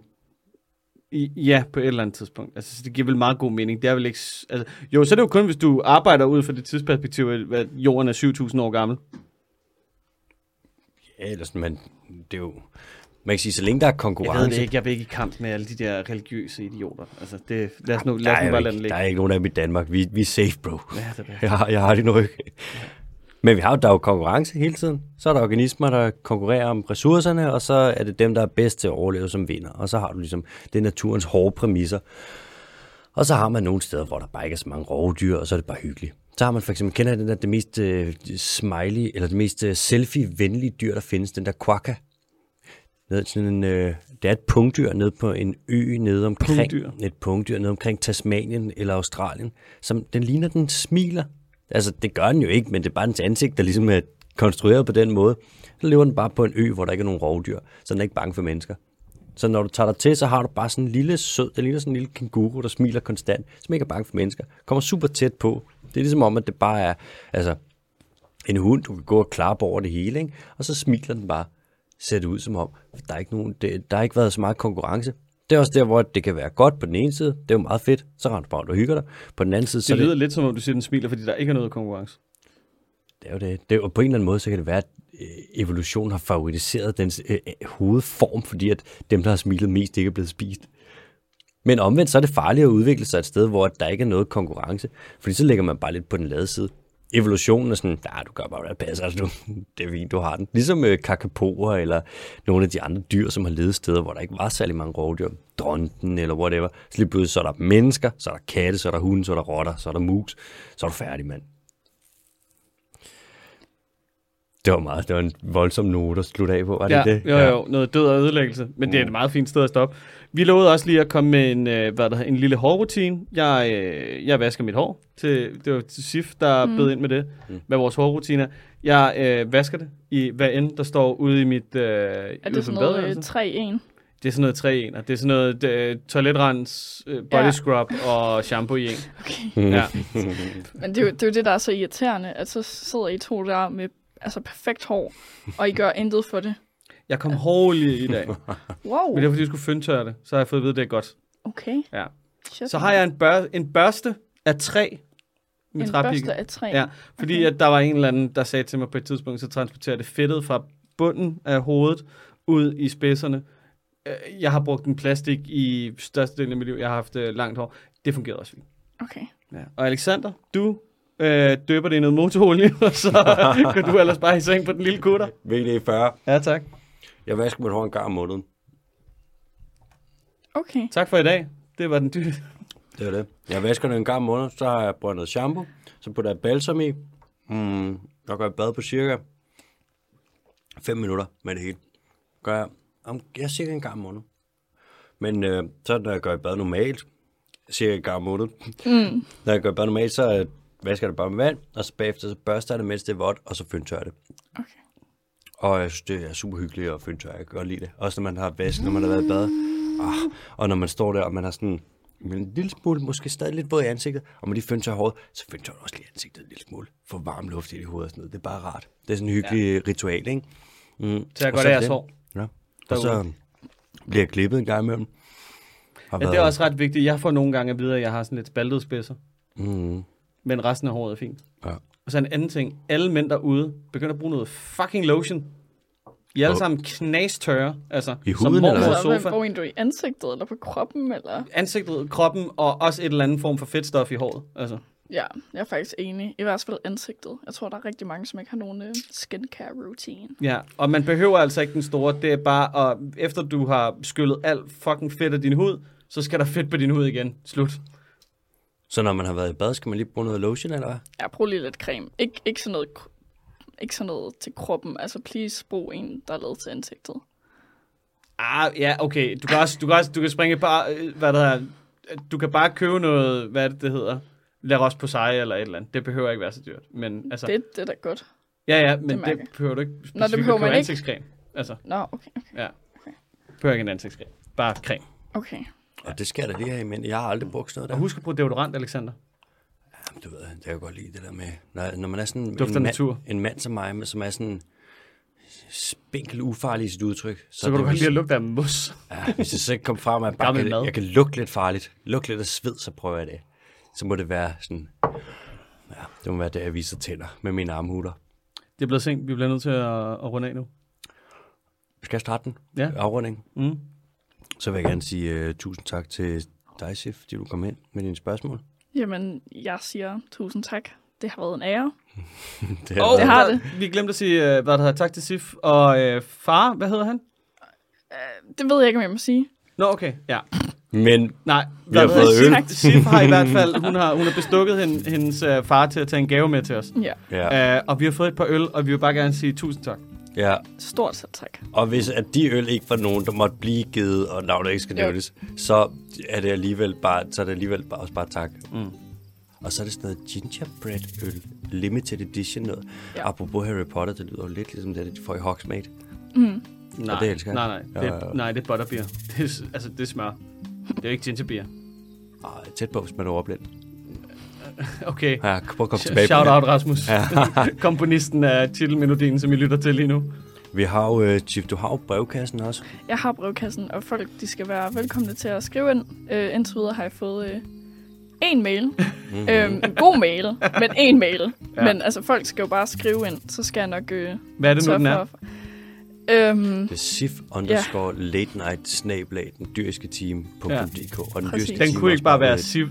i, ja, på et eller andet tidspunkt. Altså, så det giver vel meget god mening. Det er vel ikke... Altså, jo, så er det jo kun, hvis du arbejder ud fra det tidsperspektiv, at jorden er 7.000 år gammel. Ja, ellers, men det er jo... Man kan sige, så længe der er Jeg konkurrence... ved det ikke. Jeg vil ikke i kamp med alle de der religiøse idioter. Altså, det, lad os nu, lad os er, nu bare lade den ligge. der er ikke nogen af dem i Danmark. Vi, vi er safe, bro. Ja, det er det. Jeg har, jeg har det nu ikke. Men vi har jo, der er jo konkurrence hele tiden. Så er der organismer, der konkurrerer om ressourcerne, og så er det dem, der er bedst til at overleve, som vinder. Og så har du ligesom, det er naturens hårde præmisser. Og så har man nogle steder, hvor der bare ikke er så mange rovdyr, og så er det bare hyggeligt. Så har man for eksempel, kender den der, det mest øh, smiley, eller det mest øh, selfie-venlige dyr, der findes, den der quokka. Ned, sådan en, øh, det er et pungdyr nede på en ø nede omkring, Pungdyr? et pungdyr nede omkring Tasmanien eller Australien, som den ligner, den smiler. Altså, det gør den jo ikke, men det er bare dens ansigt, der ligesom er konstrueret på den måde. Så lever den bare på en ø, hvor der ikke er nogen rovdyr, så den er ikke bange for mennesker. Så når du tager dig til, så har du bare sådan en lille sød, det ligner sådan en lille kænguru, der smiler konstant, som ikke er bange for mennesker. Kommer super tæt på. Det er ligesom om, at det bare er altså, en hund, du kan gå og klappe over det hele, ikke? og så smiler den bare. Ser det ud som om, der er ikke, nogen, det, der har ikke været så meget konkurrence. Det er også der, hvor det kan være godt på den ene side. Det er jo meget fedt. Så render du bare og hygger dig. På den anden side, så Det er lyder det, lidt som om, du siger, den smiler, fordi der ikke er noget konkurrence. det er jo det. det er, jo- på en eller anden måde, så kan det være, at øh, evolutionen har favoriseret dens øh, øh, hovedform, fordi at dem, der har smilet mest, ikke er blevet spist. Men omvendt, så er det farligt at udvikle sig et sted, hvor der ikke er noget konkurrence. Fordi så ligger man bare lidt på den lade side. Evolutionen er sådan, nej, du gør bare, hvad der passer. Altså, du, det er fint, du har den. Ligesom øh, kakapoer eller nogle af de andre dyr, som har levet steder, hvor der ikke var særlig mange rovdyr. Dronten eller whatever. Så lige pludselig så er der mennesker, så er der katte, så er der hunde, så er der rotter, så er der mus. Så er du færdig, mand. Det var meget, det var en voldsom note at slutte af på, var det Ja, det? jo, jo, noget død og ødelæggelse. Men det er et meget fint sted at stoppe. Vi lovede også lige at komme med en, øh, hvad der, hedder, en lille hårrutine. Jeg, øh, jeg vasker mit hår. Til, det var til Sif, der mm. bød ind med det, Mm. med vores hårrutiner. Jeg øh, vasker det i hvad end, der står ude i mit øh, Er det sådan noget badeværelse. øh, 3-1? Det er sådan noget tre ener. Det er sådan noget øh, toiletrens, øh, body Ja. scrub og shampoo i en. Okay. Ja. Men det er, jo, det er jo det, der er så irriterende, at så sidder I to der med altså perfekt hår, og I gør intet for det. Jeg kom hårdt i dag. Wow, Men det var fordi, jeg skulle fyndtørre det. Så har jeg fået at vide, at det er godt. okay. Ja. Shit. Så har jeg en, bør, en børste af træ. i en træpiggen. børste af træ. Ja, fordi Okay. at der var en eller anden, der sagde til mig på et tidspunkt, så transporterer det fedtet fra bunden af hovedet ud i spidserne. Øh, Jeg har brugt en plastik i størstedelen af mit liv. Jeg har haft øh, langt hår. Det fungerede også fint. Okay. Ja. Og Alexander, du øh, døber det i noget motorolie, og så går du ellers bare i seng på den lille kutter. VD40. Ja, tak. Jeg vasker mit hår en gang om måneden. Okay. Tak for i dag. Det var den dyre. Det er det. Jeg vasker det en gang om måneden, så har jeg brugt noget shampoo, så putter jeg balsam i. Mm, jeg går i bad på cirka 5 minutter med det hele. Gør jeg, om, jeg cirka en gang om måneden. Men øh, så når jeg går i bad normalt, cirka en gang om måneden, Mm. når jeg går i bad normalt, så øh, vasker det bare med vand, og så bagefter så børster jeg det, mens det er vådt, og så fyndtørrer det. Okay. Og jeg synes, det er super hyggeligt at fyndtørre. Jeg kan godt lide det. Også når man har vask, når man har været i bad. Ah, og når man står der, og man har sådan en lille smule, måske stadig lidt våd i ansigtet, og man lige fyndtørrer håret, så fyndtørrer du også lige ansigtet en lille smule. Få varm luft i det hoved og sådan noget. Det er bare rart. Det er sådan en hyggelig ja. ritual, ikke? Mm. Så jeg går der det. sår. Ja. Og så bliver jeg klippet en gang imellem. Har Ja, det er også ret vigtigt. Jeg får nogle gange at vide, at jeg har sådan lidt spaltede spidser. Mm. Men resten af håret er fint. Ja. Og så en anden ting. Alle mænd derude begynder at bruge noget fucking lotion. I er alle sammen knastørre. Altså, I som huden, mormor eller og hvad? Altså, sofa. hvor du i ansigtet, eller på kroppen, eller? Ansigtet, kroppen og også et eller andet form for fedtstof i håret. Altså. Ja, jeg er faktisk enig. I hvert fald ansigtet. Jeg tror, der er rigtig mange, som ikke har nogen øh, skincare routine. Ja, og man behøver altså ikke den store. Det er bare, at efter du har skyllet alt fucking fedt af din hud, så skal der fedt på din hud igen. Slut. Så når man har været i bad, skal man lige bruge noget lotion, eller hvad? Jeg bruger lige lidt creme. Ik- ikke, sådan noget, ikke sådan noget til kroppen. Altså, please brug en, der er lavet til ansigtet. Ah, ja, okay. Du kan også, du kan også, du kan springe bare, øh, hvad der hedder, du kan bare købe noget, hvad det, det hedder, La Roche Posay eller et eller andet. Det behøver ikke være så dyrt. Men altså, Det, det er da godt. ja, ja, men det det, mærker det behøver du ikke specifikt Nå, det behøver man ikke. ansigtscreme. Altså, Nå, okay. ja. Behøver ikke en ansigtscreme. Bare creme. Okay. Og det skal der lige have, men jeg har aldrig brugt sådan noget der. Og husk at bruge deodorant, Alexander. Jamen, du ved, det kan jeg godt lide det der med, når, når man er sådan Dufter en, natur. mand, en mand som mig, som er sådan spinkel ufarlig i sit udtryk. Så, Så kan det du godt lide at lugte af mos. Ja, hvis jeg så ikke kommer frem, at jeg, bare kan, mad. jeg kan lugte lidt farligt, lugte lidt af sved, så prøver jeg det. Så må det være sådan, ja, det må være det, jeg viser tænder med mine armhuler. Det er blevet sent. Vi bliver nødt til at, at runde af nu. Skal jeg starte den? Ja. Afrunding. Mm. Så vil jeg gerne sige uh, tusind tak til dig, Sif, fordi du kom ind med dine spørgsmål. Jamen, jeg siger tusind tak. Det har været en ære. Det Oh, Det har det. Vi glemte at sige, øh, hvad der hedder, tak til Sif. Og øh, far, hvad hedder han? Det ved jeg ikke, om jeg må sige. Nå, okay. Ja. Men Nej, Vi har fået Sif- øl. Sif har i hvert fald, hun har, hun har bestukket hende, hendes øh, far til at tage en gave med til os. Ja, ja, Uh, og vi har fået et par øl, og vi vil bare gerne sige tusind tak. Ja, stort set tak. og hvis at de øl ikke var nogen, der måtte blive givet, og navnet ikke skal nævnes, så er det alligevel bare, så er det alligevel bare, også bare tak. Mm. Og så er det sådan noget gingerbread øl, limited edition noget. Ja. Apropos Harry Potter, det lyder jo lidt ligesom det, de får i Hogsmeade. Mm. Nej, det elsker jeg. nej, nej, det, er, nej, det er butterbeer. Det er, altså, det er smør. Det er jo ikke gingerbeer. Ah, tæt på, hvis man er overblind. Okay. Ja, prøv at komme tilbage Shout på out, Rasmus. Ja. Komponisten af titelmelodien, som I lytter til lige nu. Vi har jo, uh, Chief, du har jo brevkassen også. Jeg har brevkassen, og folk de skal være velkomne til at skrive ind. Øh, indtil videre har jeg fået øh, en mail. Mm-hmm. øhm, en god mail, men en mail. Ja. Ja. Men altså, folk skal jo bare skrive ind, så skal jeg nok øh, Hvad er det nu, den er? for. Øhm, Det er sif underscore late night snablag, den dyriske team.dk. Ja. Og den Præcis. Den team kunne ikke bare være også siv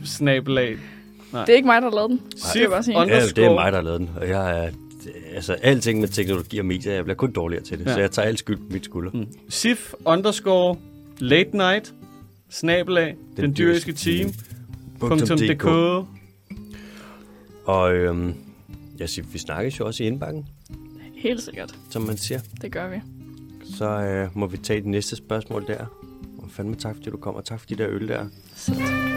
det er ikke mig, der har lavet den. Sif jeg bare. Ja, det er mig, der har lavet den. Og jeg er, altså, alting med teknologi og medier, jeg bliver kun dårligere til det. Ja. Så jeg tager alt skyld på mit skulder. Mm. Sif underscore late night snabelag den dyriske team. Punktum .dk. Og øhm, ja, Sif, vi snakkes jo også i indbakken, Helt sikkert. som man siger. Det gør vi. Så øh, må vi tage det næste spørgsmål der. Og fandme tak, fordi du kom, og tak for de der øl der. Selv tak.